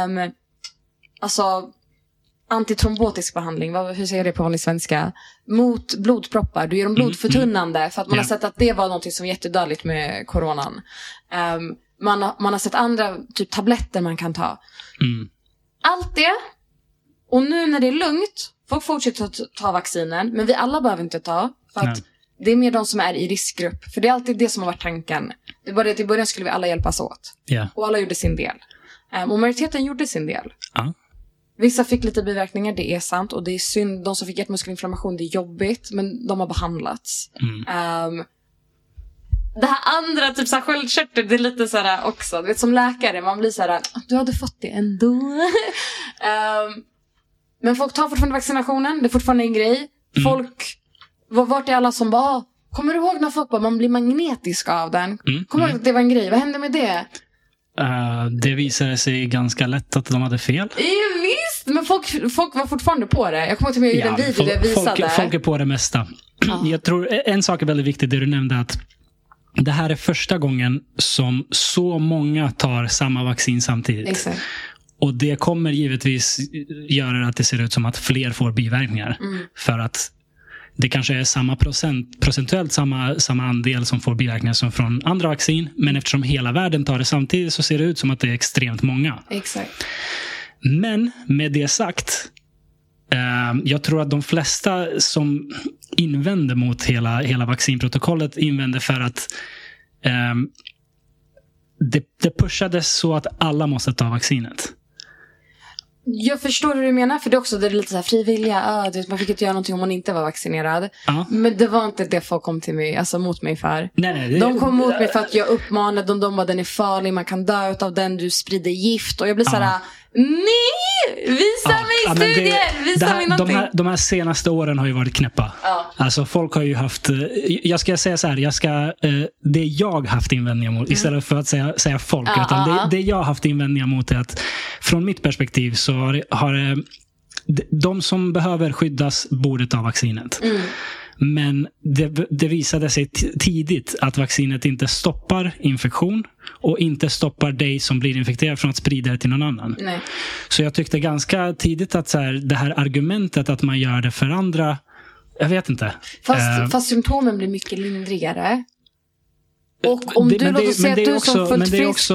um, alltså, antitrombotisk behandling. Hur säger jag det på vanlig svenska? Mot blodproppar. Du gör dem blodförtunnande. För att man Ja. har sett att det var något som var jättedödligt med coronan. Ehm, man, har, man har sett andra typ tabletter man kan ta. Mm. Allt det. Och nu när det är lugnt. Folk fortsätter att ta vaccinen. Men vi alla behöver inte ta. För att Nej. det är mer de som är i riskgrupp. För det är alltid det som har varit tanken. Det bara det att i början skulle vi alla hjälpas åt. Ja. Och alla gjorde sin del. Ehm, och majoriteten gjorde sin del. Ja. Vissa fick lite biverkningar, det är sant. Och det är synd. De som fick hjärtmuskelinflammation, det är jobbigt. Men de har behandlats. Mm. Ehm, det här andra, typ så här sköldkörtel, det är lite så här också. Du vet som läkare, man blir så här, du hade fått det ändå. Ehm, men folk tar fortfarande vaccinationen, det är fortfarande en grej. Mm. Folk, var- vart är alla som bara, "Ah, kommer du ihåg när folk bara, man blir magnetisk av den? Mm. Kommer du ihåg att det var en grej? Vad hände med det? Eh, det visade sig ganska lätt att de hade fel. Ja, visst, men folk, folk var fortfarande på det. Jag kommer ihåg till och med jag gjorde en video där jag visade. folk, folk är på det mesta. Ja. Jag tror en sak är väldigt viktig, det du nämnde att det här är första gången som så många tar samma vaccin samtidigt. Exakt. Och det kommer givetvis göra att det ser ut som att fler får biverkningar. Mm. För att det kanske är samma procent, procentuellt samma, samma andel som får biverkningar som från andra vaccin. Men eftersom hela världen tar det samtidigt så ser det ut som att det är extremt många. Exakt. Men med det sagt, eh, jag tror att de flesta som invänder mot hela, hela vaccinprotokollet invänder för att eh, det, det pushades så att alla måste ta vaccinet. Jag förstår hur du menar, för det är också det är lite så här frivilliga. Ah, vet, man fick inte göra någonting om man inte var vaccinerad. Ja. Men det var inte det folk kom till mig, alltså mot mig för. Nej, nej, det, De kom mot mig för att jag uppmanade dem, de bara den är farlig, man kan dö av den, du sprider gift. Och jag blir så här, nej! Visa Ja, mig ja, men det- studier! Visa det här, mig de, någonting. här, de här senaste åren har ju varit knäppa. Ja. Alltså folk har ju haft, eh, jag ska säga så här, jag ska, eh, det jag haft invändningar mot, istället för att säga, säga folk, Mm. Ja, utan ja, det, det jag haft invändningar mot är att från mitt perspektiv så har, har de- de som behöver skyddas borde ta vaccinet. Mm. Men det, det visade sig tidigt att vaccinet inte stoppar infektion och inte stoppar dig som blir infekterad från att sprida det till någon annan. Nej. Så jag tyckte ganska tidigt att så här, det här argumentet att man gör det för andra, jag vet inte. Fast, Eh, fast symptomen blir mycket lindrigare. Och om det- du, men låt oss säga att du också, som fullt Men det är också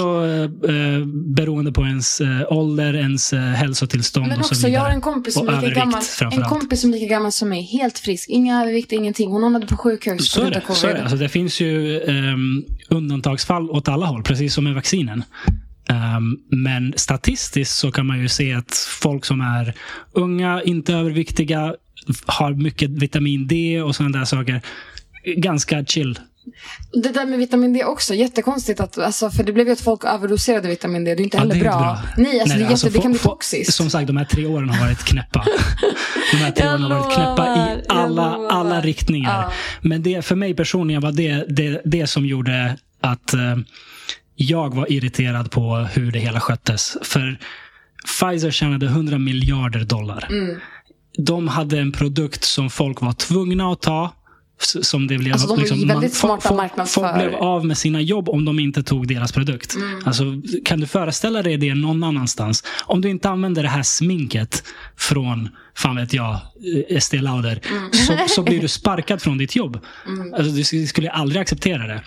eh, beroende på ens eh, ålder, ens eh, hälsotillstånd Men och så vidare. jag har en kompis som Och lika gammal. En kompis som är lika gammal som mig. Helt frisk. Inga övervikt, ingenting. Hon hamnade på sjukhus Så på grund av det. covid. Så är det. Alltså, det finns ju um, undantagsfall åt alla håll, precis som med vaccinen. Ehm, men statistiskt så kan man ju se att folk som är unga, inte överviktiga, har mycket vitamin D och sådana där saker. Ganska chill. Det där med vitamin D också, jättekonstigt. Att, alltså, för det blev ju att folk överdoserade vitamin D. Det är inte Ja, heller är bra. inte Nej, alltså, det, är jätte, det kan bli toxiskt. Som sagt, de här tre åren har varit knäppa. De här tre Jag åren har varit knäppa i alla, alla riktningar. Ja. Men det, för mig personligen var det det, det som gjorde att eh, jag var irriterad på hur det hela sköttes. För Pfizer tjänade 100 miljarder dollar. Mm. De hade en produkt som folk var tvungna att ta. Som det blev, Alltså, de väldigt fo- smarta. Folk blev av med sina jobb om de inte tog deras produkt. Mm. Alltså, kan du föreställa dig det någon annanstans? Om du inte använder det här sminket från, fan vet jag, eh, Estée Lauder, Mm. så, så blir du sparkad från ditt jobb. Alltså, du sk- skulle aldrig acceptera det.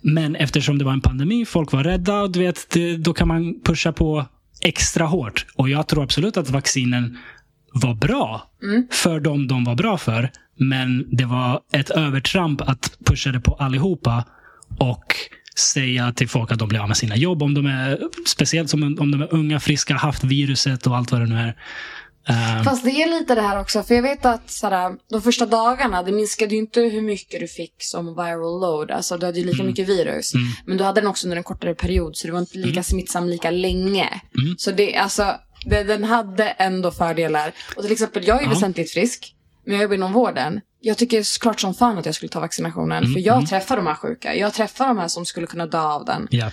Men eftersom det var en pandemi, folk var rädda, och du vet, det, då kan man pusha på extra hårt. Och jag tror absolut att vaccinen var bra för dem de var bra för. Men det var ett övertramp att pusha det på allihopa och säga till folk att de blir av med sina jobb. Om de är, speciellt som om de är unga, friska, haft viruset och allt vad det nu är. Eh, Fast det är lite det här också. För jag vet att sådär, de första dagarna, det minskade ju inte hur mycket du fick som viral load. Alltså du hade ju lika mycket virus. Men du hade den också under en kortare period. Så det var inte lika smittsam lika länge. Så det, alltså, det, den hade ändå fördelar. Och till exempel, jag är Ja. väsentligt frisk. Men jag jobbar inom vården. Jag tycker såklart som fan att jag skulle ta vaccinationen. Mm, för jag mm. träffar de här sjuka. Jag träffar de här som skulle kunna dö av den. Ja.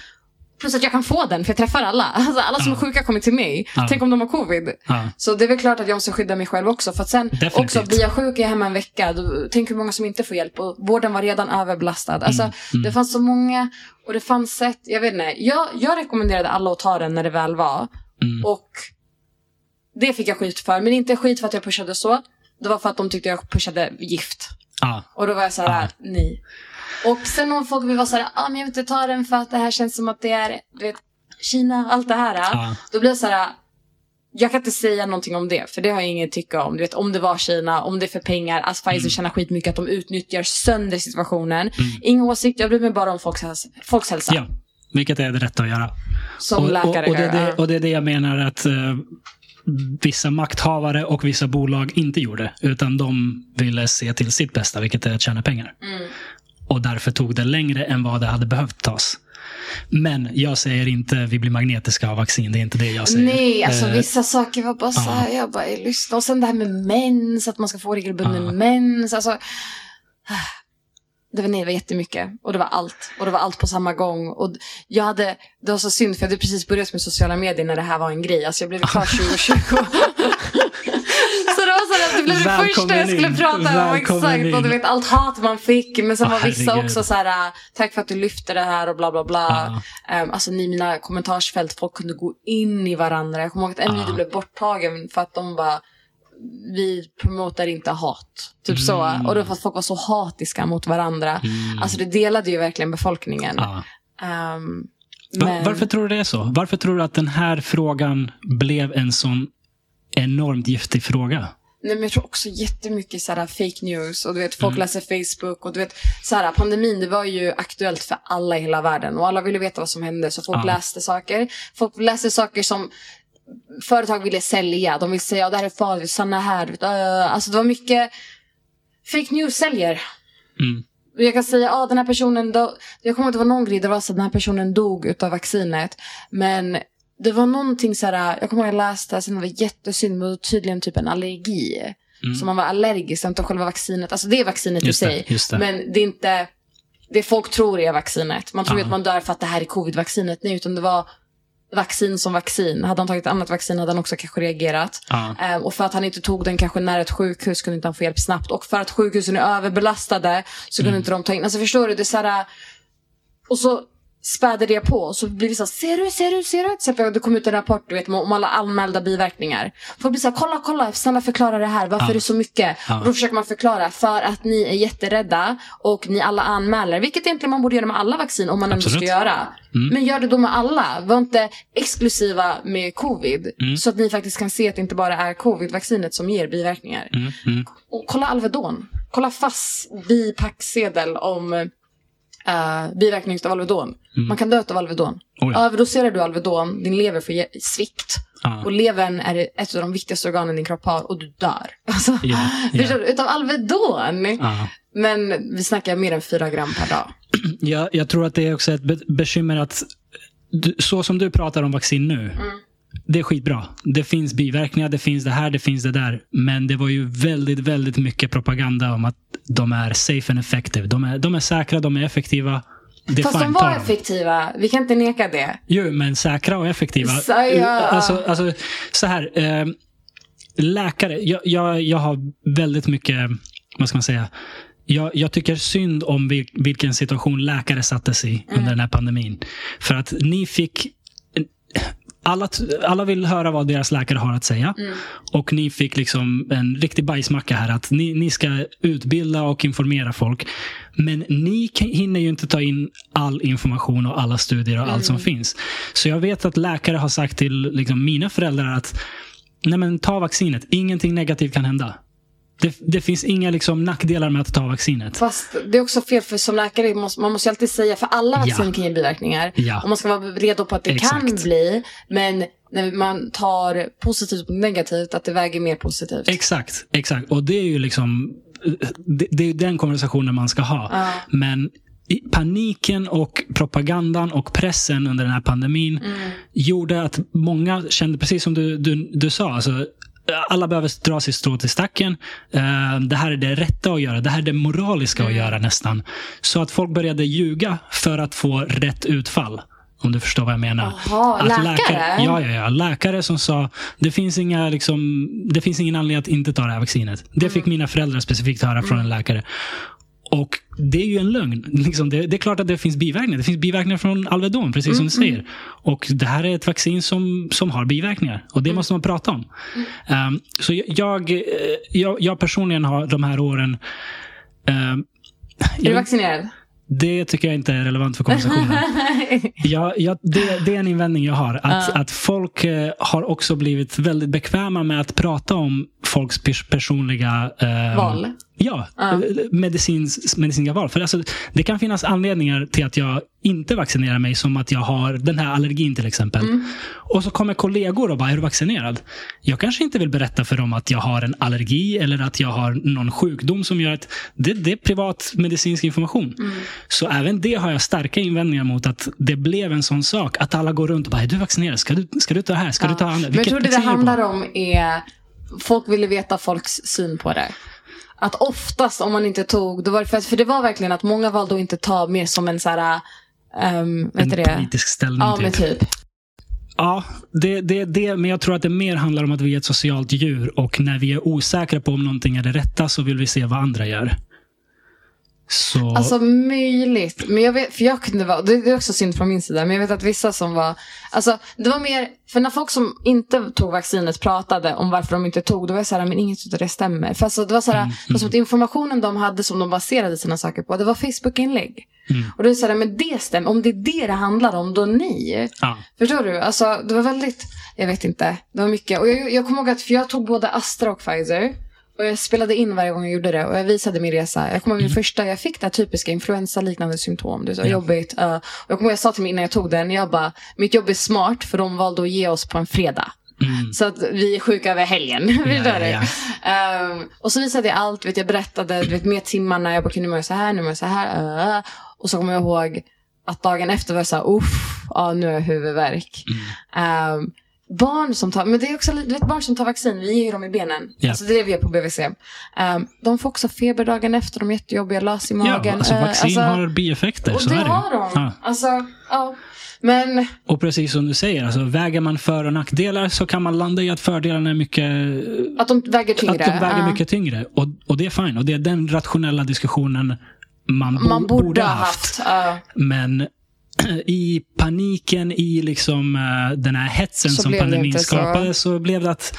Plus att jag kan få den, för jag träffar alla. Alltså, alla som Ja. är sjuka kommer till mig. Ja. Tänk om de har covid. Ja. Så det är väl klart att jag måste skydda mig själv också. För att sen Definitivt. också, blir jag sjuk är hemma en vecka, tänk hur många som inte får hjälp. Och vården var redan överbelastad. Alltså, mm. Det fanns så många och det fanns sätt, jag vet inte. Jag, jag rekommenderade alla att ta den när det väl var. Mm. Och det fick jag skit för. Men inte skit för att jag pushade så. Det var för att de tyckte jag pushade gift. Ja. Och då var jag så här, Ja. nej. Och sen om folk vill vara så här, ah, men jag vill inte ta den för att det här känns som att det är, du vet, Kina, allt det här. Ja. Då blir jag så här, jag kan inte säga någonting om det, för det har jag ingen tycka om. Du vet, om det var Kina, om det är för pengar, att Pfizer Mm. tjänar skitmycket, att de utnyttjar sönder situationen. Ingen åsikt, jag bryr mig bara om folks, häls- folks hälsa. ja. Vilket är det rätta att göra. Som och, läkare och, och, det, det, och det är det jag menar att eh, vissa makthavare och vissa bolag inte gjorde. Utan de ville se till sitt bästa, vilket är att tjäna pengar. Mm. Och därför tog det längre än vad det hade behövt tas. Men jag säger inte vi blir magnetiska av vaccin. Det är inte det jag säger. Nej, alltså Eh, vissa saker var bara så här, jag bara, lyssna. Och sen det här med mens, att man ska få regelbunden Ja. mens. Alltså, det var, nej, det var jättemycket. Och det var allt. Och det var allt på samma gång. Och jag hade, det var så synd för jag hade precis börjat med sociala medier när det här var en grej. Alltså jag blev klar 2020. så det var så här, det blev det Välkommen första jag skulle in. prata om. Exakt. Och du vet allt hat man fick. Men sen var vissa herregud. också så här, tack för att du lyfte det här och bla bla bla. Ja. Um, alltså ni mina kommentarsfält, folk kunde gå in i varandra. Jag kommer ihåg att en Ah. video blev borttagen för att de bara vi promotar inte hat. Typ så. Mm. Och det var för att folk var så hatiska mot varandra. Mm. Alltså det delade ju verkligen befolkningen. Ja. Va- men... Varför tror du det är så? Varför tror du att den här frågan blev en sån enormt giftig fråga? Nej, men jag tror också jättemycket så här, fake news och du vet, folk Mm. läser Facebook och du vet, så här, pandemin det var ju aktuellt för alla i hela världen och alla ville veta vad som hände så folk Ja. läste saker. Folk läste saker som företag ville sälja. De ville säga ja, det här är farligt, stanna här. Uh, alltså det var mycket fake news säljer. Mm. Jag kan säga, ja den här personen, då, jag kommer ihåg att det var någon grej, det var så att den här personen dog utav vaccinet. Men det var någonting så här, jag kommer ihåg att jag läste, sen var det jättesynd, men tydligen typ en allergi. Mm. Så man var allergisk, inte själva vaccinet. Alltså det är vaccinet Just i sig. det. Men det är inte, det folk tror är vaccinet. Man tror ju Ja. att man dör för att det här är covid-vaccinet. Nej, utan det var vaccin som vaccin. Hade han tagit ett annat vaccin hade han också kanske reagerat. Ja. Ehm, och för att han inte tog den kanske nära ett sjukhus kunde inte han få hjälp snabbt. Och för att sjukhusen är överbelastade så kunde Mm. inte de ta in. Alltså förstår du? Det är så här, och så späder det på. Så blir vi så här, ser du, ser du, ser du? Till exempel, det kom ut en rapport du vet, om alla anmälda biverkningar. Folk blir så här, kolla, kolla, snälla förklara det här. Varför Ja. är det så mycket? Ja. Och då försöker man förklara. För att ni är jätterädda och ni alla anmäler. Vilket egentligen man borde göra med alla vaccin om man ändå ska göra. Mm. Men gör det då med alla. Var inte exklusiva med covid. Mm. Så att ni faktiskt kan se att det inte bara är covid-vaccinet som ger biverkningar. Mm. Mm. Och kolla Alvedon. Kolla FASS bipacksedel om uh, biverkning av Alvedon. Mm. Man kan dö av Alvedon. Oh ja. Överdoserar du Alvedon, din lever får svikt. Ja. Och levern är ett av de viktigaste organen din kropp har och du dör. Alltså, Ja, ja. Förstår du? Utav Alvedon. Ja. Men vi snackar mer än fyra gram per dag. Jag, jag tror att det är också ett be bekymmer att du, så som du pratar om vaccin nu. Mm. Det är skitbra. Det finns biverkningar, det finns det här, det finns det där. Men det var ju väldigt, väldigt mycket propaganda om att de är safe and effective. De är, de är säkra, de är effektiva. Det Fast de var effektiva. Vi kan inte neka det. Jo, men säkra och effektiva. Så, ja. Alltså, alltså, så här. Eh, läkare. Jag, jag, jag har väldigt mycket, vad ska man säga. Jag, jag tycker synd om vil, vilken situation läkare sattes i under den här pandemin. För att ni fick alla, alla vill höra vad deras läkare har att säga. Och ni fick liksom en riktig bajsmacka här. Att ni, ni ska utbilda och informera folk. Men ni kan, hinner ju inte ta in all information och alla studier och allt som finns. Så jag vet att läkare har sagt till liksom, mina föräldrar att Nej, men ta vaccinet. Ingenting negativt kan hända. Det, det finns inga liksom, nackdelar med att ta vaccinet. Fast det är också fel för som läkare, måste, man måste ju alltid säga, för alla vacciner Ja. kan ge biverkningar. Ja. Och man ska vara redo på att det kan Exakt. bli. Men när man tar positivt och negativt, att det väger mer positivt. Exakt, exakt. Och det är ju liksom det, det är den konversationen man ska ha. Ja. Men paniken och propagandan och pressen under den här pandemin gjorde att många kände, precis som du, du, du sa, alltså, alla behöver dra sitt strå till stacken. Eh, det här är det rätta att göra. Det här är det moraliska att göra nästan. Så att folk började ljuga för att få rätt utfall. Om du förstår vad jag menar. Jaha, Att läkare? ja, ja, ja. Läkare som sa det finns, inga, liksom, det finns ingen anledning att inte ta det här vaccinet. Det fick mina föräldrar specifikt höra från en läkare. Och det är ju en lögn. Liksom det, det är klart att det finns biverkningar. Det finns biverkningar från Alvedon, precis som du säger. Och det här är ett vaccin som, som har biverkningar. Och det måste man prata om. Um, så jag, eh, jag, jag personligen har de här åren um, Är du vaccinerad? det tycker jag inte är relevant för konversationen. Ja, ja, det, det är en invändning jag har. Att, att folk eh, har också blivit väldigt bekväma med att prata om folks pers personliga eh, Val? Ja, eh, medicins, medicinska val. För alltså, det kan finnas anledningar till att jag inte vaccinerar mig. Som att jag har den här allergin till exempel. Mm. Och så kommer kollegor och bara, är du vaccinerad? Jag kanske inte vill berätta för dem att jag har en allergi eller att jag har någon sjukdom som gör att det, det är privat medicinsk information. Mm. Så även det har jag starka invändningar mot att det blev en sån sak. Att alla går runt och bara, är du vaccinerad? Ska du, ska du ta det här? Ska du ta andra? Men jag Vilket tror det det vaccin är du på?" handlar om är, folk ville veta folks syn på det. Att oftast om man inte tog, då var det för, för det var verkligen att många valde att inte ta mer som en så här, um, En det? politisk ställning Ja men typ. typ. Ja, det, det, det, men jag tror att det mer handlar om att vi är ett socialt djur och när vi är osäkra på om någonting är det rätta så vill vi se vad andra gör. Så, Alltså möjligt. Men jag vet, för jag kunde vara, det det är också synd från min sida, men jag vet att vissa som var, alltså det var mer, för när folk som inte tog vaccinet pratade om varför de inte tog, då var jag såhär, men inget av det stämmer. För alltså, det var såhär, det var som att informationen de hade som de baserade sina saker på, det var Facebook-inlägg. Mm. Och då är det såhär, men det stämmer, om det är det det handlar om, då nej. ja. Förstår du? Alltså det var väldigt, jag vet inte, det var mycket. Och jag, jag kommer ihåg att, för jag tog både Astra och Pfizer. Och jag spelade in varje gång jag gjorde det och jag visade min resa. Jag kommer ihåg min första, jag fick det här typiska influensaliknande symptom. Det så Ja. jobbigt. Uh, och jag kommer ihåg jag sa till mig innan jag tog den, jag bara, mitt jobb är smart för de valde att ge oss på en fredag. Mm. Så att vi är sjuka över helgen. Ja, du? ja. Ehm, och så visade jag allt, vet, jag berättade du vet, med timmarna, jag bara, nu mår jag så här, nu mår jag så här. uh. Och så kommer jag ihåg att dagen efter var jag så här, uff, ja, nu har jag huvudvärk. Mm. Ehm, barn som tar, men det är också, du vet barn som tar vaccin, vi ger ju dem i benen. Ja. Alltså det är det vi gör på BVC. Ehm, de får också feber dagen efter, de är jättejobbiga, lös i magen. ja, alltså Eh, vaccin alltså, har bieffekter. Och så det är det. har de. Ja. Alltså, ja. Men Och precis som du säger, alltså, väger man för och nackdelar så kan man landa i att fördelarna är mycket att de väger tyngre. Att de väger Ja. mycket tyngre. Och, och det är fine. Och det är den rationella diskussionen man, bo, Man borde ha haft. ja. Men i paniken, i liksom eh, den här hetsen Så som pandemin så. skapade så. blev det att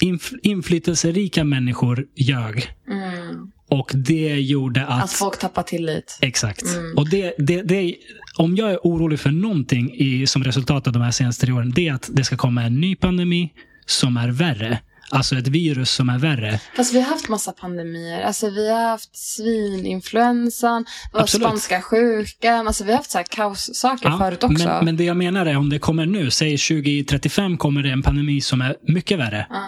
inf inflytelserika människor ljög. Mm. Och det gjorde att... Att folk tappar tillit. Exakt. Mm. Och det, det, det, om jag är orolig för någonting i, som resultat av de här senaste tre åren, det är att det ska komma en ny pandemi som är värre. Alltså ett virus som är värre. Fast vi har haft massa pandemier. Alltså vi har haft svininfluensan, spanska sjukan. Alltså vi har haft så här kaossaker förut också. men, men det jag menar är om det kommer nu, säg 2035 kommer det en pandemi som är mycket värre. Ja.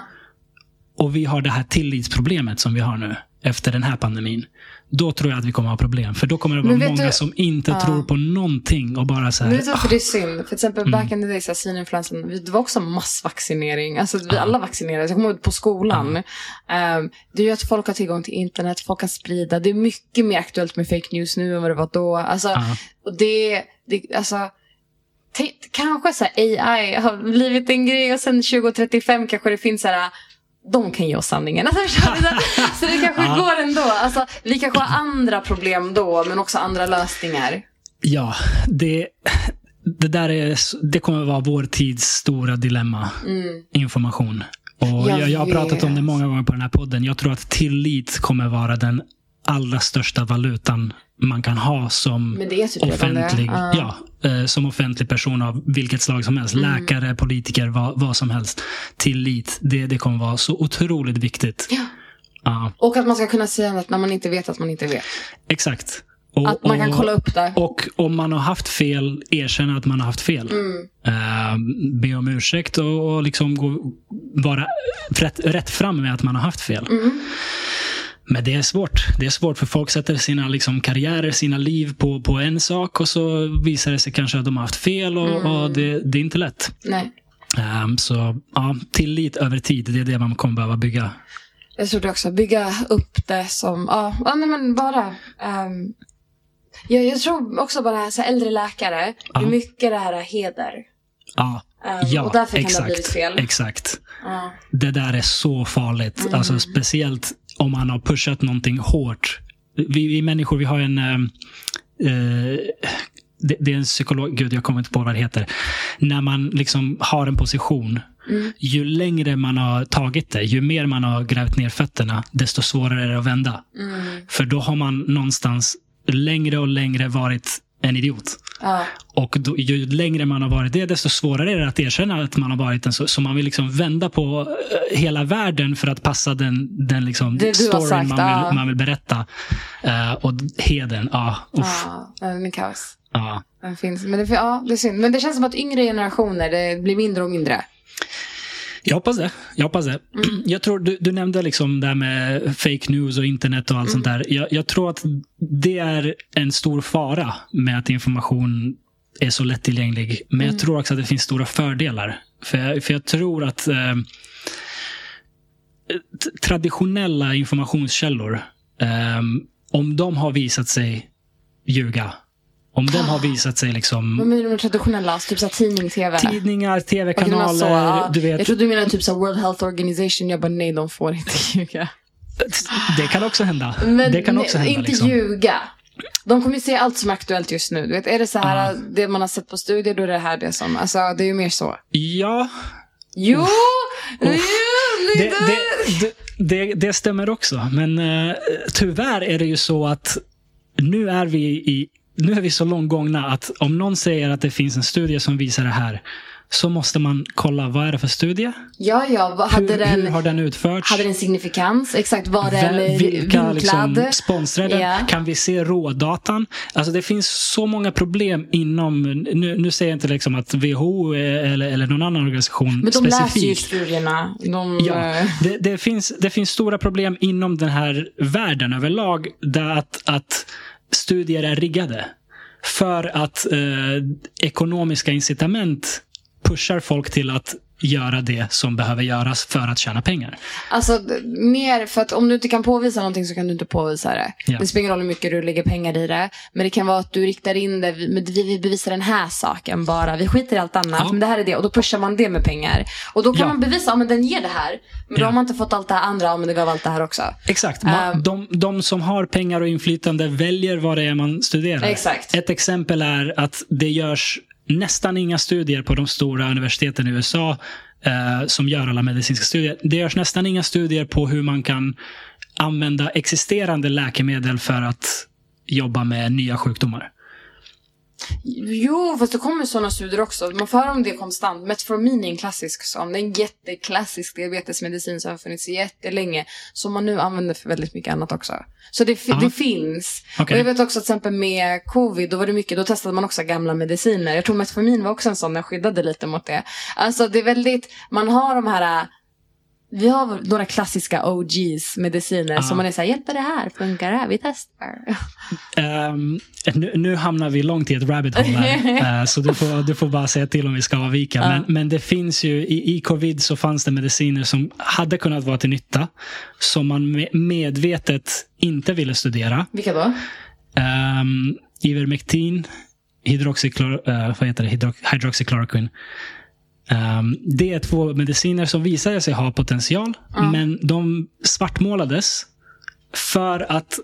Och vi har det här tillitsproblemet som vi har nu efter den här pandemin. Då tror jag att vi kommer ha problem. För då kommer det vara många du- som inte Ja. tror på någonting och bara så här. Men vet du varför det är synd? För till exempel Mm. back in the days, så svininfluensan, vi- det var också massvaccinering. Alltså vi alla vaccinerades. Jag kommer ihåg på skolan. Ehm, det är ju att folk har tillgång till internet, folk kan sprida. Det är mycket mer aktuellt med fake news nu än vad det var då. Alltså, och det, det alltså, kanske så AI har blivit en grej och sen 2035 kanske det finns så här de kan ge oss sanningen. Alltså, så det kanske Ja. går ändå. Alltså, vi kanske har andra problem då, men också andra lösningar. Ja, det, det där är, det kommer vara vår tids stora dilemma. Mm. Information. Och Jag jag, jag har pratat om det många gånger på den här podden. Jag tror att tillit kommer vara den allra största valutan man kan ha som offentlig, Ja. ja, eh, som offentlig person av vilket slag som helst. Mm. Läkare, politiker, vad, vad som helst. Tillit, det, det kommer vara så otroligt viktigt. Ja. Ja, Och att man ska kunna säga något när man inte vet att man inte vet. exakt. Och, Att man kan och- kolla upp det. Och om man har haft fel, erkänna att man har haft fel. Mm. Eh, be om ursäkt och, och liksom gå, vara rätt, rätt fram med att man har haft fel. Mm. Men det är svårt. Det är svårt för folk sätter sina liksom, karriärer, sina liv på, på en sak och så visar det sig kanske att de har haft fel och, Mm. och det, det är inte lätt. Nej. Ehm, så ja, tillit över tid, det är det man kommer behöva bygga. Jag tror det också. Bygga upp det som, ja, ja nej, men bara. ehm, jag, jag tror också bara så här, äldre läkare, Ja. hur mycket det här är heder. Ja, Ehm, ja och därför kan det ha exakt. blivit fel. Exakt. Ja. Det där är så farligt. Mm. Alltså, speciellt om man har pushat någonting hårt. Vi, vi människor, vi har en... ehm, eh, det, det är en psykolog, gud jag kommer inte på vad det heter. När man liksom har en position, Mm. ju längre man har tagit det, ju mer man har grävt ner fötterna, desto svårare är det att vända. Mm. För då har man någonstans längre och längre varit en idiot. Ja. Och då, ju längre man har varit det, desto svårare är det att erkänna att man har varit en så. Så man vill liksom vända på eh, hela världen för att passa den, den liksom Det storyn sagt, man, ja. vill, man vill berätta. Eh, och hedern, ja. uff, Ja, den är kaos. ja. Den finns. Men det, ja, det är synd. Men det känns som att yngre generationer, det blir mindre och mindre. Jag hoppas det. Jag hoppas det. Mm. Jag tror, du, du nämnde liksom det här med fake news och internet och allt sånt Mm. där. Jag, jag tror att det är en stor fara med att information är så lättillgänglig. Men Mm. jag tror också att det finns stora fördelar. För jag, för jag tror att eh, traditionella informationskällor, eh, om de har visat sig ljuga, om de har visat sig liksom Vad menar du med traditionella? Typ så tidning, tv? tidningar, tv-kanaler, så, ja. du vet. Jag trodde du menade typ så World Health Organization. Jag bara nej, de får inte ljuga. Det kan också hända. Men det kan också hända. inte liksom. ljuga. De kommer ju se allt som är aktuellt just nu. Du vet, är det så här, Ja. det man har sett på studier, då är det här det som... Alltså, det är ju mer så. Ja, Jo! jo det, det, det, det, stämmer också. Men eh, tyvärr är det ju så att nu är vi i nu är vi så långt gångna att om någon säger att det finns en studie som visar det här så måste man kolla vad är det för studie? Ja, ja. Vad, hade, hur, den, hur har den utförts? hade den signifikans? Exakt. Var den Vem- Vilka liksom vinklad? sponsrar den? Ja. Kan vi se rådatan? Alltså det finns så många problem inom, nu, nu säger jag inte liksom att WHO eller, eller någon annan organisation Men de läser ju specifikt. studierna. De, Ja, eh, det, det, finns, det finns stora problem inom den här världen överlag. Där att, att studier är riggade. För att eh, ekonomiska incitament pushar folk till att göra det som behöver göras för att tjäna pengar. Alltså mer för att om du inte kan påvisa någonting så kan du inte påvisa det. Ja. Det spelar ingen roll hur mycket du lägger pengar i det. Men det kan vara att du riktar in det, vi- men vi vill bevisa den här saken bara. Vi skiter i allt annat, Ja. men det här är det. Och då pushar man det med pengar. Och då kan Ja. man bevisa, ja men den ger det här. Men då Ja. har man inte fått allt det här andra, ja men det gav allt det här också. Exakt. Man, Ehm. de, de som har pengar och inflytande väljer vad det är man studerar. Exakt. Ett exempel är att det görs nästan inga studier på de stora universiteten i USA eh, som gör alla medicinska studier. Det görs nästan inga studier på hur man kan använda existerande läkemedel för att jobba med nya sjukdomar. Jo, fast det kommer sådana studier också. Man får höra om det konstant. Metformin är en klassisk sån. Det är en jätteklassisk diabetesmedicin som har funnits jättelänge. Som man nu använder för väldigt mycket annat också. Så det, det finns. Okej. Och jag vet också att till exempel med covid, då var det mycket, då testade man också gamla mediciner. Jag tror metformin var också en sån, den skyddade lite mot det. Alltså det är väldigt, man har de här vi har några klassiska OGs mediciner Ja. som man är såhär, hjälper det här? Funkar det här? Vi testar. Ehm, nu, nu hamnar vi långt i ett rabbit hole här. Eh, så du får, du får bara säga till om vi ska avvika. Ja. Men, men det finns ju, i, i covid så fanns det mediciner som hade kunnat vara till nytta. Som man me- medvetet inte ville studera. Vilka då? Um, Ivermectin, hydroxychlor, eh, vad heter det? Hydro, hydroxychloroquine. Ehm, det är två mediciner som visade sig ha potential, Mm. men de svartmålades för att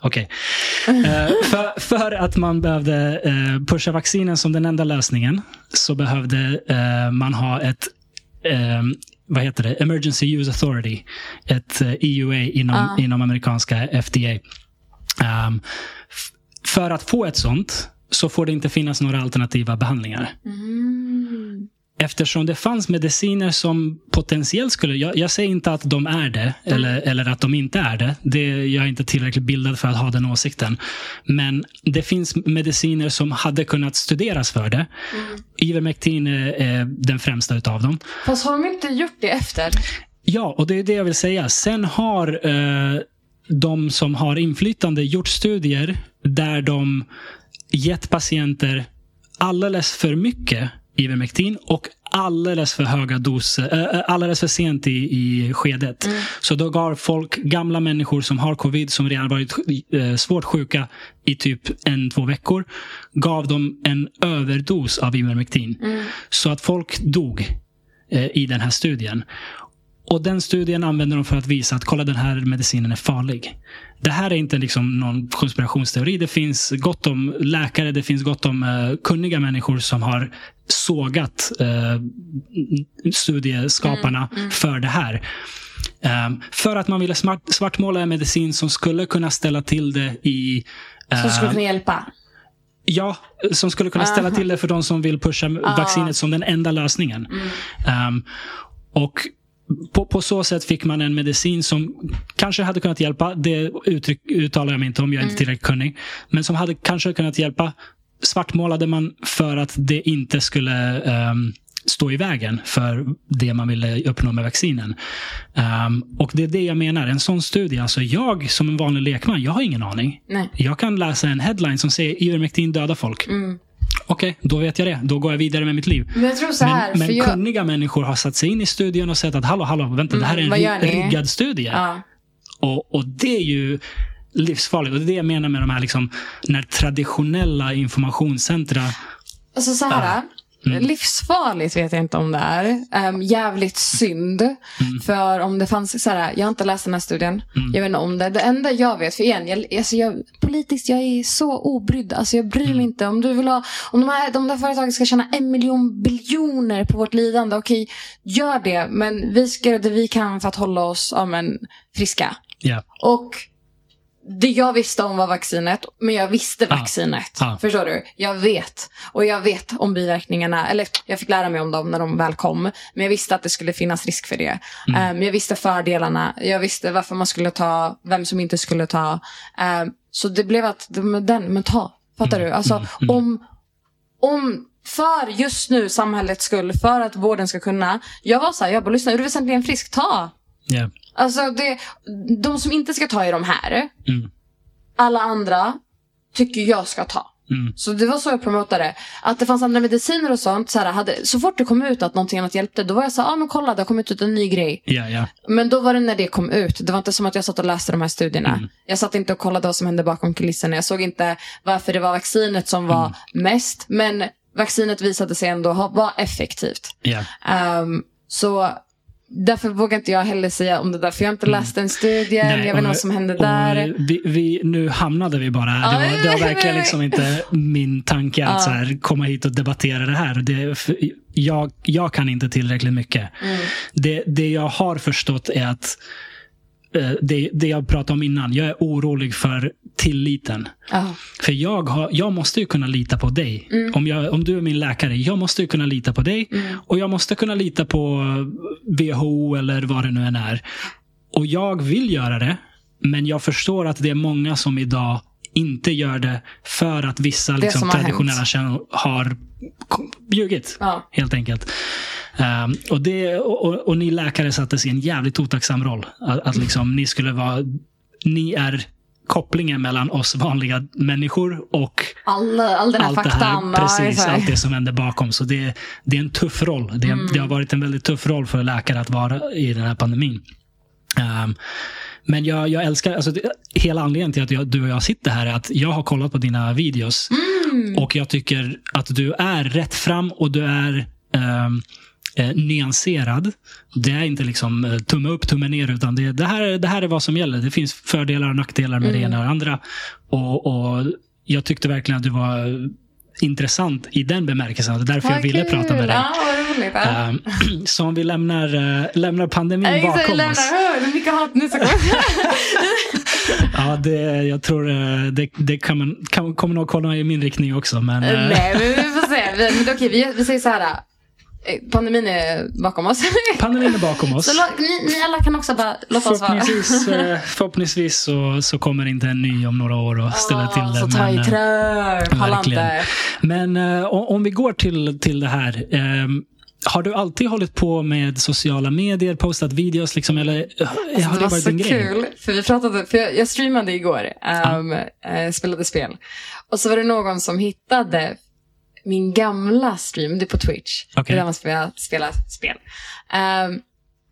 Okej. Eh, för, för att man behövde eh, pusha vaccinen som den enda lösningen så behövde eh, man ha ett eh, vad heter det? Emergency Use Authority. Ett eh, EUA inom, Ah. inom amerikanska FDA. Um, för att få ett sånt så får det inte finnas några alternativa behandlingar. Mm. Eftersom det fanns mediciner som potentiellt skulle... Jag, jag säger inte att de är det, eller, eller att de inte är det. det. Jag är inte tillräckligt bildad för att ha den åsikten. Men det finns mediciner som hade kunnat studeras för det. Ivermectin är, är den främsta utav dem. Fast har de inte gjort det efter? Ja, och det är det jag vill säga. Sen har eh, de som har inflytande gjort studier där de gett patienter alldeles för mycket Ivermectin och alldeles för höga doser, äh, alldeles för sent i, i skedet. Mm. Så då gav folk, gamla människor som har covid, som redan varit äh, svårt sjuka i typ en, två veckor, gav dem en överdos av Ivermectin. Mm. Så att folk dog äh, i den här studien. Och den studien använder de för att visa att kolla den här medicinen är farlig. Det här är inte liksom någon konspirationsteori. Det finns gott om läkare, det finns gott om uh, kunniga människor som har sågat uh, studieskaparna Mm, mm. för det här. Um, för att man ville smart, svartmåla en medicin som skulle kunna ställa till det i... Som skulle uh, kunna hjälpa. Ja, som skulle kunna ställa till det för de som vill pusha vaccinet som den enda lösningen. Mm. Um, och på, på så sätt fick man en medicin som kanske hade kunnat hjälpa. Det uttryck, uttalar jag mig inte om, jag är inte tillräckligt kunnig. Men som hade kanske kunnat hjälpa. Svartmålade man för att det inte skulle um, stå i vägen för det man ville uppnå med vaccinen. Um, och det är det jag menar. En sån studie, alltså jag som en vanlig lekman, jag har ingen aning. Nej. Jag kan läsa en headline som säger Ivermectin dödar folk. Mm. Okej, då vet jag det. Då går jag vidare med mitt liv. Men jag tror så här. Men, men jag, kunniga människor har satt sig in i studien och sett att hallå, hallå, vänta, det här är en Mm, riggad studie. ja. Och, och det är ju livsfarligt. Och det är det jag menar med de här liksom, när traditionella informationscentra Alltså så här. Mm. Livsfarligt vet jag inte om det är. Um, jävligt synd. Mm. För om det fanns så här, jag har inte läst den här studien. Mm. Jag vet inte om det. Det enda jag vet, för igen, jag, alltså jag, politiskt jag är så obrydd. Alltså jag bryr Mm. mig inte. Om du vill ha, om de här, de där företagen ska tjäna en miljon biljoner på vårt lidande. Okej, gör det. Men vi ska göra det vi kan för att hålla oss ja, men, friska. Ja. Och det jag visste om var vaccinet, men jag visste vaccinet. Ja. Förstår du? Jag vet. Och jag vet om biverkningarna, eller jag fick lära mig om dem när de väl kom. Men jag visste att det skulle finnas risk för det. Mm. Um, jag visste fördelarna, jag visste varför man skulle ta, vem som inte skulle ta. Um, så det blev att, men den, men ta. Fattar Mm. du? Alltså Mm. Mm. om, om för just nu samhällets skull, för att vården ska kunna. Jag var så här, jag bara lyssna, är du väsentligen frisk? Ta! Ja. Alltså det, de som inte ska ta är de här. Mm. Alla andra tycker jag ska ta. Mm. Så det var så jag promotade. Att det fanns andra mediciner och sånt. Så, här, hade, så fort det kom ut att någonting annat hjälpte, då var jag så här, ah, men kolla det har kommit ut en ny grej. Ja, ja. Men då var det när det kom ut. Det var inte som att jag satt och läste de här studierna. Mm. Jag satt inte och kollade vad som hände bakom kulisserna. Jag såg inte varför det var vaccinet som var Mm. mest. Men vaccinet visade sig ändå ha, vara effektivt. ja. Ehm, så därför vågar inte jag heller säga om det där. För jag har inte läst den studien. Mm. Nej, jag vet inte vad som hände där. Vi, vi, nu hamnade vi bara här. Det var, det var verkligen liksom inte min tanke att så här, komma hit och debattera det här. Det, jag, jag kan inte tillräckligt mycket. Mm. Det, det jag har förstått är att det, det jag pratade om innan, jag är orolig för tilliten. Ja. För jag, har, jag måste ju kunna lita på dig. Mm. Om, jag, om du är min läkare, jag måste ju kunna lita på dig. Mm. Och jag måste kunna lita på WHO eller vad det nu än är. Och jag vill göra det, men jag förstår att det är många som idag inte gör det för att vissa liksom, traditionella hänt. källor har ljugit. Ja. Helt enkelt. Ehm, och, det, och, och, ni läkare sattes i en jävligt otacksam roll. Att, att liksom, ni skulle vara... Ni är kopplingen mellan oss vanliga människor och All, all här allt det faktan. här, ja, precis, exakt. allt det som händer bakom. Så det, det är en tuff roll. Det, Mm. det har varit en väldigt tuff roll för läkare att vara i den här pandemin. Ehm, men jag, jag älskar, alltså det, hela anledningen till att jag, du och jag sitter här är att jag har kollat på dina videos Mm. Och jag tycker att du är rätt fram och du är ehm, eh, nyanserad. Det är inte liksom eh, tumme upp, tumme ner, utan det, det, här, det här är vad som gäller. Det finns fördelar och nackdelar med det Mm. ena och det andra. Och, och jag tyckte verkligen att du var intressant i den bemärkelsen. Det är därför jag Vad ville kul. prata med dig. Ja, vad roligt. Ja. Ehm, så om vi lämnar, eh, lämnar pandemin exakt, bakom lämna. oss. Hör, det mycket hat nu. Så Ja, det, jag tror eh, det, det kan man, kan, kommer nog komma i min riktning också. Men, eh, Nej, men vi får se. Vi, men okej, vi, vi säger så här. eh, Pandemin är bakom oss. pandemin är bakom oss. Så ni, ni alla kan också bara låta oss vara. Förhoppningsvis, eh, så, så kommer inte en ny om några år och ställa till det. Så ta i eh, trä. Men eh, om, om vi går till, till det här. Har du alltid hållit på med sociala medier, postat videos liksom, eller har Alltså, det, det var varit så din grej? kul, för vi pratade, för jag, jag streamade igår, um, eh, spelade spel. Och så var det någon som hittade min gamla stream, det är på Twitch, Okej. där man spelar, spelar spel. Um,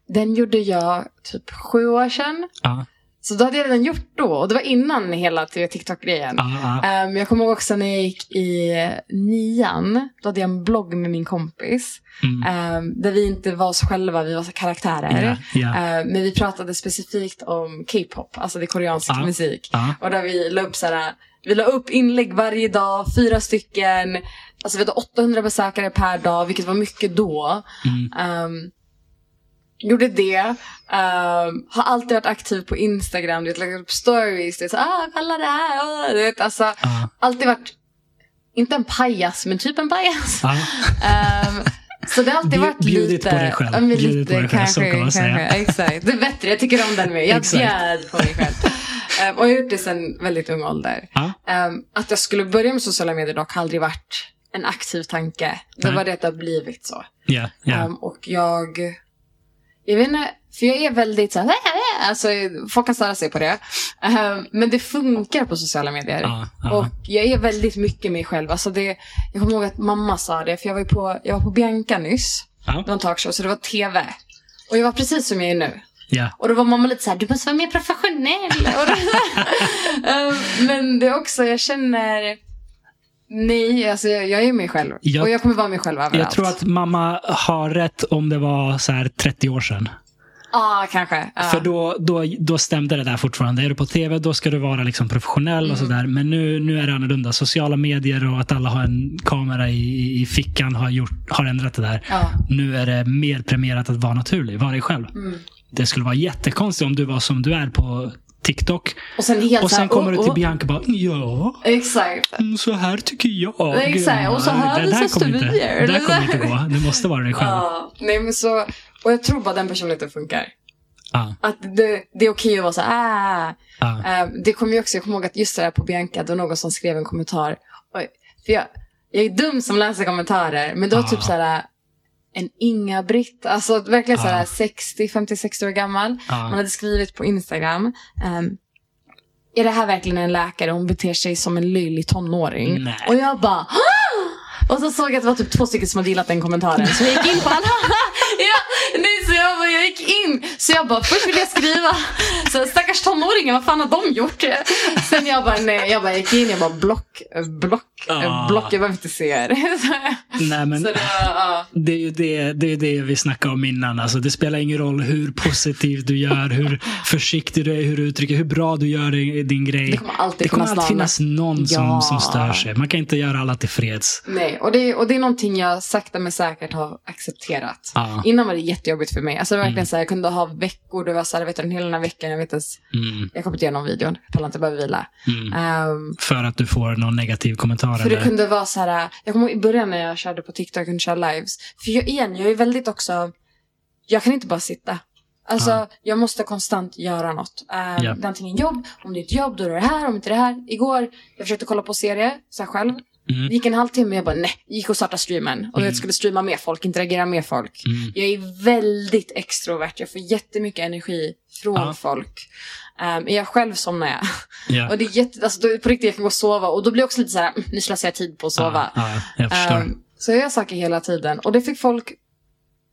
den gjorde jag typ sju år sedan. Ja, Så då hade jag redan gjort då, och det var innan hela TikTok-grejen. ja, ja. Um, jag kommer ihåg också när jag gick i nian, då hade jag en blogg med min kompis. Mm. um, där vi inte var oss själva, vi var karaktärer. Ja, ja. Eh, men vi pratade specifikt om K-pop, alltså det koreansk Ja. musik. Ja. Och där vi la upp såhär, vi la upp inlägg varje dag, fyra stycken. Alltså vi hade 800 besökare per dag, vilket var mycket då. Mm. Um, gjorde det. Um, har alltid varit aktiv på Instagram, du vet, lagt upp stories. Det är så, ah, kolla det här. ah", du vet, alltså, Ja. alltid varit, inte en pajas, men typ en pajas. Ja. Ehm, så det har alltid varit bjudit lite... på dig själv. Ja, men Bjudit lite, på dig själv, så kan man säga. kanske. Exakt. Det är bättre, jag tycker om den mer. Jag bjöd på mig själv. Ehm, och jag har gjort det sedan väldigt ung ålder. Ja. Ehm, att jag skulle börja med sociala medier dock har aldrig varit en aktiv tanke. Det Nej. var det att det har blivit så. Ja, ja. Ehm, och jag... Jag vet inte, för jag är väldigt så här, alltså folk kan störa sig på det. Ehm, men det funkar på sociala medier. Ja, ja. Och jag är väldigt mycket mig själv. Alltså det, jag kommer ihåg att mamma sa det, för jag var, på, jag var på Bianca nyss. Det var en talkshow, så det var tv. Och jag var precis som jag är nu. ja. Och då var mamma lite så här, du måste vara mer professionell. Ehm, men det är också, jag känner, nej, alltså jag, är mig själv. Jag- och jag kommer vara mig själv överallt. Jag tror att mamma har rätt om det var så här 30 år sedan. Ja, kanske. Ja. För då, då, då stämde det där fortfarande. Är du på tv, då ska du vara liksom professionell Mm. och sådär. Men nu, nu är det annorlunda. Sociala medier och att alla har en kamera i, i fickan har, gjort, har ändrat det där. Ja. Nu är det mer premierat att vara naturlig, vara dig själv. Mm. Det skulle vara jättekonstigt om du var som du är på TikTok. Och sen helt Och så här, sen kommer oh, du till oh. Bianca och bara, ja, Exakt. mm, så här tycker jag. Exakt, och så här Det där visas kommer inte. Det där kommer inte gå. Du måste vara dig själv. Ja, nej men så, och jag tror bara den personligheten funkar. Ja, Att det, det är okej att vara så här, ah. ja, Ehm, det kommer ju också, jag kommer ihåg att just det där på Bianca, det var någon som skrev en kommentar. Oj, för jag, jag är dum som läser kommentarer, men det var Ah. typ så här en Inga-Britt, alltså verkligen så här Ah. 60, 50-60 år gammal. Ja. Man hade skrivit på Instagram. ehm, är det här verkligen en läkare? Hon beter sig som en löjlig tonåring. Nej. Och jag bara "Ah!" och så såg jag att det var typ två stycken som hade gillat den kommentaren. Så jag gick in på alla. nej, så jag, bara, jag gick in. Så jag bara, först ville jag skriva. Så stackars tonåringar, vad fan har de gjort? Sen jag bara, nej, jag bara gick in. Jag bara, block, block, Ah. block. Jag behöver inte se er. Nej, men det ja. Det är ju det, det, är det vi snackade om innan. Alltså, det spelar ingen roll hur positiv du gör, hur försiktig du är, hur du uttrycker, hur bra du gör din grej. Det kommer alltid det kommer finnas alltid någon. finnas någon som, Ja. som stör sig. Man kan inte göra alla tillfreds. Nej, och det, och det är någonting jag sakta men säkert har accepterat. Ja. Innan var det jättejobbigt för mig. Alltså det verkligen Mm. så här, jag kunde ha veckor, det var så här, vet du, hela den här veckan, jag vet inte ens, Mm, jag kommer inte igenom videon, jag pallar inte, jag behöver vila. mm. Ehm, För att du får någon negativ kommentar. för det eller? kunde vara så här, jag kommer i början när jag körde på TikTok och kunde köra lives. För jag, igen, jag är väldigt också, jag kan inte bara sitta. Alltså, Ja. jag måste konstant göra något. Um, Ja. Det är antingen jobb, om det är ett jobb då är det här, om inte det här. Igår, jag försökte kolla på serie, så här själv. Mm, Det gick en halvtimme, jag bara nej, gick och startade streamen. Och jag skulle streama med folk, interagera med folk. mm. Jag är väldigt extrovert, jag får jättemycket energi från Ja. folk. Um, är jag själv somnar jag. Ja. Och det är jätte, alltså, på riktigt, jag kan gå och sova. Och då blir jag också lite så här, "Mm, nu slösar jag tid på att sova. Ja, ja, jag. Um, så jag gör saker hela tiden. Och det fick folk,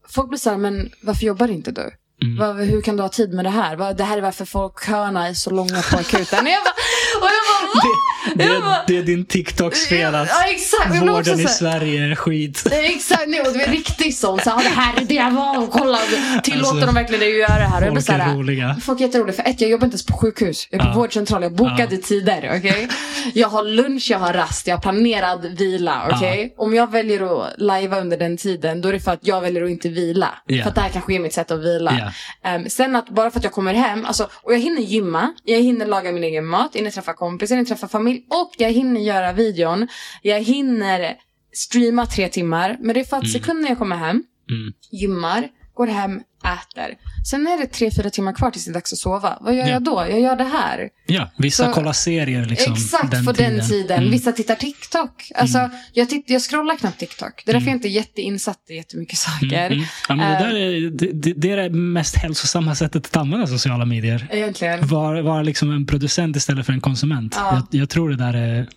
folk blir så här, men varför jobbar inte du? Mm. Vad, hur kan du ha tid med det här? Det här är varför folk köerna är så långa på akuten. Och jag bara, och jag bara, "Va?" det, jag bara- det är din TikTok-spel att Ja, exakt. Vården i Sverige är skit. Exakt, nej, och det är riktigt sånt. Så, det här är det jag var kolla. Tillåter Alltså, de verkligen dig att göra det här? Och jag Folk är roliga. Folk är jätteroliga. För ett, jag jobbar inte ens på sjukhus. Jag är på Ja. vårdcentral. Jag bokade Ja. tider. okej? Jag har lunch, jag har rast, jag har planerad vila. okej? Om jag väljer att lajva under den tiden, då är det för att jag väljer att inte vila. Ja. För att det här kanske är mitt sätt att vila. Ja. Ehm, sen att bara för att jag kommer hem, alltså, och jag hinner gymma, jag hinner laga min egen mat, träffa kompisar, jag hinner träffa familj och jag hinner göra videon. Jag hinner streama tre timmar. Men det är för att sekunden jag kommer hem, Mm. gymmar, går hem, äter. Sen är det tre, fyra timmar kvar tills det är dags att sova. Vad gör Ja. jag då? Jag gör det här. Ja, vissa Så- kollar serier liksom. Exakt på den tiden. Mm. Vissa tittar TikTok. Alltså, jag, titt, jag scrollar knappt TikTok. Det är därför jag inte är jätteinsatt i jättemycket saker. Mm, mm. Ja, men det, Eh. där är, det, det, det är det mest hälsosamma sättet att använda sociala medier. Egentligen. Vara var liksom en producent istället för en konsument. Ja. Jag, jag tror det där är...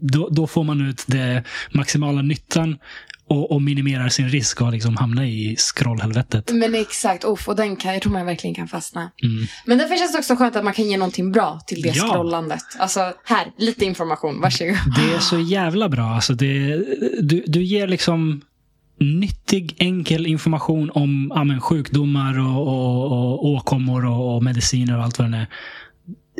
Då, då får man ut det maximala nyttan och, och minimerar sin risk att liksom hamna i scrollhelvetet. Men exakt, Uff, och den kan, jag tror man verkligen kan fastna. Mm. Men därför känns det också skönt att man kan ge någonting bra till det Ja. scrollandet. Alltså, här, lite information, varsågod. Det är så jävla bra. Alltså det, du, du ger liksom nyttig, enkel information om ja, men, sjukdomar och, och, och åkommor och, och mediciner och allt vad det är.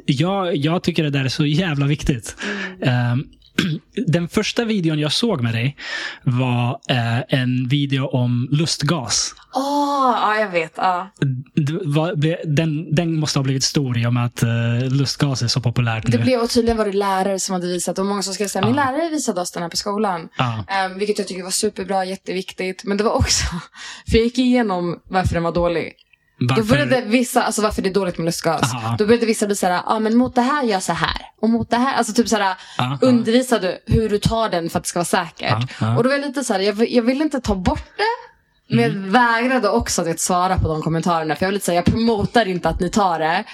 Jag, jag tycker det där är så jävla viktigt. Ehm, den första videon jag såg med dig var eh, en video om lustgas. Åh, ja jag vet. Ja. Det var- ble- Den, den måste ha blivit stor i och med att eh, lustgas är så populärt nu. Det blev, och tydligen var det lärare som hade visat, och många som skrev säga, min Ja. lärare visade oss den här på skolan. Ja. Um, vilket jag tycker var superbra, jätteviktigt. Men det var också, för jag gick igenom varför den var dålig. Då Varför? började vissa, alltså varför det är dåligt med lustgas. Aha. Då började vissa bli såhär, ja ah, men mot det här gör så här. Och mot det här, alltså typ såhär, Ja, undervisa du hur du tar den för att det ska vara säkert. Ja, ja. Och då var jag lite såhär, jag, vill- jag vill inte ta bort det. Men Mm. jag vägrade också att svara på de kommentarerna. För jag var lite såhär, jag promotar inte att ni tar det.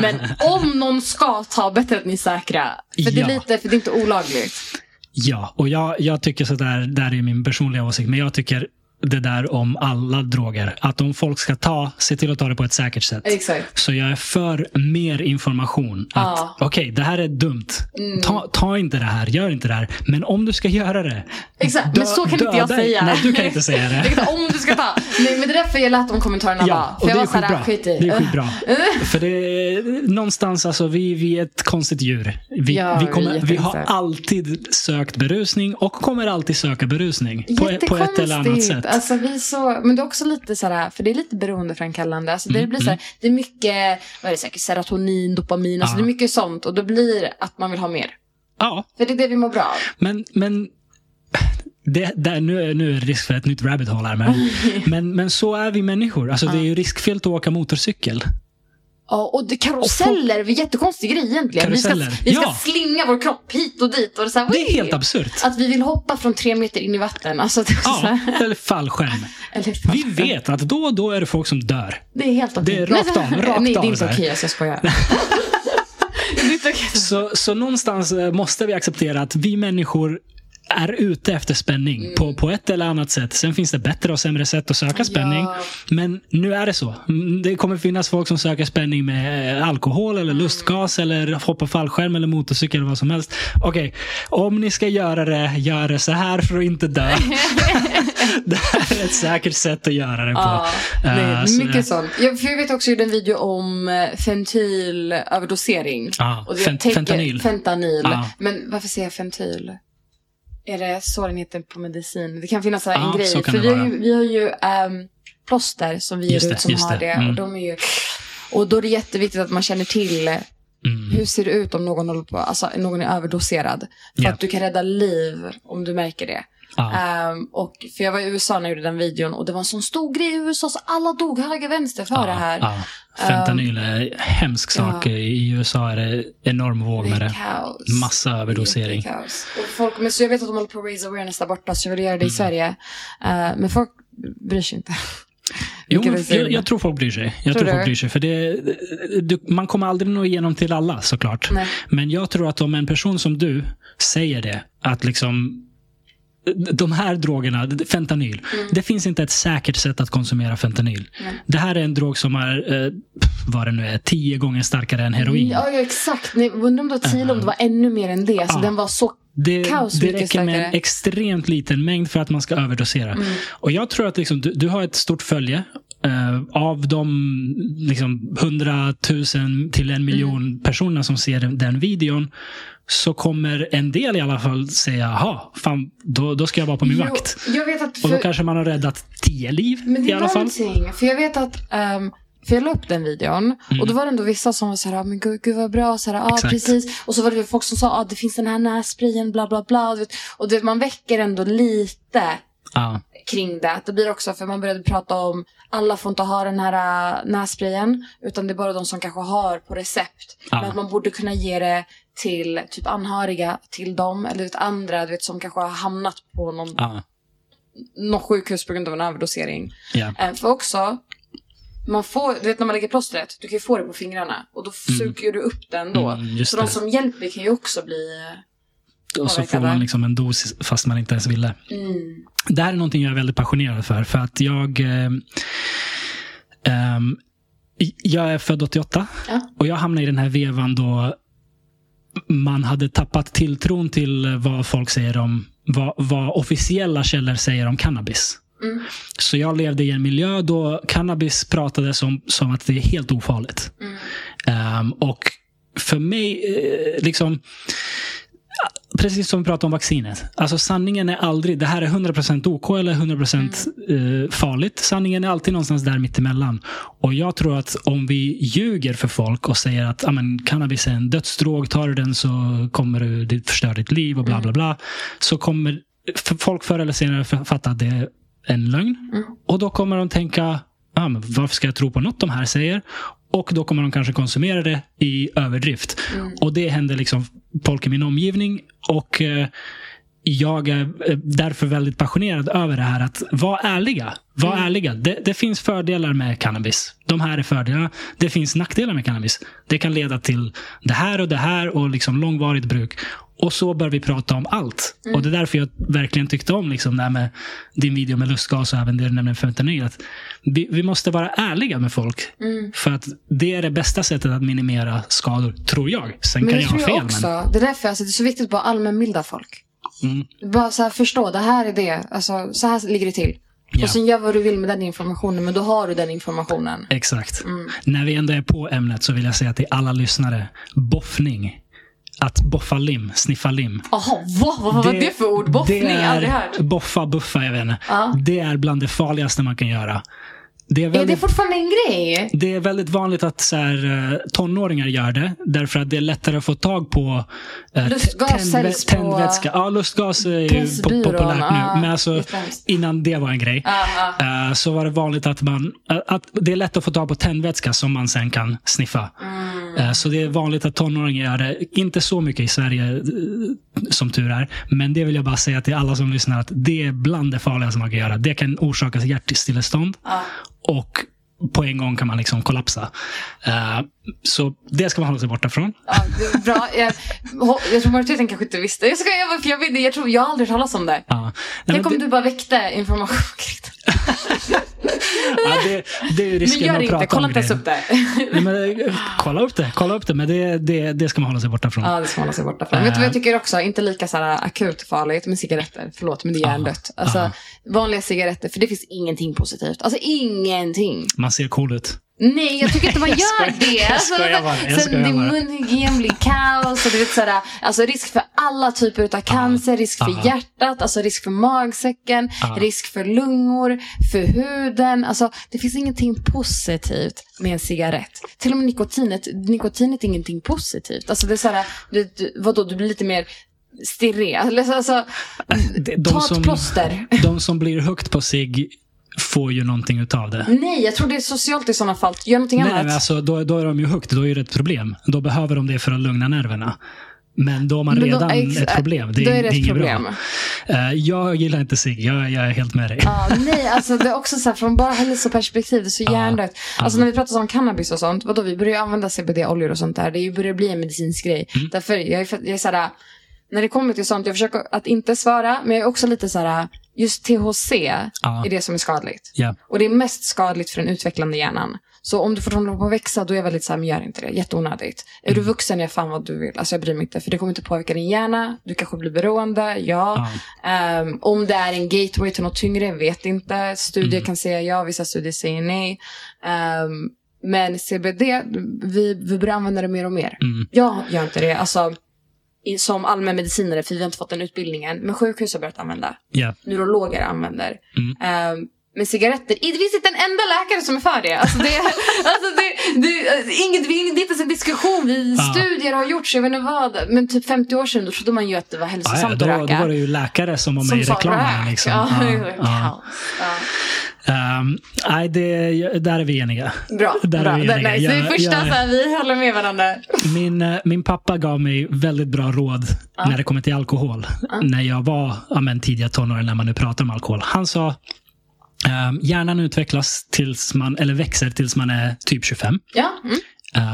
Men om någon ska ta, bättre att ni är säkra. För det är Ja. lite, för det är inte olagligt. Ja, och jag, jag tycker sådär, där är min personliga åsikt, men jag tycker det där om alla droger. Att om folk ska ta, se till att ta det på ett säkert sätt. Exakt. Så jag är för mer information. Att. Mm. okej, det här är dumt. Ta, ta inte det här, gör inte det här. Men om du ska göra det. Exakt, men dö- så kan inte jag döda- säga. Nej, du kan inte säga det. Om du ska ta. Nej, men det är därför jag lät de kommentarerna Ja, vara. För det jag är var såhär, skit i. Det är skitbra. För det är någonstans, alltså vi, vi är ett konstigt djur. Vi, Ja, vi, kommer, vi har alltid sökt berusning och kommer alltid söka berusning. På, på ett eller annat sätt. Alltså, vi så, men det är också lite sådär, för det är lite beroendeframkallande. Alltså, det, Mm, blir såhär, det är mycket vad är det, säkert, serotonin, dopamin, alltså, det är mycket sånt. Och då blir att man vill ha mer. Ja, För det är det vi mår bra av. Men, men det, där, nu, är- nu är det risk för ett nytt rabbit hole här. Men, men, men så är vi människor. Alltså, Det är ju riskfyllt att åka motorcykel. Ja, och det, karuseller, det är en jättekonstig grej egentligen. Vi ska, Karuseller, vi ska ja. slinga vår kropp hit och dit. Och det, är så här, Det är helt absurt. Att vi vill hoppa från tre meter in i vatten. Alltså, det Ja, eller fallskärm. eller, Vi vet att då och då är det folk som dör. Det är helt okej. Det är rakt av, rakt Nej, det av är inte okej. Jag ska skoja. det är inte okej. Så, så någonstans eh, måste vi acceptera att vi människor är ute efter spänning Mm. på, på ett eller annat sätt. Sen finns det bättre och sämre sätt att söka spänning. Ja. Men nu är det så. Mm, Det kommer finnas folk som söker spänning med eh, alkohol eller Mm. lustgas eller hoppa fallskärm eller motorcykel eller vad som helst. Okej, om ni ska göra det, gör det så här för att inte dö. det här är ett säkert sätt att göra det på. Ja, Eh, nej, så mycket sånt. Jag, för jag vet också, jag gjorde en video om eh, fentylöverdosering. Ja, Och det- fen- jag tänker- fentanyl. Fentanyl. Ja. Men varför säger jag fentyl? Är det så den heter på medicin? Det kan finnas här Ja, en grej. så För vi vara. ju, vi har ju ehm, plåster som vi ger ut som har det. det. Mm. Och, de är ju, och då är det jätteviktigt att man känner till eh, Mm. hur ser det ut om någon, håller på, alltså, någon är överdoserad. För Ja. att du kan rädda liv om du märker det. Ja. Ehm, och, för jag var i USA när jag gjorde den videon och det var en sån stor grej i USA så alla dog höger vänster för det här. Ja, Fentanyl är en hemsk sak. ja. I USA är det enorm våg med Det kaos. Massa överdosering. Det är kaos. Och folk, men så jag vet att de håller på att raise awareness där borta så jag vill göra Mm. det i Sverige. Eh, men folk bryr sig inte. Jo, jag, jag tror folk bryr sig. Jag Tror tror, folk bryr sig. För det, du, man kommer aldrig nå igenom till alla såklart. Nej. Men jag tror att om en person som du säger det, att liksom de här drogerna, fentanyl. Det finns inte ett säkert sätt att konsumera fentanyl. Mm. Nej. Det här är en drog som är, eh, vad det nu är, tio gånger starkare än heroin. Ja, ja exakt. Undrar om det var tio, om det var ännu mer än det. Så Ja. den var så Det, Kaos det räcker med en extremt liten mängd för att man ska överdosera. Mm. Och jag tror att liksom, du, du har ett stort följe. Eh, av de liksom, 100 000 till en miljon Mm. personer som ser den, den videon så kommer en del i alla fall säga, jaha, fan, då, då ska jag vara på min Jo, vakt. Att... Och då För, kanske man har räddat tio liv men det i alla fall. någonting. För jag vet att... ehm, för jag la upp den videon och då var det ändå vissa som var så här, ah, men gud, gud vad bra, så här, ah, Mm. Exakt. precis. Och så var det folk som sa, ah, det finns den här nässprayen, bla bla bla. du vet. Och det, man väcker ändå lite Ja. Kring det. Det blir också för man började prata om alla får inte ha den här äh, nässprayen utan det är bara de som kanske har på recept. Ja. Men att man borde kunna ge det till typ anhöriga till dem eller till andra du vet, som kanske har hamnat på någon, Ja, någon sjukhus på grund av en överdosering. ja, Eh, För också, man får, du vet när man lägger plåstret, du kan ju få det på fingrarna och då suger du upp den då. Mm, så de det. som hjälper kan ju också bli... och så får man liksom en dos fast man inte ens ville. Mm. Det här är någonting jag är väldigt passionerad för. För att jag... Eh, ehm, jag är född 88 Ja. och jag hamnade i den här vevan då man hade tappat tilltron till vad folk säger om vad, vad officiella källor säger om cannabis. Mm. Så jag levde i en miljö då cannabis pratades om som att det är helt ofarligt. Mm. Ehm, och för mig, eh, liksom Precis som vi pratade om vaccinet. Alltså sanningen är aldrig, det här är 100% OK eller 100% eh, farligt. Sanningen är alltid någonstans där mittemellan. Och jag tror att om vi ljuger för folk och säger att ah, men, cannabis är en dödsdrog, tar du den så kommer du det förstör ditt liv och bla bla bla. Så kommer folk förr eller senare fatta att det är en lögn. Mm. Och då kommer de tänka, ah, men varför ska jag tro på något de här säger? Och då kommer de kanske konsumera det i överdrift. Och det händer liksom folk i min omgivning. Och eh, jag är eh, därför väldigt passionerad över det här att vara ärliga. Var ärliga. Det, det finns fördelar med cannabis. De här är fördelarna. Det finns nackdelar med cannabis. Det kan leda till det här och det här och liksom långvarigt bruk. Och så bör vi prata om allt. Och det är därför jag verkligen tyckte om liksom det här med din video med lustgas och även det du nämnde fentanyl. Att vi, vi måste vara ärliga med folk. För att det är det bästa sättet att minimera skador, tror jag. Sen Men kan jag ha fel. också. Men, Det är därför alltså, det är så viktigt att bara allmänbilda folk. Mm, Bara så här, förstå, det här är det. Alltså, så här ligger det till. Ja. Och sen gör vad du vill med den informationen, men då har du den informationen. exakt. Mm. När vi ändå är på ämnet så vill jag säga till alla lyssnare. Boffning. Att boffa lim, sniffa lim. Jaha, vad, vad var det för ord? Boffning? det är, Aldrig hört. Boffa, buffa, jag vet inte. Ja. Det är bland det farligaste man kan göra. Det är Är det väldigt, fortfarande en grej? det är väldigt vanligt att så här, eh, tonåringar gör det. Därför att det är lättare att få tag på eh, Lustgas tändvä- säljs på- tändvätska. Ja, lustgas är populärt nu. ja, Men alltså, innan det var en grej. Ja, ja. eh, Så var det vanligt att man eh, att det är lätt att få tag på tändvätska som man sen kan sniffa. Mm. Eh, Så det är vanligt att tonåringar gör det. Inte så mycket i Sverige, eh, som tur är. Men det vill jag bara säga till alla som lyssnar att det är bland det farligaste man kan göra. Det kan orsaka hjärtstillestånd och på en gång kan man liksom kollapsa. Uh, så det ska man hålla sig borta från. Ja, bra. Jag, jag tror majoriteten kanske inte visste. Jag, ska, jag, för jag, vet, jag, tror, jag har aldrig talat om det. Ja. Nej, Tänk om det, du bara väckte information ja, det, det är ju Men risken gör det inte, kolla inte ens upp det. Nej, men, eh, kolla upp det, kolla upp det. Men det, det, det ska man hålla sig borta från. Ja, det ska man hålla sig borta från. Vet du vad jag tycker också? Inte lika så här akut farligt med cigaretter. Förlåt, men det är hjärndött. Alltså, vanliga cigaretter, för det finns ingenting positivt. Alltså ingenting. Man ser cool ut. Nej, jag tycker inte man gör det. Alltså, sen bara. munhygien blir kaos. Och du vet, sådär, alltså risk för alla typer av cancer, risk för hjärtat, alltså risk för magsäcken, risk för lungor, för huden. Alltså, det finns ingenting positivt med en cigarett. Till och med nikotinet, nikotinet är ingenting positivt. Alltså det är såhär, du, du, vadå, du blir lite mer stirrig. Alltså, De, de, ta ett som, plåster. de som blir högt på sig får ju någonting utav det. Nej, jag tror det är socialt i sådana fall. Gör någonting Nej, annat. men alltså, då, då är de ju högt, då är det ett problem. Då behöver de det för att lugna nerverna. Men då har man då- redan ex- ett problem. Det, då är är det ett inget problem. bra. Eh, jag gillar inte cigg. Jag, jag är helt med dig. Ja, nej, alltså det är också så här, från bara hälsoperspektiv, det är så hjärndött. Alltså när vi pratar om cannabis och sånt, vadå, vi börjar ju använda CBD-oljor och sånt där. Det börjar bli en medicinsk grej. Mm. Därför, jag är, jag är så här, när det kommer till sånt, jag försöker att inte svara, men jag är också lite så här, just THC Ja. är det som är skadligt. Ja. Och det är mest skadligt för den utvecklande hjärnan. Så om du får hålla på att växa, då är jag väldigt så här, men gör inte det. Jätteonödigt. Är Mm. du vuxen, gör fan vad du vill. Alltså jag bryr mig inte, för det kommer inte påverka din hjärna. Du kanske blir beroende, ja. Ehm, om det är en gateway till något tyngre, vet inte. Studier Mm. kan säga ja, vissa studier säger nej. Ehm, men CBD, vi, vi börjar använda det mer och mer. Mm. Jag gör inte det, alltså som allmänmedicinare, för vi har inte fått den utbildningen. Men sjukhus har börjat använda Ja. neurologer använder. Mm. Ehm, med cigaretter. Det finns inte en enda läkare som är för det. Alltså det, alltså det, det, inget, det är inte ens en diskussion. Vi, Ja. Studier har gjorts, jag vet inte vad. Men typ 50 år sedan då trodde man ju att det var Ja, hälsosamt ja, då, att då röka. var det ju läkare som var med i sa reklamen. Liksom. Ja, Ja, ja. Ja. Ehm, nej, det, där är vi eniga. Bra. Där är bra. vi Det, eniga. nej, så är Jag- första jag- så här, vi håller med varandra. Min, eh, min pappa gav mig väldigt bra råd när det kommer till alkohol. När jag var ja, men, tidiga tonåren, när man nu pratar om alkohol. Han sa ehm, hjärnan utvecklas tills man, eller växer tills man är typ 25. Ja. Mm.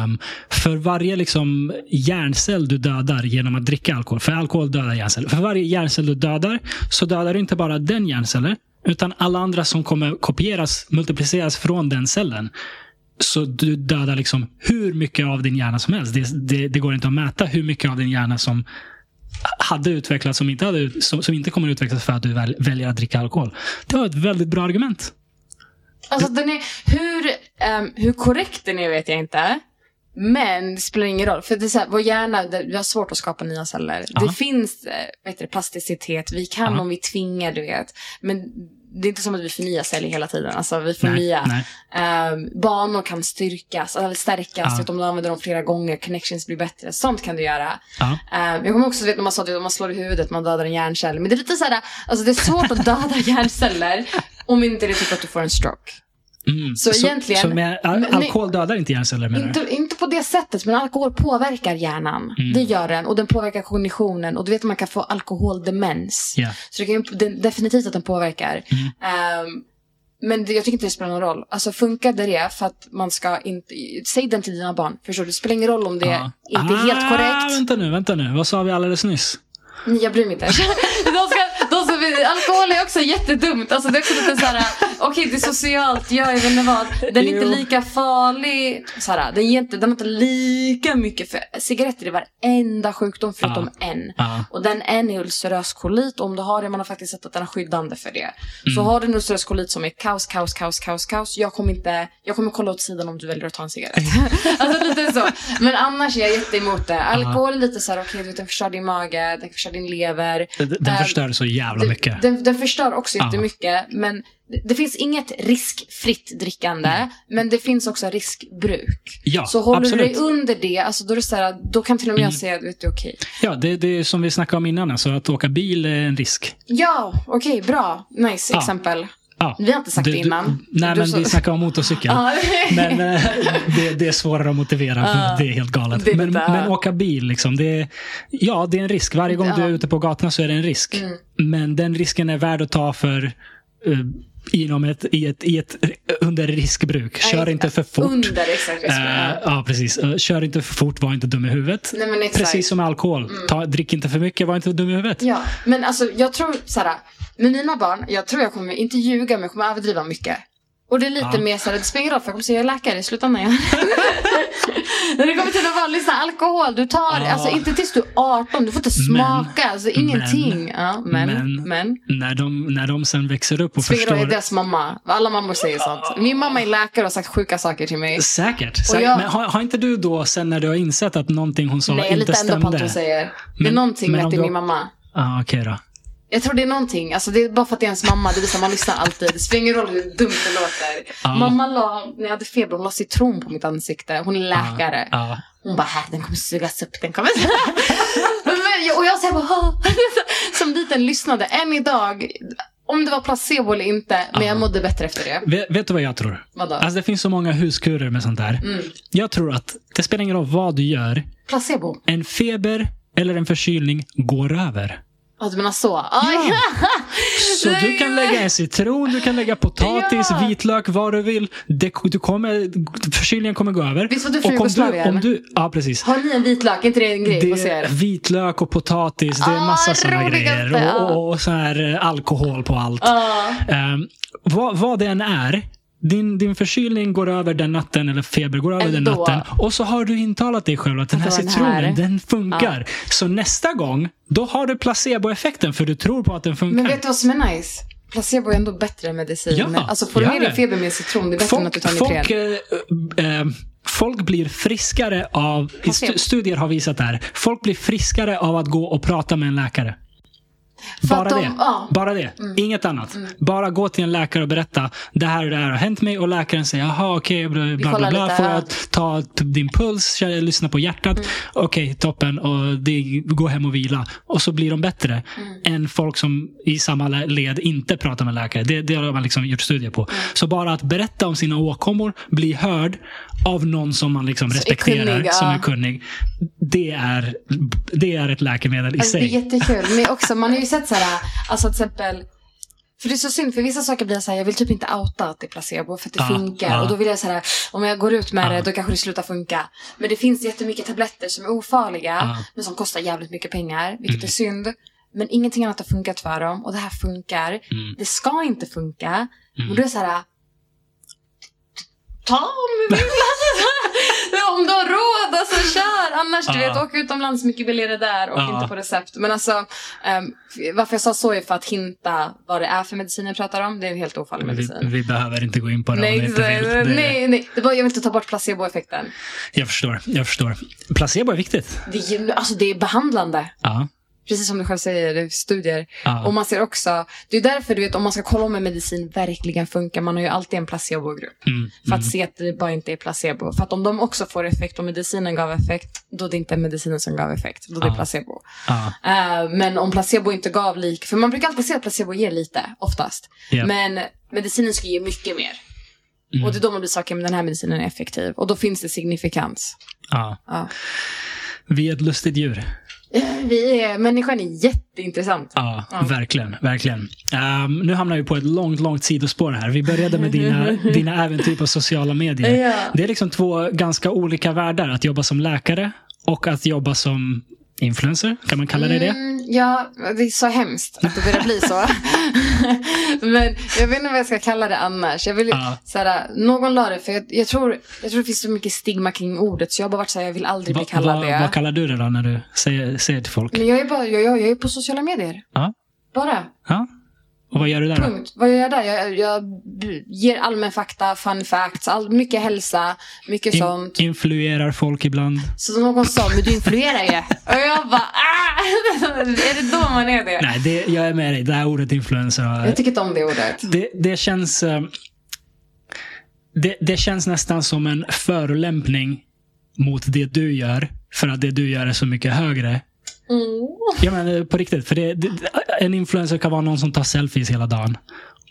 Ehm, för varje liksom, hjärncell du dödar genom att dricka alkohol, för alkohol dödar hjärnceller. För varje hjärncell du dödar så dödar du inte bara den hjärncellen, utan alla andra som kommer kopieras, multipliceras från den cellen. Så du dödar liksom hur mycket av din hjärna som helst. Det, det, det går inte att mäta hur mycket av din hjärna som hade utvecklats som inte, hade, som, som inte kommer att utvecklas för att du väl, väljer att dricka alkohol. Det var ett väldigt bra argument. Alltså den är, hur, um, hur korrekt den är vet jag inte. Men det spelar ingen roll. För det är så här, vår hjärna, det, vi har svårt att skapa nya celler. Ja. Det finns eh, heter det, plasticitet, vi kan Ja. om vi tvingar, du vet. Men det är inte som att vi förnyar celler hela tiden. Alltså vi får Nej, nya. nej. Ehm, banor kan styrkas, eller stärkas. Ja. Vet, om du använder dem flera gånger, connections blir bättre. Sånt kan du göra. Ja. Ehm, jag kommer också vet när man sa att om man slår i huvudet, man dödar en hjärncell. Men det är lite så här, alltså det är svårt att döda hjärnceller om inte det är typ att du får en stroke. Mm. Så egentligen- Så med, al- alkohol dödar inte hjärnceller menar du? Inte, inte på det sättet, men alkohol påverkar hjärnan. Mm. Det gör den. Och den påverkar kognitionen. Och du vet att man kan få alkoholdemens. Ja. Så det kan ju, den, definitivt att den påverkar. Mm. Ehm, men det, jag tycker inte det spelar någon roll. Alltså funkade det för att man ska inte... Säg den till dina barn. Förstår du? Det spelar ingen roll om det Ja. inte är helt Ah, korrekt. Vänta nu, vänta nu. Vad sa vi alldeles nyss? Jag bryr mig inte. de ska, de ska, alkohol är också jättedumt. Alltså det är också lite såhär, okej det är socialt, jag vet inte vad. Den är inte Jo. lika farlig. Såhär, den, ger inte, den har inte lika mycket, för cigaretter är varenda sjukdom förutom en. Ja. Och den en är ulcerös kolit. Och om du har det, man har faktiskt sett att den är skyddande för det. Mm. Så har du en ulcerös kolit som är kaos, kaos, kaos, kaos, kaos. Jag kommer inte, jag kommer kolla åt sidan om du väljer att ta en cigarett. alltså lite så. Men annars är jag jätteemot det. Alkohol är lite såhär, okej du vet den förstör din mage, den förstör din lever. Den, den förstör så jävla mycket. Den, den förstör också Ja. jättemycket. Men det- det finns inget riskfritt drickande. Men det finns också riskbruk. Mm. Ja, så håller absolut. du dig under det, alltså då, är det så här, då kan till och med jag säga att vet du, okej. Ja, det, det är som vi snackade om innan. Alltså, att åka bil är en risk. Ja, okej, bra. Nice Ja. exempel. Ja. Vi har inte sagt Du- det du- innan. nej, Du men så- vi snackar om motorcykel. Men eh, det, det är svårare att motivera, för det är helt galet. Det är men, men åka bil, liksom, det är, ja, det är en risk. Varje gång du är ute på gatorna så är det en risk. Mm. Men den risken är värd att ta för uh, inom ett, i ett, i ett, under riskbruk. Kör Nej, inte för fort. Under exakt. Uh, ja, precis. Eh, kör inte för fort, var inte dum i huvudet. Nej. Mm. Precis som med alkohol. Ta, drick inte för mycket, var inte dum i huvudet. Ja, men alltså jag tror såhär, med mina barn, jag tror jag kommer inte ljuga men jag kommer överdriva mycket. Och det är lite Ja. mer såhär, det spelar ingen roll för jag kommer säga jag är läkare i slutändan. När det kommer till att vara, lyssna, alkohol, du tar, Ja. alltså inte tills du är 18, du får inte smaka, alltså ingenting. ja, men, men- men. När, de, när de sen växer upp och Spelar förstår. är deras mamma. Alla mammor säger sånt. Min mamma är läkare och har sagt sjuka saker till mig. Säkert. säkert. jag- Men har, har inte du då, sen när du har insett att någonting hon sa Nej, jag inte litar ändå på stämde? allt hon säger. Det är Men- någonting men med det är du- min mamma. Ah, Okej då. Jag tror det är någonting, alltså det är bara för att det är ens mamma, det visar man lyssnar alltid. Det spelar ingen roll hur dumt det låter. Ja. Mamma la, när jag hade feber, hon la citron på mitt ansikte. Hon är läkare. Ja. Hon bara, här, den kommer sugas upp, den kommer... Och jag säger bara, som liten lyssnade. Än idag, om det var placebo eller inte, men jag Ja. mådde bättre efter det. Vet, vet du vad jag tror? Vadå? Alltså det finns så många huskurer med sånt där. Mm. Jag tror att det spelar ingen roll vad du gör. Placebo? En feber eller en förkylning går över. Ja, du menar så? Aj. Så du kan lägga en citron, du kan lägga potatis, Ja. vitlök, vad du vill. Det, du kommer, förkylningen kommer gå över. Visst var du du, Jugoslavien? om du, Ja, precis. Har ni en vitlök? Är inte det en grej Det hos er? vitlök och potatis, det är Ah, massa sådana grejer. ja. Och, och, och sån här eh, alkohol på allt. Ja. Ehm, vad, vad det än är, din, din förkylning går över den natten, eller feber går över den Ändå. natten. Och så har du intalat dig själv att den här den citronen, här. den funkar. Så nästa gång, då har du placeboeffekten för du tror på att den funkar. Men vet du vad som är nice? Placebo är ändå bättre än medicin. Ja, alltså får du ja, ner din ja. feber med citron, det är bättre än att du tar folk, Ipren. eh, eh, folk blir friskare av, Placebo. stu- studier har visat det här, folk blir friskare av att gå och prata med en läkare. Bara de- det. ja. Bara det. Inget annat. Bara gå till en läkare och berätta det här och det här har hänt mig och läkaren säger jaha okej bla bla bla, bla. får ja. jag ta din puls, lyssna på hjärtat. Okej, toppen. Och det, gå hem och vila. Och så blir de bättre än folk som i samma led inte pratar med läkare. Det, det har man liksom gjort studier på. Så bara att berätta om sina åkommor, bli hörd av någon som man liksom är respekterar, kunnig, ja. som är kunnig. Det är, det är ett läkemedel i Alltså, det är sig. jättekul. Men också, man ju sett så här, alltså till exempel för det är så synd, för vissa saker blir så här, jag vill typ inte outa att det är placebo för att det Ja, funkar. ja. Och då vill jag så här, om jag går ut med Ja. det då kanske det slutar funka. Men det finns jättemycket tabletter som är ofarliga. Mm. men som kostar jävligt mycket pengar, vilket är synd. Men ingenting annat har funkat för dem och det här funkar. Mm. Det ska inte funka. Och då är det så här, ta om du vill. om du har råd, alltså kör. Annars, du vet, åk utomlands mycket billigare där och inte på recept. Men alltså, ehm, varför jag sa så är för att hinta vad det är för medicin jag pratar om. Det är en helt ofarlig Vi, medicin. vi behöver inte gå in på det om Nej, ni inte vill. nej, Det, nej, nej. Det var, jag vill inte ta bort placeboeffekten. Jag förstår. Jag förstår. Placebo är viktigt. Det är, alltså, det är behandlande. Ja. Precis som du själv säger, studier. Ja. Och man ser också, det är därför du vet om man ska kolla om en medicin verkligen funkar, man har ju alltid en placebogrupp. Mm, För att se att det bara inte är placebo. För att om de också får effekt och medicinen gav effekt, då är det inte medicinen som gav effekt, då är det Ja. placebo. ja. Eh, men om placebo inte gav lik, för man brukar alltid säga att placebo ger lite, oftast. Ja. Men medicinen ska ge mycket mer. Mm. Och det är då man blir saker, men den här medicinen är effektiv. Och då finns det signifikans. Ja. Vi är ett lustigt djur. Vi är, människan är jätteintressant. Ja, Ja. verkligen. verkligen. Ehm, nu hamnar vi på ett långt, långt sidospår här. Vi började med dina, dina äventyr på sociala medier. Ja. Det är liksom två ganska olika världar. Att jobba som läkare och att jobba som influencer. Kan man kalla det det? Mm, ja, det är så hemskt att det börjar bli så. Men jag vet inte vad jag ska kalla det annars. Jag vill, Ja. såhär, någon la det, för jag, jag, tror, jag tror det finns så mycket stigma kring ordet, så jag har bara varit såhär, jag vill aldrig bli Va- kallad vad- det. Vad kallar du det då när du säger, säger till folk? Men jag är, bara, jag, jag, jag är på sociala medier. Ja. Bara. ja. Och vad gör du där? Punkt. Vad gör jag där? Jag, jag ger allmän fakta, fun facts, all, mycket hälsa, mycket In, sånt. influerar folk ibland? Så någon sa, men du influerar ju. Och jag bara, ah! är det då man är det? Nej, det, jag är med dig. Det här ordet influencer har, Jag tycker inte om det ordet. det, det känns... eh, Det, det känns nästan som en förolämpning mot det du gör. För att det du gör är så mycket högre. Mm. Ja, men eh, på riktigt. För det, det, en influencer kan vara någon som tar selfies hela dagen.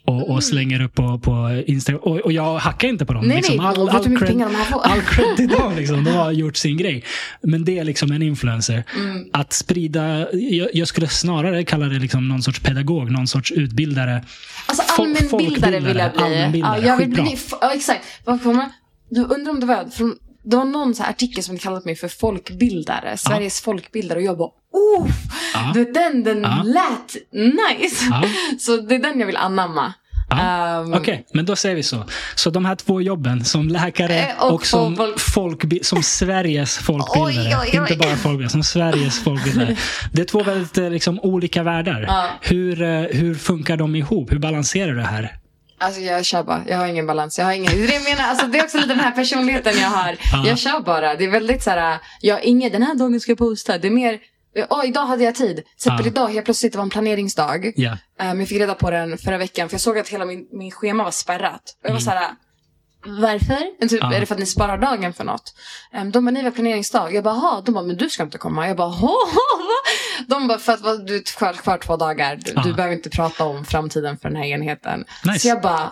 Och, och slänger upp på, på Instagram. Och, och jag hackar inte på dem. Nej, liksom. All, här får? all cred till dem. Liksom. De har gjort sin grej. Men det är liksom en influencer. Mm. Att sprida, jag, jag skulle snarare kalla det liksom någon sorts pedagog, någon sorts utbildare. Alltså allmänbildare vill jag bli. Ja, jag vill bli ja, exakt. Du undrar om det var från det var någon så artikel som kallat mig för folkbildare. Sveriges folkbildare. Och jag bara, oh! Ja. Du den, den Ja. lät nice. Ja. Så det är den jag vill anamma. Ja. Um, Okej, men då säger vi så. Så de här två jobben, som läkare Eh, och, och som, folk- folkbi- som Sveriges folkbildare. Oj, oj, oj. Inte bara folkbildare, som Sveriges folkbildare. Det är två väldigt eh, liksom, olika världar. Ja. Hur, eh, hur funkar de ihop? Hur balanserar du det här? Alltså jag kör bara. Jag har ingen balans. Jag har ingen... Det, menar, alltså, det är också lite den här personligheten jag har. Ja. Jag kör bara. Det är väldigt så här. Jag har ingen, den här dagen ska jag posta. Det är mer, åh idag hade jag tid. Till exempel Ja. idag helt plötsligt det var en planeringsdag. Ja. Um, jag fick reda på den förra veckan för jag såg att hela min, min schema var spärrat. Och jag var Mm. så här. Varför? Typ, Ja. Är det för att ni sparar dagen för något? Um, de bara, ni har planeringsdag. Jag bara, "Jaha." De bara, men du ska inte komma. Jag bara, "Hå, hå, va? De bara, för att du är kvar, kvar två dagar. Du, Ja. du behöver inte prata om framtiden för den här enheten. Nice. Så jag bara,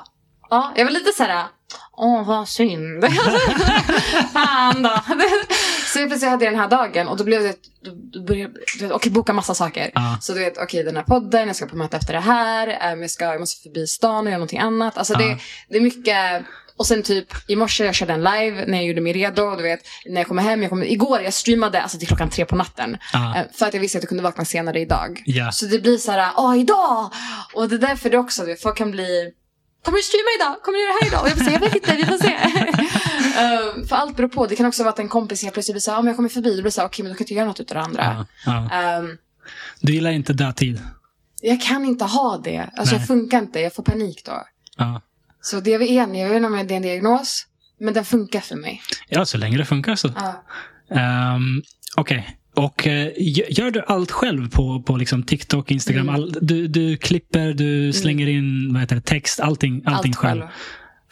ja, jag var lite så här. Åh, vad synd. Fan då. Så jag plötsligt hade jag den här dagen och då blev det, då, började du vet, okej boka massa saker. Ja. Så du vet, okej den här podden, jag ska på möte efter det här, jag, ska, jag måste förbi stan och göra någonting annat. Alltså Ja. det, det är mycket, och sen typ i morse jag körde en live när jag gjorde mig redo. Du vet, när jag kommer hem, jag kommer, igår jag streamade alltså till klockan tre på natten. Ja. Eh, För att jag visste att jag kunde vakna senare idag. Ja. Så det blir så här, åh idag! Och det är därför det också, du vet, folk kan bli Kommer du streama idag? Kommer du göra det här idag? Och jag får säga, jag vet inte, vi får se. Eh, för allt beror på. Det kan också vara att en kompis helt plötsligt blir så här, om jag kommer förbi, då blir det så här, okej men då kan jag inte göra något utav det andra. Ja. Ja. Ehm, Du gillar inte dödtid? jag kan inte ha det. Alltså Nej. jag funkar inte, jag får panik då. Ja. Så det är igen, jag vet inte om det är en diagnos, men den funkar för mig. ja, så länge det funkar så. Ja. Um, Okej, Och eh, gö- gör du allt själv på, på liksom TikTok, Instagram? Mm. All, du, du klipper, du slänger in vad heter det, text, allting, allting Allt själv. själv.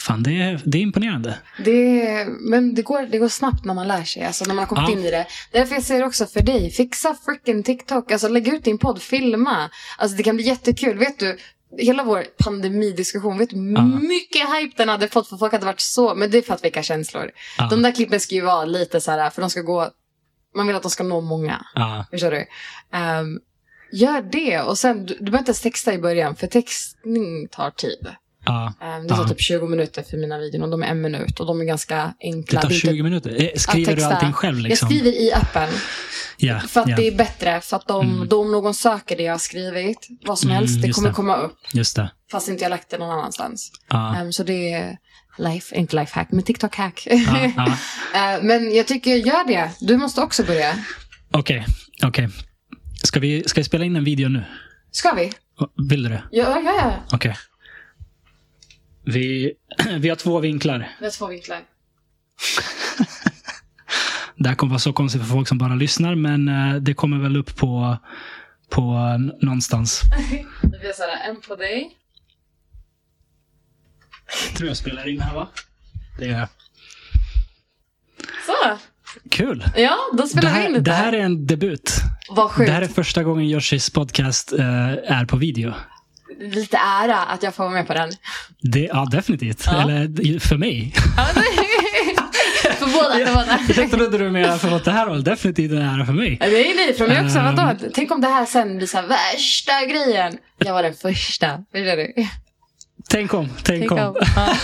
Fan, det är, det är imponerande. Det, men det går, det går snabbt när man lär sig, alltså när man har kommit Ja. in i det. Därför jag säger också för dig, fixa freaking TikTok, alltså lägg ut din podd, filma. Alltså det kan bli jättekul, vet du? Hela vår pandemidiskussion, vet du hur mycket hype den hade fått för folk hade varit så, men det är för att väcka känslor. Ja. De där klippen ska ju vara lite så här, för de ska gå, man vill att de ska nå många. Ja, Förstår du? Ehm, gör det och sen, du, du behöver inte ens texta i början för textning tar tid. Ja. Ehm, det tar Ja. typ 20 minuter för mina videon och de är en minut och de är ganska enkla. tar Det inte- 20 minuter. Eh, Skriver du allting själv? Liksom? Jag skriver i appen ja, för att ja, det är bättre. För att de, Mm. då om någon söker det jag har skrivit, vad som Mm, helst, det kommer det. komma upp. Just det. Fast inte jag lagt det någon annanstans. Ja, Ehm, så det är life, inte lifehack, men TikTok-hack. ja, ja. Ehm, men jag tycker, gör det. Du måste också börja. Okej, okej. Ska, vi, ska vi spela in en video nu? Ska vi? Vill du det? Ja, ja, ja. Okej. Vi, vi har två vinklar. Vi har två vinklar. Det här kommer vara så konstigt för folk som bara lyssnar, men eh, det kommer väl upp på, på n- någonstans. Det blir såhär, en på dig. Jag tror jag spelar in här va? Det är Så. kul. Ja, då spelar vi in här, lite. det här är en debut. Vad sjukt. Det här är första gången Yoshis podcast eh, är på video. Lite ära att jag får vara med på den. Det, ja, definitivt. Ja. Eller för mig. för båda, för båda. Jag trodde du menade för att det här var definitivt en ära för mig. Ja, Det är nej från mig också. Ehm. Vadå? Tänk om det här sen blir så här värsta grejen. Jag var den första. Förstår du? Tänk om, tänk, Tänk om. om.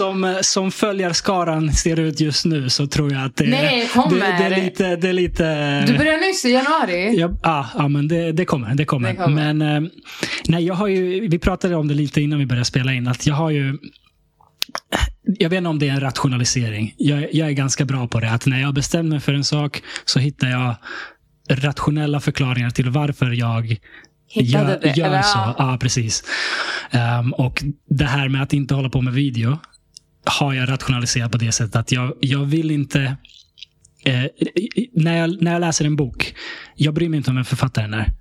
Som, som följarskaran ser ut just nu så tror jag att det, Nej, kommer. det, det är lite... Det är lite Du började nyss i januari. Ja, ja, ja men det, det kommer. Det kommer. Det kommer. Men eh, nej, jag har ju, vi pratade om det lite innan vi började spela in. Att jag har ju jag vet inte om det är en rationalisering. Jag, jag är ganska bra på det. Att när jag bestämmer mig för en sak så hittar jag rationella förklaringar till varför jag Hittade gör, det. gör så. ja. Precis. Ehm, och det här med att inte hålla på med video har jag rationaliserat på det sättet att jag, jag vill inte... Eh, när, jag, när jag läser en bok, jag bryr mig inte om vem författaren är.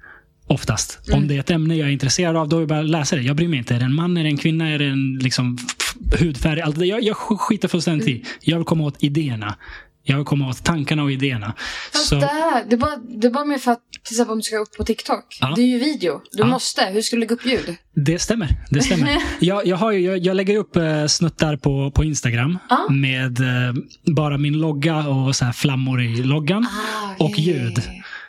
Oftast. Mm. Om det är ett ämne jag är intresserad av, då är det bara läsa det. Jag bryr mig inte. Är det en man, är det en kvinna, är det en liksom, hudfärg? Allt det. Jag, jag skiter fullständigt Mm. i. Jag vill komma åt idéerna. Jag vill komma åt tankarna och idéerna. Fast Så, det, här, det, är bara, det är bara med för att till exempel om du ska upp på TikTok. Ja. Det är ju video. Du Ja. måste. Hur skulle du lägga upp ljud? Det stämmer. Det stämmer. jag, jag, har ju, jag, jag lägger upp eh, snuttar på, på Instagram Ja. med eh, bara min logga och så här flammor i loggan. Ah, Och ljud.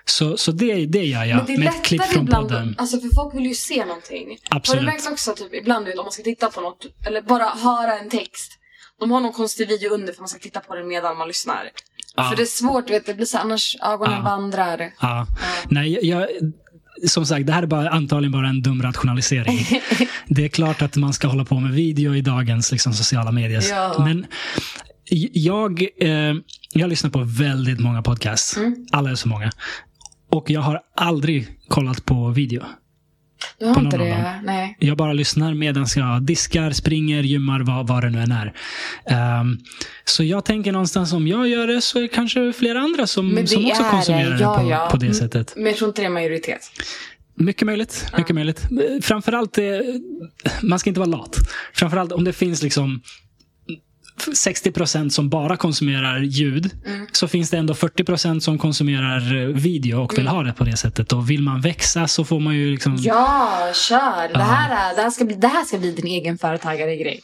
Så, så det, det gör jag Men det är med ett klipp från ibland. podden. Alltså för folk vill ju se någonting. Absolut. Har du märkt också typ ibland om man ska titta på något eller bara höra en text. De har någon konstig video under för man ska titta på den medan man lyssnar. Ja. För det är svårt, vet, det blir så annars ögonen Ja. vandrar. Ja. Ja. Nej, jag, som sagt, det här är bara, antagligen bara en dum rationalisering. det är klart att man ska hålla på med video i dagens liksom, sociala medier. Men jag, eh, jag lyssnar på väldigt många podcasts. Mm. Alldeles för många. Och jag har aldrig kollat på video. Du har inte det? Nej. Jag bara lyssnar medan jag diskar, springer, gymmar, vad, vad det nu än är. Ehm, så jag tänker någonstans om jag gör det så är det kanske flera andra som, som också konsumerar det, ja, på, ja. på det sättet. Men jag tror inte det är majoritet. Mycket möjligt. Mycket möjligt. Framförallt, eh, man ska inte vara lat. Framförallt om det finns liksom 60% som bara konsumerar ljud, Mm. så finns det ändå 40% som konsumerar eh, video och vill Mm. ha det på det sättet. Och vill man växa så får man ju liksom... Ja, kör! Det här, är, det, här ska bli, det här ska bli din egen företagare-grej.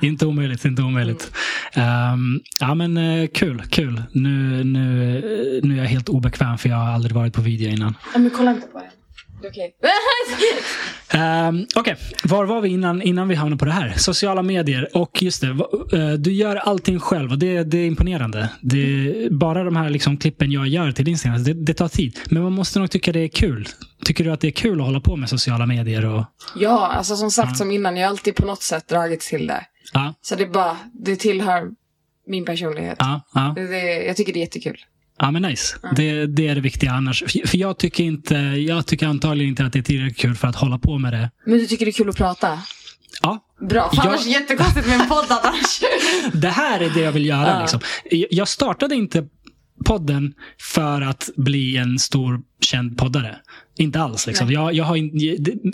inte omöjligt, inte omöjligt. Ehm, ja men eh, kul, kul. Nu, nu, eh, nu är jag helt obekväm för jag har aldrig varit på video innan. Ja, men kolla inte på. Det Okej. Um, Okej, var var vi innan, innan vi hamnade på det här? Sociala medier. Och just det, eh, du gör allting själv och det, det är imponerande. Det, bara de här liksom, klippen jag gör till Instagram, det, det tar tid. Men man måste nog tycka det är kul. Tycker du att det är kul att hålla på med sociala medier? Och, Ja, alltså som sagt som innan, jag har alltid på något sätt dragits till det. ja, Så det är bara, det tillhör min personlighet. Det, jag tycker det är jättekul. Ja, men nice. Det, det är det viktiga annars. För- jag tycker, inte, jag tycker antagligen inte att det är tillräckligt kul för att hålla på med det. Men du tycker det är kul att prata? Ja, Bra, för Ja. annars är jättekonstigt med en podd annars. det här är det jag vill göra. Ja. Liksom. Jag startade inte podden för att bli en stor känd poddare. Inte alls. Liksom. Jag, jag, har,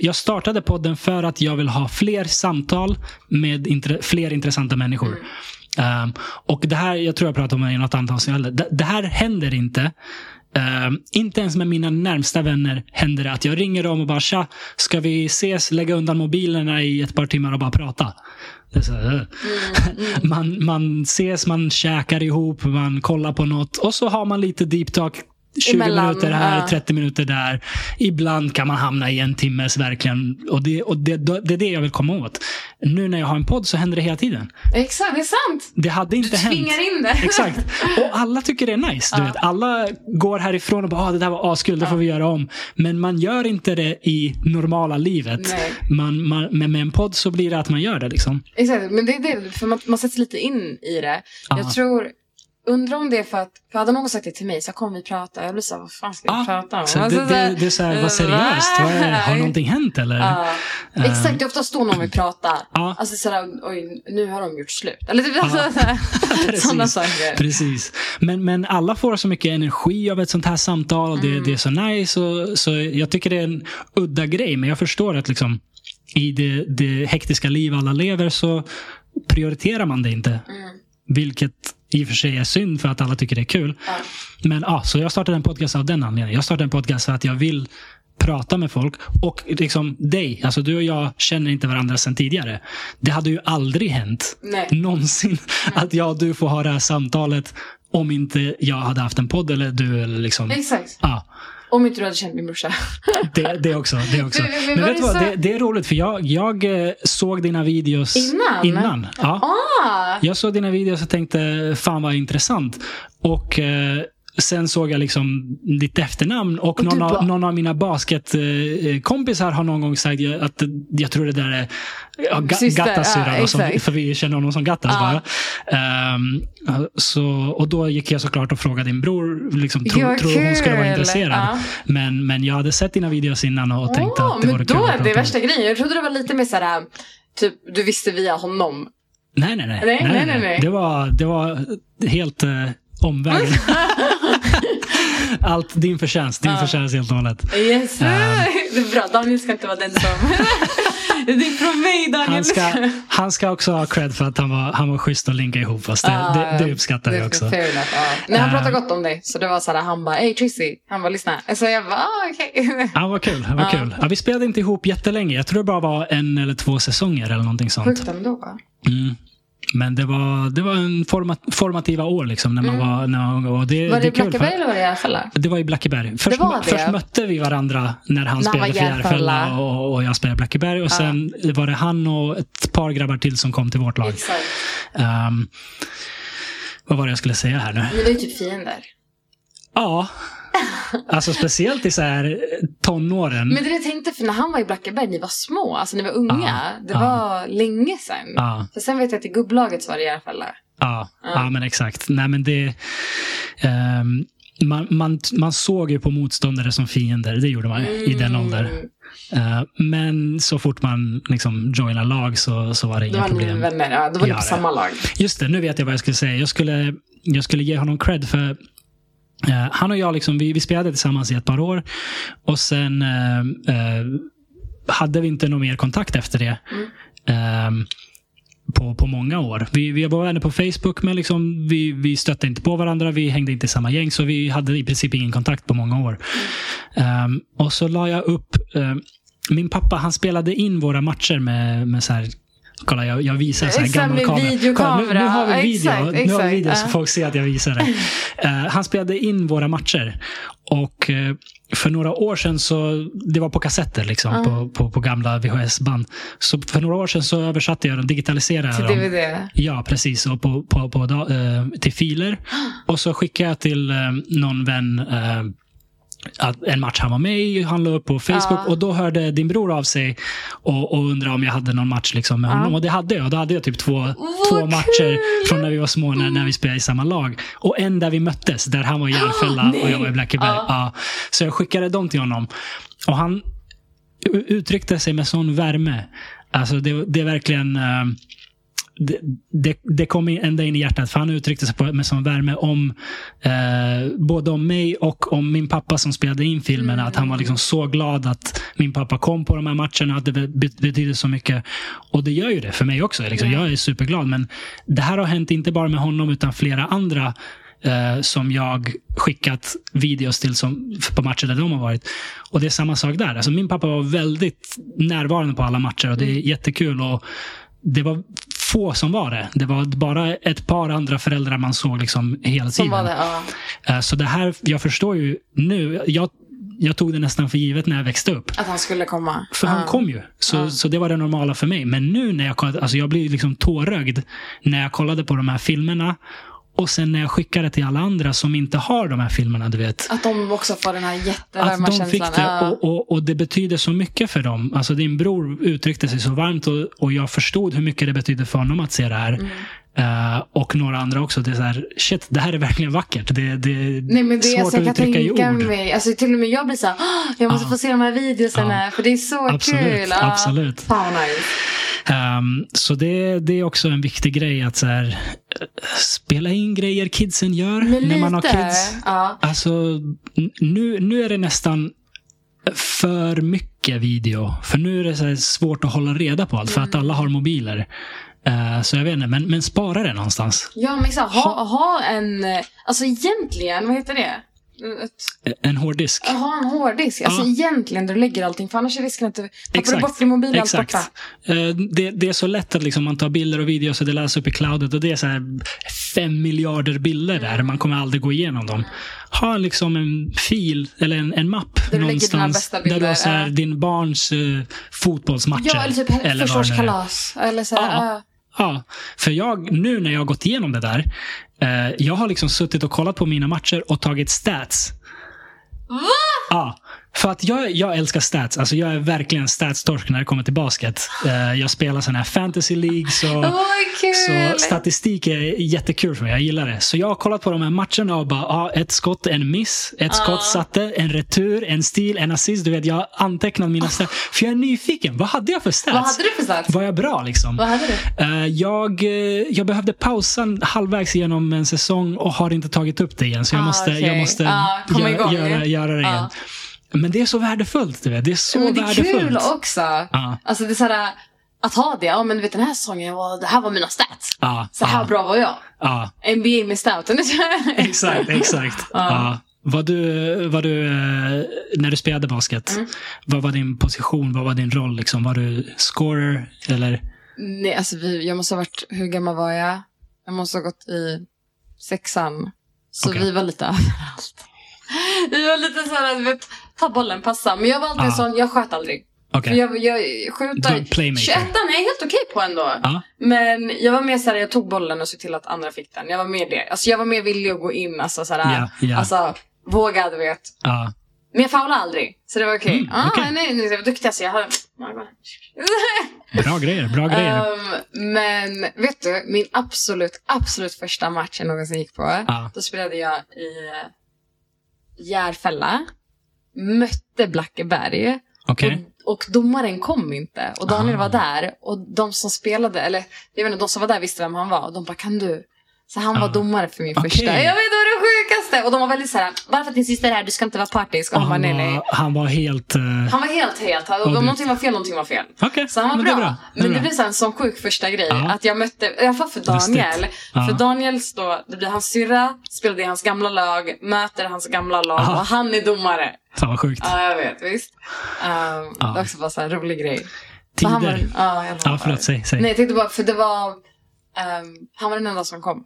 jag startade podden för att jag vill ha fler samtal med intre, fler intressanta människor. Um, och det här, jag tror jag pratade om det i något annat avsnitt. Det, det här händer inte. Um, inte ens med mina närmsta vänner händer det att jag ringer dem och bara tja, ska vi ses, lägga undan mobilerna i ett par timmar och bara prata? Så, uh. man, man ses, man käkar ihop, man kollar på något och så har man lite deep talk 20 Emellan, minuter här, ja. 30 minuter där. Ibland kan man hamna i en timmes verkligen. Och, det, och det, det är det jag vill komma åt. Nu när jag har en podd så händer det hela tiden. Exakt, det är sant. Det hade inte Du hänt. tvingar in det. Exakt. Och alla tycker det är nice. Du Ja. vet. Alla går härifrån och bara ah, det där var askul, det får vi göra om. Men man gör inte det i normala livet. Nej. Man, man, men med en podd så blir det att man gör det. Liksom. Exakt, men det är det, för man, man sätts lite in i det. Ja. Jag tror, undrar om det är för att, för hade någon sagt det till mig så kom vi prata, jag blir såhär, vad fan ska vi Ja, prata om? Så Alltså, det, det, det är så här, eh, vad seriöst. Vad är, har någonting hänt eller? Ja. Eh, Exakt, det är oftast då någon vill prata. Ja. Alltså sådär, oj, nu har de gjort slut. Eller typ alltså, såhär, sådana saker. Precis. Men, men alla får så mycket energi av ett sånt här samtal. Och det, Mm. det är så nice. Och, så jag tycker det är en udda grej. Men jag förstår att liksom, i det, det hektiska liv alla lever så prioriterar man det inte. Mm. Vilket i och för sig är synd för att alla tycker det är kul. Ja. Men ja, så jag startade en podcast av den anledningen. Jag startade en podcast för att jag vill prata med folk. Och liksom dig, alltså du och jag känner inte varandra sedan tidigare. Det hade ju aldrig hänt Nej. någonsin att jag och du får ha det här samtalet om inte jag hade haft en podd eller du. Eller liksom, Exakt. ja, Om inte du hade känt min brorsa. det, det också. Det också. Men- men Men vet det vad, så- det, det är roligt för jag, jag eh, såg dina videos Innan? innan. Ja. Ah! Jag såg dina videos och tänkte, fan vad intressant. Och eh, sen såg jag liksom ditt efternamn och, Och någon, av, bara- någon av mina basketkompisar har någon gång sagt att jag tror det där är ja, Ga- Syster, Gattas ja, då, för vi känner honom som Gattas Ja. bara. Ehm, så, och då gick jag såklart och frågade din bror, liksom, tro, Ja, tror hon skulle vara intresserad. Ja. Men, men jag hade sett dina videos innan och tänkte Åh, att det vore då kul är det om. värsta grejen. Jag trodde det var lite mer såhär, typ du visste via honom. Nej, nej, nej. Nej, nej, nej, nej. Det, var, det var helt uh, omvägen. Allt din förtjänst. Din Ja. förtjänst helt och hållet. Yes. Ehm. det är bra, Daniel ska inte vara den som... det är från mig Daniel. Han ska, han ska också ha cred för att han var, han var schysst och linka ihop oss. Det, det, det uppskattar det jag också. Fair enough, ja. Nej, han Ehm. pratade gott om dig. Så det var såhär, han bara, hej Tracy. Han bara, lyssna. Så jag bara, ah, okej. Ja, vad kul. Vad Ja. kul. Ja, vi spelade inte ihop jättelänge. Jag tror det bara var en eller två säsonger eller någonting sånt. Sjukt ändå. Mm. Men det var, det var en format, formativa år liksom. När man var, när man, och det, Mm. Var det det kul Blackeberg eller var det Järfälla? Det var i Blackeberg. Först, först mötte vi varandra när han När spelade för Järfälla. Och, och jag spelade Blackeberg. Och Ja. sen var det han och ett par grabbar till som kom till vårt lag. Ehm, vad var det jag skulle säga här nu? Ni var ju typ fiender. Ja. Alltså speciellt i så här tonåren. Men det jag tänkte, för när han var i Blackeberg, ni var små. Alltså ni var unga. Ja, Det ja. var länge sedan. Ja, För sen vet jag att i gubblaget så var det Järfälla. ja, Ja. ja, men exakt. Nej, men det... ehm, man, man, man såg ju på motståndare som fiender. Det gjorde man ju i den Mm. åldern. Eh, men så fort man liksom joinar lag så, så var det inga problem. vänner. Ja, då var ni på samma lag. Just det, nu vet jag vad jag skulle säga. Jag skulle, jag skulle ge honom cred för eh, han och jag liksom, vi, vi spelade tillsammans i ett par år. Och sen eh, eh, hade vi inte någon mer kontakt efter det. Mm. Eh, på, på många år. Vi, vi var vänner på Facebook men liksom, vi, vi stötte inte på varandra. Vi hängde inte i samma gäng så vi hade i princip ingen kontakt på många år. Eh, och så la jag upp eh, min pappa han spelade in våra matcher med, med så här Kolla, jag, jag visar så här Exakt, gammal kamera. videokamera. Kolla, nu, nu har vi video. Exakt, Nu har vi exakt, video så folk ser att jag visar det. Eh, han spelade in våra matcher. Och eh, för några år sedan så, det var på kassetter liksom, Ja. på, på, på gamla VHS-band. Så för några år sedan så översatte jag dem, digitaliserade Till dem. DVD. Ja, precis. Och på, på, på, eh, till filer. Och så skickade jag till någon vän att en match han var med i. Han la upp på Facebook. Ja. Och då hörde din bror av sig och, och undrade om jag hade någon match liksom, med Ja. honom. Och det hade jag. Då hade jag typ två, två matcher från när vi var små, när, när vi spelade i samma lag. Och en där vi möttes, där han var i Järfälla och jag var i Blackeberg. Ja. Så jag skickade dem till honom. Och han uttryckte sig med sån värme. Alltså det, det är verkligen... eh, det, det, det kom ända in i hjärtat. För han uttryckte sig på, med sån värme om eh, både om mig och om min pappa som spelade in filmen. Att han var liksom så glad att min pappa kom på de här matcherna. Att det be- betyder så mycket. Och det gör ju det för mig också. Liksom. Ja. Jag är superglad. Men det här har hänt inte bara med honom utan flera andra eh, som jag skickat videos till som, på matcher där de har varit. Och det är samma sak där. Alltså min pappa var väldigt närvarande på alla matcher och det är jättekul. Och det var få som var det. Det var bara ett par andra föräldrar man såg liksom hela Som tiden. det, ja. Eh, Så det här, jag förstår ju nu. Jag, jag tog det nästan för givet när jag växte upp. Att han skulle komma. För han Ja. kom ju. Så, Ja. så det var det normala för mig. Men nu när jag kollade, alltså jag blir liksom tårögd när jag kollade på de här filmerna. Och sen när jag skickade till alla andra som inte har de här filmerna, du vet. Att de också får den här jättevarma Att de känslan. fick det. Och, och, och det betyder så mycket för dem. Alltså din bror uttryckte sig så varmt och, och jag förstod hur mycket det betyder för honom att se det här. Mm. Eh, och några andra också. Det är så här, shit, det här är verkligen vackert. Det, det är Nej men det är svårt så jag att uttrycka i ord. mig. Alltså till och med jag blir så här, "Åh, jag måste Ja. få se de här videorna. Ja. För det är så Absolut, kul. Absolut. Fan nice. Ehm, så det, det är också en viktig grej att så här, spela in grejer kidsen gör Men när man har lite, kids. Ja. Alltså, nu, nu är det nästan för mycket video. För nu är det så svårt att hålla reda på allt, för att Mm. alla har mobiler. Eh, så jag vet inte, men, men spara det någonstans. Ja men exakt, ha, ha en, eh, alltså egentligen, vad heter det? Ett, En hårddisk. ha en hårddisk. Alltså Ja. egentligen där du lägger allting. För annars är risken att du tappar du Exakt. bort din mobil allt Exakt. borta. Eh, Det, det är så lätt att liksom man tar bilder och videos och det läses upp i cloudet och det är så här fem miljarder bilder där. Man kommer aldrig gå igenom dem. Ha liksom en fil eller en, en mapp Där du någonstans bästa där du har så här, din barns uh, fotbollsmatcher. Ja, eller typ. Eller så här, Ja. ja. Ja, för jag, nu när jag har gått igenom det där. Eh, jag har liksom suttit och kollat på mina matcher och tagit stats. Va? Ja, för att jag, jag älskar stats. Alltså jag är verkligen statstorsk när det kommer till basket. Eh, jag spelar sådana här fantasy leagues och kul! så statistik är jättekul för mig. Jag gillar det. Så jag har kollat på de här matcherna och bara, ah, ett skott, en miss, ett Ah. skott satte, en retur, en stil, en assist. Du vet, jag har antecknat mina stats. För jag är nyfiken. Vad hade jag för stats? Vad hade du för stats? Var jag bra liksom? Vad hade du? Eh, jag, eh, jag behövde pausa halvvägs genom en säsong och har inte tagit upp det igen. Så jag Ah, måste, okej. jag måste Ah, komma gö- igång. göra, göra det Ah. igen. Men det är så värdefullt. Du vet. Det är så men det är värdefullt. kul också. Ja. Alltså det är såhär, att ha det. Ja men du vet den här säsongen, var, det här var mina stats. Ja, Så här ja, bra var jag. ja. NBA med stouten. Exakt, exakt. Ja. Var du, var du, eh, när du spelade basket, Mm. vad var din position? Vad var din roll? Liksom? Var du scorer? Eller? Nej, alltså vi, jag måste ha varit, hur gammal var jag? Jag måste ha gått i sexan. Så Okej. vi var lite överallt. Vi var lite såhär, vet, ta bollen, passa. Men jag var alltid Ah. en sån, jag sköt aldrig. Okej. För jag, jag skjuter, är en playmaker. 21 är jag helt okej på ändå. Ja. Men jag var mer såhär, jag tog bollen och såg till att andra fick den. Jag var mer det. Alltså jag var mer villig att gå in, alltså såhär, Ja, ja. alltså våga, du vet. Ja. Men jag foulade aldrig. Så det var okej. Mm, ah, nej, nej, jag var duktig så jag hade... Bra grejer, bra grejer. Um, men vet du, min absolut, absolut första match jag någonsin gick på. Ja. Då spelade jag i Järfälla. Mötte Blackeberg. Okej. Och, och domaren kom inte. Och Daniel Ah. var där. Och de som spelade, eller jag vet inte, de som var där visste vem han var. Och de bara, kan du? Så han var Ah. domare för min Okej. första. Jag vet, det var det sjukaste. Och de var väldigt såhär, bara för att din syster är här, du ska inte vara partisk. Och Och han bara, han, nej nej. var, han var helt... eh, Han var helt, helt. Om Och du- någonting var fel, någonting var fel. Okej, Så han var men bra. det bra. Det Men det bra. blev så här en sån sjuk första grej. Ja. Att jag mötte, i alla fall för. Daniel. Ja. För Daniels då, det blir hans syrra, spelade i hans gamla lag, möter hans gamla lag Aha. och han är domare. Fan vad sjukt. Ja, jag vet, visst. Um, Det var också bara så här rolig grej. Han var, Tider. ja, jag Ja, förlåt. Säg. säg. Nej, jag tänkte bara, för det var, ehm, han var den enda som kom.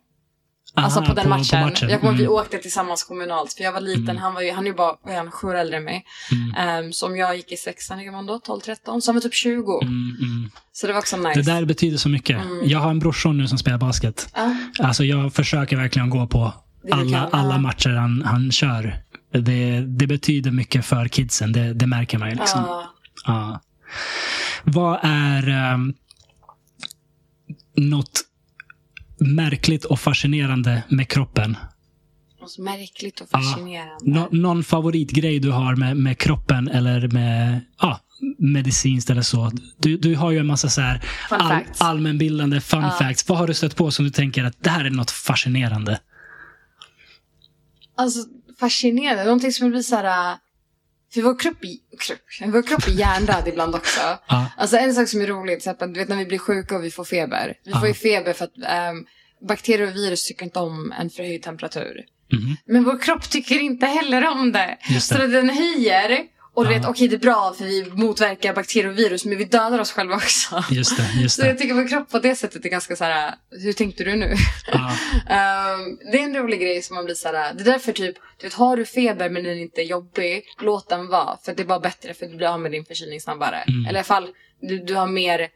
Alltså på den matchen. Jag kommer Mm. vi åkte tillsammans kommunalt. För jag var liten, Mm. han var ju, han är ju bara, vad är han, sju år äldre än mig. Mm. Ehm, så om jag gick i sexan, hur gammal då? 12-13? Så han var typ 20. Mm, mm. Så det var också nice. Det där betyder så mycket. Mm. Jag har en brorson nu som spelar basket. Ja. Alltså jag försöker verkligen gå på alla, alla matcher han, han kör. Det, det betyder mycket för kidsen. Det, det märker man ju. Liksom. Ja. Ja. Vad är um, något märkligt och fascinerande med kroppen? något märkligt och Ja. fascinerande. Nå- någon favoritgrej du har med, med kroppen eller med ja, medicinskt eller så? Du, du har ju en massa så här facts. allmänbildande fun Ja. facts. Vad har du stött på som du tänker att det här är något fascinerande? Alltså fascinerande. Någonting som blir så här... För vår kropp, kropp, vår kropp är hjärndöd ibland också. Ja. Alltså en sak som är rolig, till exempel, du vet när vi blir sjuka och vi får feber. Vi får Ja. ju feber för att ehm, bakterier och virus tycker inte om en förhöjd temperatur. Mhm. Men vår kropp tycker inte heller om det. Så det. att den höjer. Och du vet, okej det är bra för vi motverkar bakterier och virus, men vi dödar oss själva också. Just det. Just Så jag det. tycker vår kropp på det sättet är ganska så här. hur tänkte du nu? Ehm, det är en rolig grej som man blir så här. det är därför typ, du vet, har du feber men den inte är jobbig, låt den vara. För det är bara bättre för du blir av med din förkylning snabbare. Mm. Eller i alla fall, du, du har mer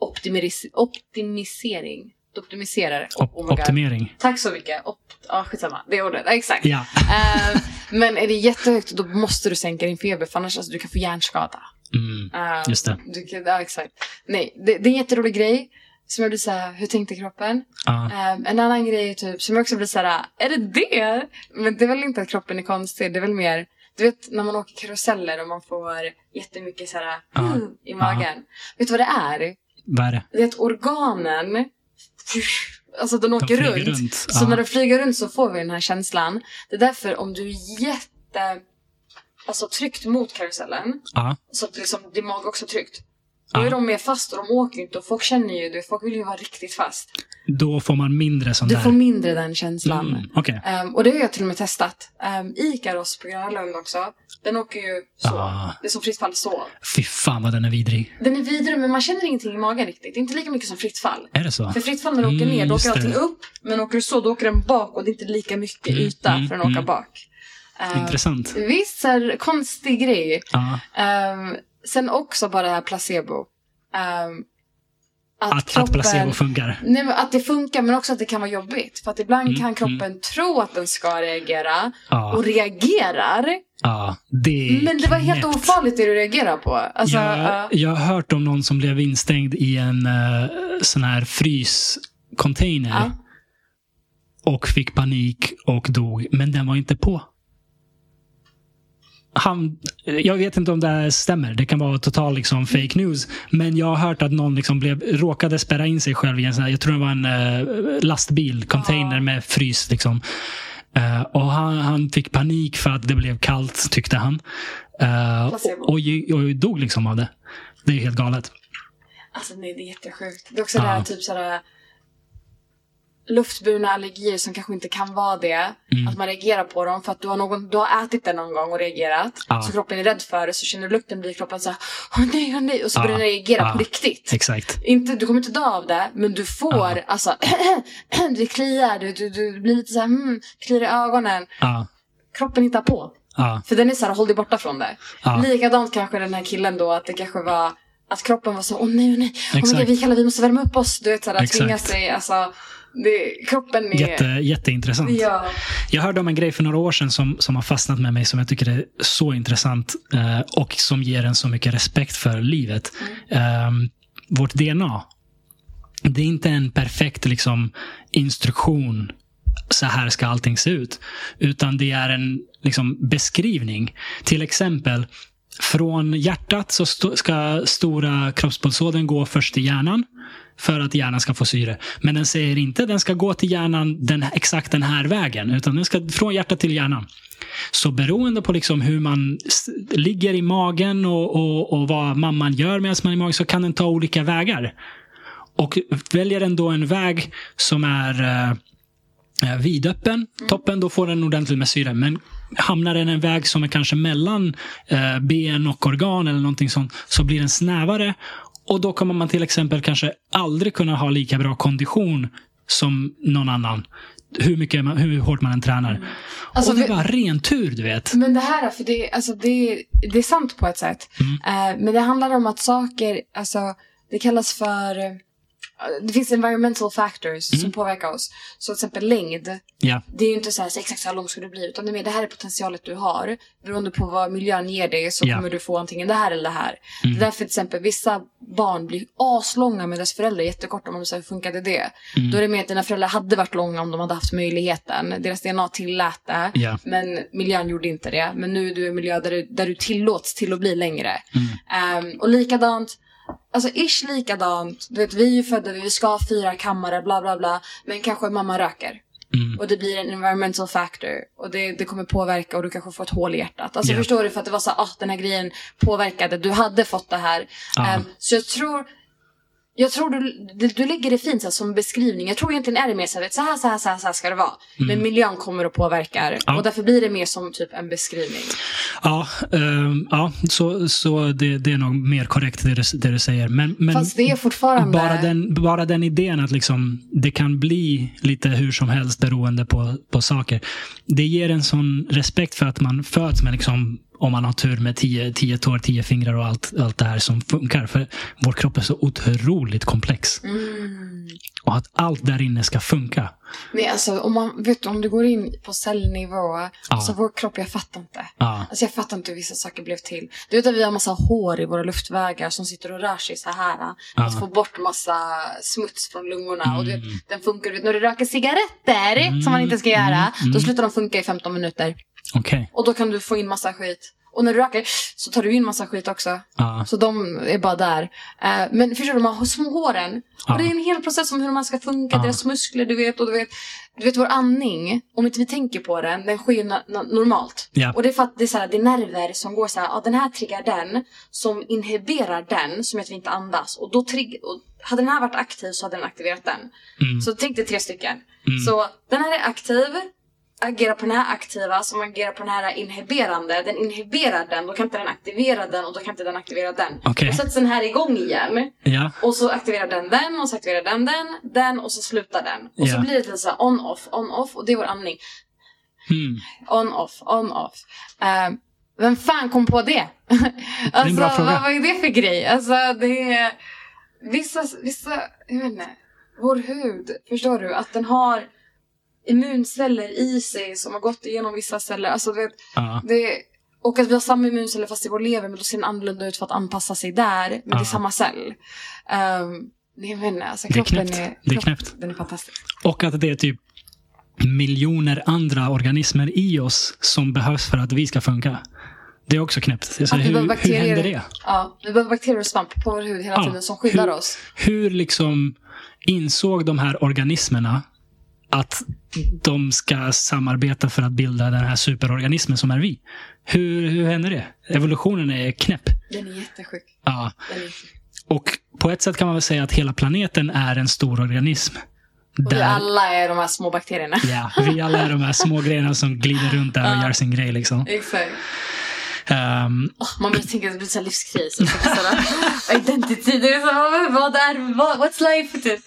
optimis- optimisering. Optimiserar. Op- Oh optimering. Tack så mycket. Op- ja, skitsamma. Det är ordet. Ja, exakt. Ja. Ehm, men är det jättehögt då måste du sänka din feber för annars alltså, du kan få hjärnskada. Mm. Ehm, Just det. Du kan, ja, exakt. Nej, det, det är en jätterolig grej. Som jag blir så här, hur tänkte kroppen? Ja. Ehm, en annan grej typ, som jag också blir så här, är det det? Men det är väl inte att kroppen är konstig, det är väl mer, du vet när man åker karuseller och man får jättemycket så här. "Mm", i magen. Vet du vad det är? Vad är det? Det är att organen, alltså den De åker flyger runt. runt. Så Ja. när den flyger runt så får vi den här känslan. Det är därför om du är jätte, alltså tryckt mot karusellen, Ja. så att liksom din mage också är tryckt. Då är de mer fast och de åker inte och folk känner ju det. Folk vill ju vara riktigt fast. Då får man mindre sån Du där. får mindre den känslan. Mm. Okej. Ehm, och det har jag till och med testat. Um, Ikaros på Gröna Lund också. Den åker ju så. Ah. Det är som fritt fall så. Fy fan vad den är vidrig. Den är vidare men man känner ingenting i magen riktigt. Det är inte lika mycket som fritt fall. Är det så? För fritt fall när du åker Mm, ner, då just åker det. allting upp. Men åker du så, då åker den bak och det är inte lika mycket Mm, yta mm, för den åker mm. bak. Ehm, Intressant. Visst, konstig grej. Ja. Sen också bara det här placebo. Ehm, Att, att placebo funkar. Nej, att det funkar men också att det kan vara jobbigt. För att ibland Mm, kan kroppen tro att den ska reagera Ja. och reagerar. Ja. Det Men det var helt knäppt. ofarligt det du reagerar på. Alltså, jag, ja. jag har hört om någon som blev instängd i en uh, sån här fryscontainer. Ja. Och fick panik och dog. Men den var inte på. Han, jag vet inte om det här stämmer. Det kan vara total liksom, fake news. Men jag har hört att någon liksom blev, råkade spärra in sig själv i en sån här, jag tror det var en uh, lastbil, container med frys. Liksom. Eh, och han, han fick panik för att det blev kallt, tyckte han. Eh, och, och, och dog liksom av det. Det är helt galet. Alltså nej, det är jättesjukt. Det är också Ja. det här typ såhär luftburna allergier som kanske inte kan vara det. Mm. Att man reagerar på dem för att du har, någon, du har ätit det någon gång och reagerat. Ja. Så kroppen är rädd för det. Så känner du lukten blir kroppen såhär, åh nej, åh nej. Och så Ja. börjar den reagera Ja. på riktigt. Exakt. Inte, du kommer inte dö av det, men du får Ja. alltså, det kliar, du, du, du blir lite såhär, mm, kliar i ögonen. Kroppen hittar på. För den är såhär, håll dig borta från det. Ja. Likadant kanske den här killen då, att det kanske var att kroppen var så, åh nej, åh nej, oh. God, vi kallar, vi måste värma upp oss. Du vet såhär, Exakt. tvinga sig, alltså, det, kroppen är... Jätte, jätteintressant. Ja. Jag hörde om en grej för några år sedan som, som har fastnat med mig som jag tycker är så intressant eh, och som ger en så mycket respekt för livet. Eh, vårt DNA. Det är inte en perfekt liksom, instruktion. Så här ska allting se ut. Utan det är en liksom, beskrivning. Till exempel, från hjärtat så sto- ska stora kroppspulsådern gå först till hjärnan för att hjärnan ska få syre. Men den säger inte att den ska gå till hjärnan den, exakt den här vägen, utan den ska från hjärtat till hjärnan. Så beroende på liksom hur man ligger i magen och, och, och vad mamman gör medan man är i magen så kan den ta olika vägar. Och väljer den då en väg som är eh, eh, vidöppen, toppen, då får den ordentligt med syre. Men hamnar den en väg som är kanske mellan eh, ben och organ eller någonting sånt, så blir den snävare. Och då kommer man till exempel kanske aldrig kunna ha lika bra kondition som någon annan. Hur, mycket, hur hårt man än tränar. Alltså, och det är bara ren tur, du vet. Men det här, för det, alltså det, det är sant på ett sätt. Mm. Eh, men det handlar om att saker, alltså det kallas för det finns environmental factors Mm. som påverkar oss. Så till exempel längd. Ja. Det är ju inte så här, så exakt så här lång ska du bli. Utan det är mer, det här är potentialet du har. Beroende på vad miljön ger dig så Ja. kommer du få antingen det här eller det här. Mm. Det är därför till exempel vissa barn blir aslånga med deras föräldrar jättekorta. Om man säger hur funkade det? Mm. Då är det mer att dina föräldrar hade varit långa om de hade haft möjligheten. Deras DNA tillät det. Ja. Men miljön gjorde inte det. Men nu är du i en miljö där du, där du tillåts till att bli längre. Ehm, och likadant, alltså ish likadant. Du vet, vi är ju födda, vi ska ha fyra kammare, bla bla bla. Men kanske mamma röker. Mm. Och det blir en environmental factor. Och det, det kommer påverka och du kanske får ett hål i hjärtat. Alltså Ja. förstår du? För att det var så ah den här grejen påverkade. Du hade fått det här. Ja. Ehm, så jag tror, jag tror du, du, du lägger det fint så här, som beskrivning. Jag tror egentligen är det mer så här, så här, så här, så här, så här ska det vara. Men miljön kommer att påverka. Mm. Ja. Och därför blir det mer som typ en beskrivning. Ja, ehm, ja så, så det, det är nog mer korrekt det du, det du säger. Men, men Fast det är fortfarande... bara, den, bara den idén att liksom, det kan bli lite hur som helst beroende på, på saker. Det ger en sån respekt för att man föds med, liksom, om man har tur med tio, tio tår, tio fingrar och allt, allt det här som funkar. För vår kropp är så otroligt komplex. Mm. Och att allt där inne ska funka. Nej, alltså om man, vet du, om du går in på cellnivå, alltså vår kropp, jag fattar inte. Ja, Alltså jag fattar inte hur vissa saker blev till. Du vet att vi har massa hår i våra luftvägar som sitter och rör sig så här. För att Ja. få bort massa smuts från lungorna. Och du vet, Mm. den funkar, du vet, när du röker cigaretter, som man inte ska göra, då slutar de funka i 15 minuter. Okej. Och då kan du få in massa skit. Och när du röker så tar du in massa skit också. Ja, Så de är bara där. Eh, men förstår du, de här små håren. Ja. Och det är en hel process om hur här ska funka, Ja. deras muskler, du vet. Och du vet, du vet vår andning, om inte vi tänker på den, den sker ju normalt. Ja. Och det är för att det är, så här, det är nerver som går så här, ja den här triggar den, som inhiberar den, som gör att vi inte andas. Och då trigg- och hade den här varit aktiv så hade den aktiverat den. Mm. Så tänk dig tre stycken. Mm. Så den här är aktiv, agerar på den här aktiva som agerar på den här inhiberande. Den inhiberar den, då kan inte den aktivera den och då kan inte den aktivera den. Okej. Då sätts den här igång igen. ja. Och så aktiverar den den och så aktiverar den den, den och så slutar den. Och så Ja. blir det lite så här on-off, on-off och det är vår andning. Mm. On-off, on-off. Eh, vem fan kom på det? alltså, fråga. vad, vad är det för grej? Alltså, det är... Vissa, vissa, jag vet inte. Vår hud, förstår du? Att den har immunceller i sig som har gått igenom vissa celler. Alltså, du vet, Ja. det, och att vi har samma immunceller fast i vår lever men då ser den annorlunda ut för att anpassa sig där. Men det Ja. är samma cell. Um, jag inte, alltså, Det är kroppen knäppt. är, Det är knäppt. Den är fantastisk. Och att det är typ miljoner andra organismer i oss som behövs för att vi ska funka. Det är också knäppt. Alltså, hur, hur händer det? Ja, vi behöver bakterier och svamp på vår hud hela Ja, tiden som skyddar hur- oss. Hur liksom insåg de här organismerna att de ska samarbeta för att bilda den här superorganismen som är vi? Hur, hur händer det? Evolutionen är knäpp. Den är jättesjuk. Ja. Är jättesjuk. Och på ett sätt kan man väl säga att hela planeten är en stor organism. Och vi alla är de här små bakterierna. ja, vi alla är de här små grejerna som glider runt där och Ja. gör sin grej. Liksom. Exakt. Ehm, Åh, man börjar tänka att det blir så livskris. Identity. Det är så, vad, är vad, What's life? Typ.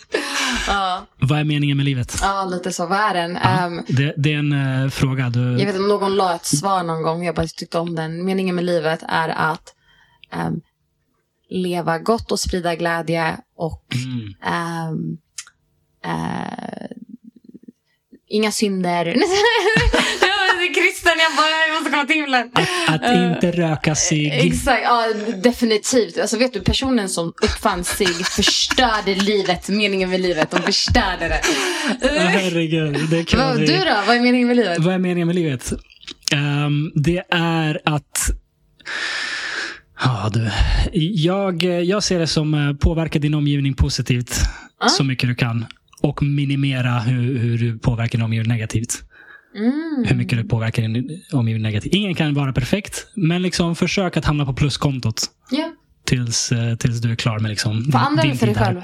Ja, vad är meningen med livet? ja, lite så. Vad är den? Ehm, det, det är en eh, fråga. Du, Jag vet om någon la ett svar någon gång, jag bara tyckte om den. Meningen med livet är att ehm, leva gott och sprida glädje och mm, eh, inga synder. kristen, jag bara, jag måste komma till himlen. att Eh, inte röka sig. Exakt, ja, definitivt. Alltså vet du, personen som uppfann sig förstörde livet, meningen med livet. De förstörde det. Åh, herregud, det kan Vad, du då? Vad är meningen med livet? Vad är meningen med livet? Ehm, det är att... Ja, du. Jag, jag ser det som eh, påverka din omgivning positivt Ah. så mycket du kan. Och minimera hur, hur du påverkar din omgivning negativt. Mm. Hur mycket du påverkar din omgivning negativt. Ingen kan vara perfekt, men liksom försök att hamna på pluskontot Ja, tills, eh, tills du är klar med liksom andra din eller för dig själv?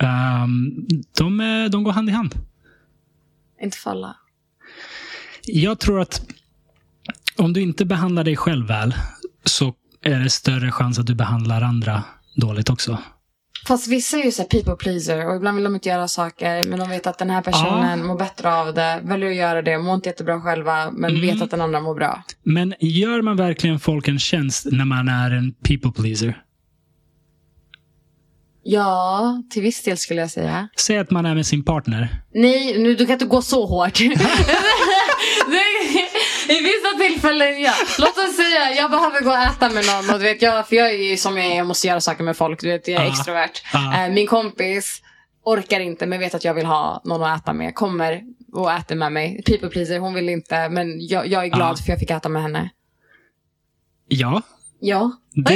Ehm, de, de går hand i hand. Inte för alla. Jag tror att om du inte behandlar dig själv väl så är det större chans att du behandlar andra dåligt också. Fast vissa är ju så här people pleaser och ibland vill de inte göra saker men de vet att den här personen mår bättre av det, väljer att göra det, mår inte jättebra själva men Mm. vet att den andra mår bra. Men gör man verkligen folk en tjänst när man är en people pleaser? Ja, till viss del skulle jag säga. Säg att man är med sin partner. Nej, nu, du kan inte gå så hårt. Tillfällen, ja. Låt oss säga, jag behöver gå och äta med någon. Och du vet, jag, för jag är ju som jag är, jag måste göra saker med folk. Du vet, jag är Ja. extrovert. Eh, min kompis orkar inte, men vet att jag vill ha någon att äta med. Kommer och äter med mig. People pleaser, hon vill inte. Men jag, jag är glad Ja. för jag fick äta med henne. Ja. Ja. Det,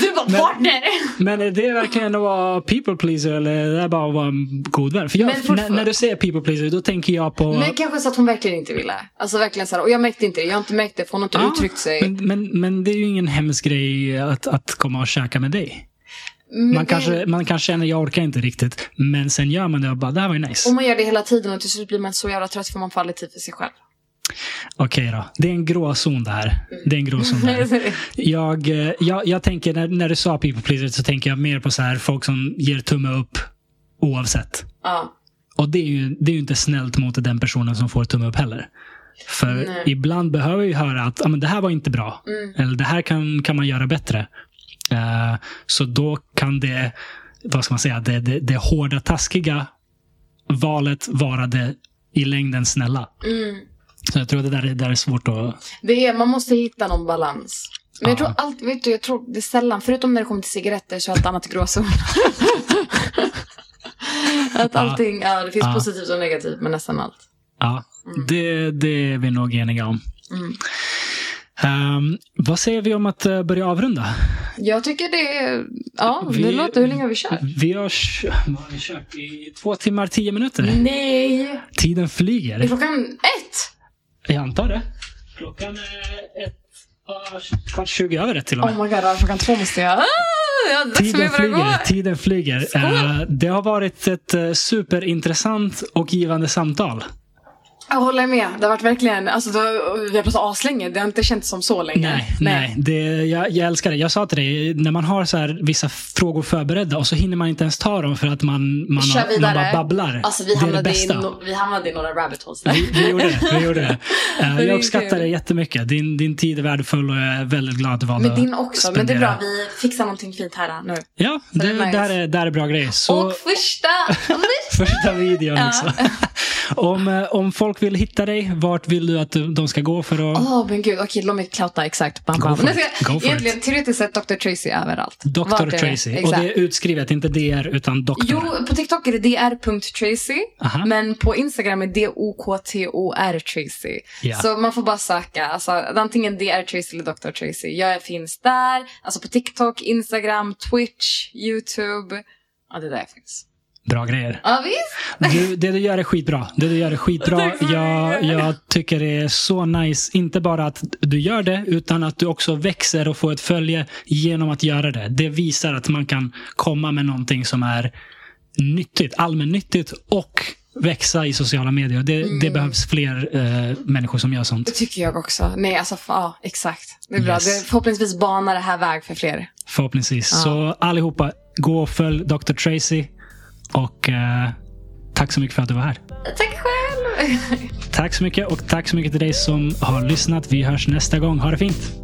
Du var Men- partner! men är det verkligen att vara people pleaser eller är det bara att vara en god vän? För jag, när, när du säger people pleaser då tänker jag på... Men kanske så att hon verkligen inte ville. Alltså verkligen så här, och jag märkte inte det. Jag har inte märkt det för hon har inte Ja, uttryckt sig. Men, men, men det är ju ingen hemsk grej att, att komma och käka med dig. Men Man det- kanske, man kanske känner jag orkar inte riktigt. Men sen gör man det och bara, det här var ju nice. Och man gör det hela tiden och till slut blir man så jävla trött för man aldrig tid för sig själv. Okej då. Det är en gråzon där. Det är en gråzon där. Jag, eh, jag, jag tänker, när, när du sa people pleaser så tänker jag mer på så här folk som ger tumme upp oavsett. ja. Och det är ju, det är ju inte snällt mot den personen som får tumme upp heller. För Nej. ibland behöver vi höra att ah, men det här var inte bra. Mm. Eller det här kan, kan man göra bättre. Eh, så då kan det, vad ska man säga, det, det, det hårda taskiga valet vara det i längden snälla. Mm. Så jag tror att det där, är- det där är svårt att... Det är, man måste hitta någon balans. Men jag Ja. tror allt, vet du, jag tror det är sällan, förutom när det kommer till cigaretter så är allt annat gråzon. att allting, ja det finns Ja. positivt och negativt med nästan allt. Ja, det, det är vi nog eniga om. Mm. Ehm, vad säger vi om att eh, börja avrunda? Jag tycker det är, ja det Vi- låter, hur länge har vi kört? Vi har, vad har vi kört i två timmar, tio minuter. Nej! Tiden Är flyger. klockan ett? Jag antar det. Klockan är ett, ja, kvart tjugo över ett till och med. Oh my god, klockan två måste jag... Ah, Tiden flyger. Tiden flyger. Skål. Eh, det har varit ett eh, superintressant och givande samtal. Jag håller med. Det har varit verkligen, alltså då, vi har pratat aslänge. Det har inte känts som så länge. Nej, nej. Det, jag, jag älskar det. Jag sa till dig, när man har så här vissa frågor förberedda och så hinner man inte ens ta dem för att man, man, har, man bara babblar. Alltså vi det är det i, bästa. no, vi hamnade i några rabbit holes där. Vi, vi gjorde det. Vi gjorde det. Är jag uppskattar det jättemycket. Din, din tid är värdefull och jag är väldigt glad att du valde Men din också. Men det är bra, spendera. vi fixar någonting fint här nu. Ja, det, det är nice. där, är, bra grejer. Så Och första... första videon också. om, eh, om folk vill hitta dig, vart vill du att de ska gå för att... Åh men gud, okej låt mig clouta exakt. Bam, Go bam. for Nej, it. Go for Egentligen teoretiskt sett Dr. Tracy överallt. Dr. Är det? Tracy. Och det är utskrivet, inte DR utan doktor. Jo, på TikTok är det dr.tracy. Aha. Men på Instagram är det O-K-T-O-R Tracy. Ja. Så man får bara söka. Alltså, antingen DR Tracy eller Dr. Tracy. Jag finns där. Alltså på TikTok, Instagram, Twitch, YouTube. Ja, det är där jag finns. Bra grejer. Ja, visst. Du, det du gör är skitbra. Det du gör är skitbra. Jag, jag tycker det är så nice. Inte bara att du gör det, utan att du också växer och får ett följe genom att göra det. Det visar att man kan komma med någonting som är nyttigt, allmännyttigt och växa i sociala medier. Det, det Mm. behövs fler eh, människor som gör sånt. Det tycker jag också. Nej, alltså ja, exakt. Det är bra. Yes. Det, förhoppningsvis banar det här väg för fler. Förhoppningsvis. Ja. Så allihopa, gå och följ Dr. Tracy. Och eh, tack så mycket för att du var här. Tack själv. Tack så mycket och tack så mycket till dig som har lyssnat. Vi hörs nästa gång. Ha det fint!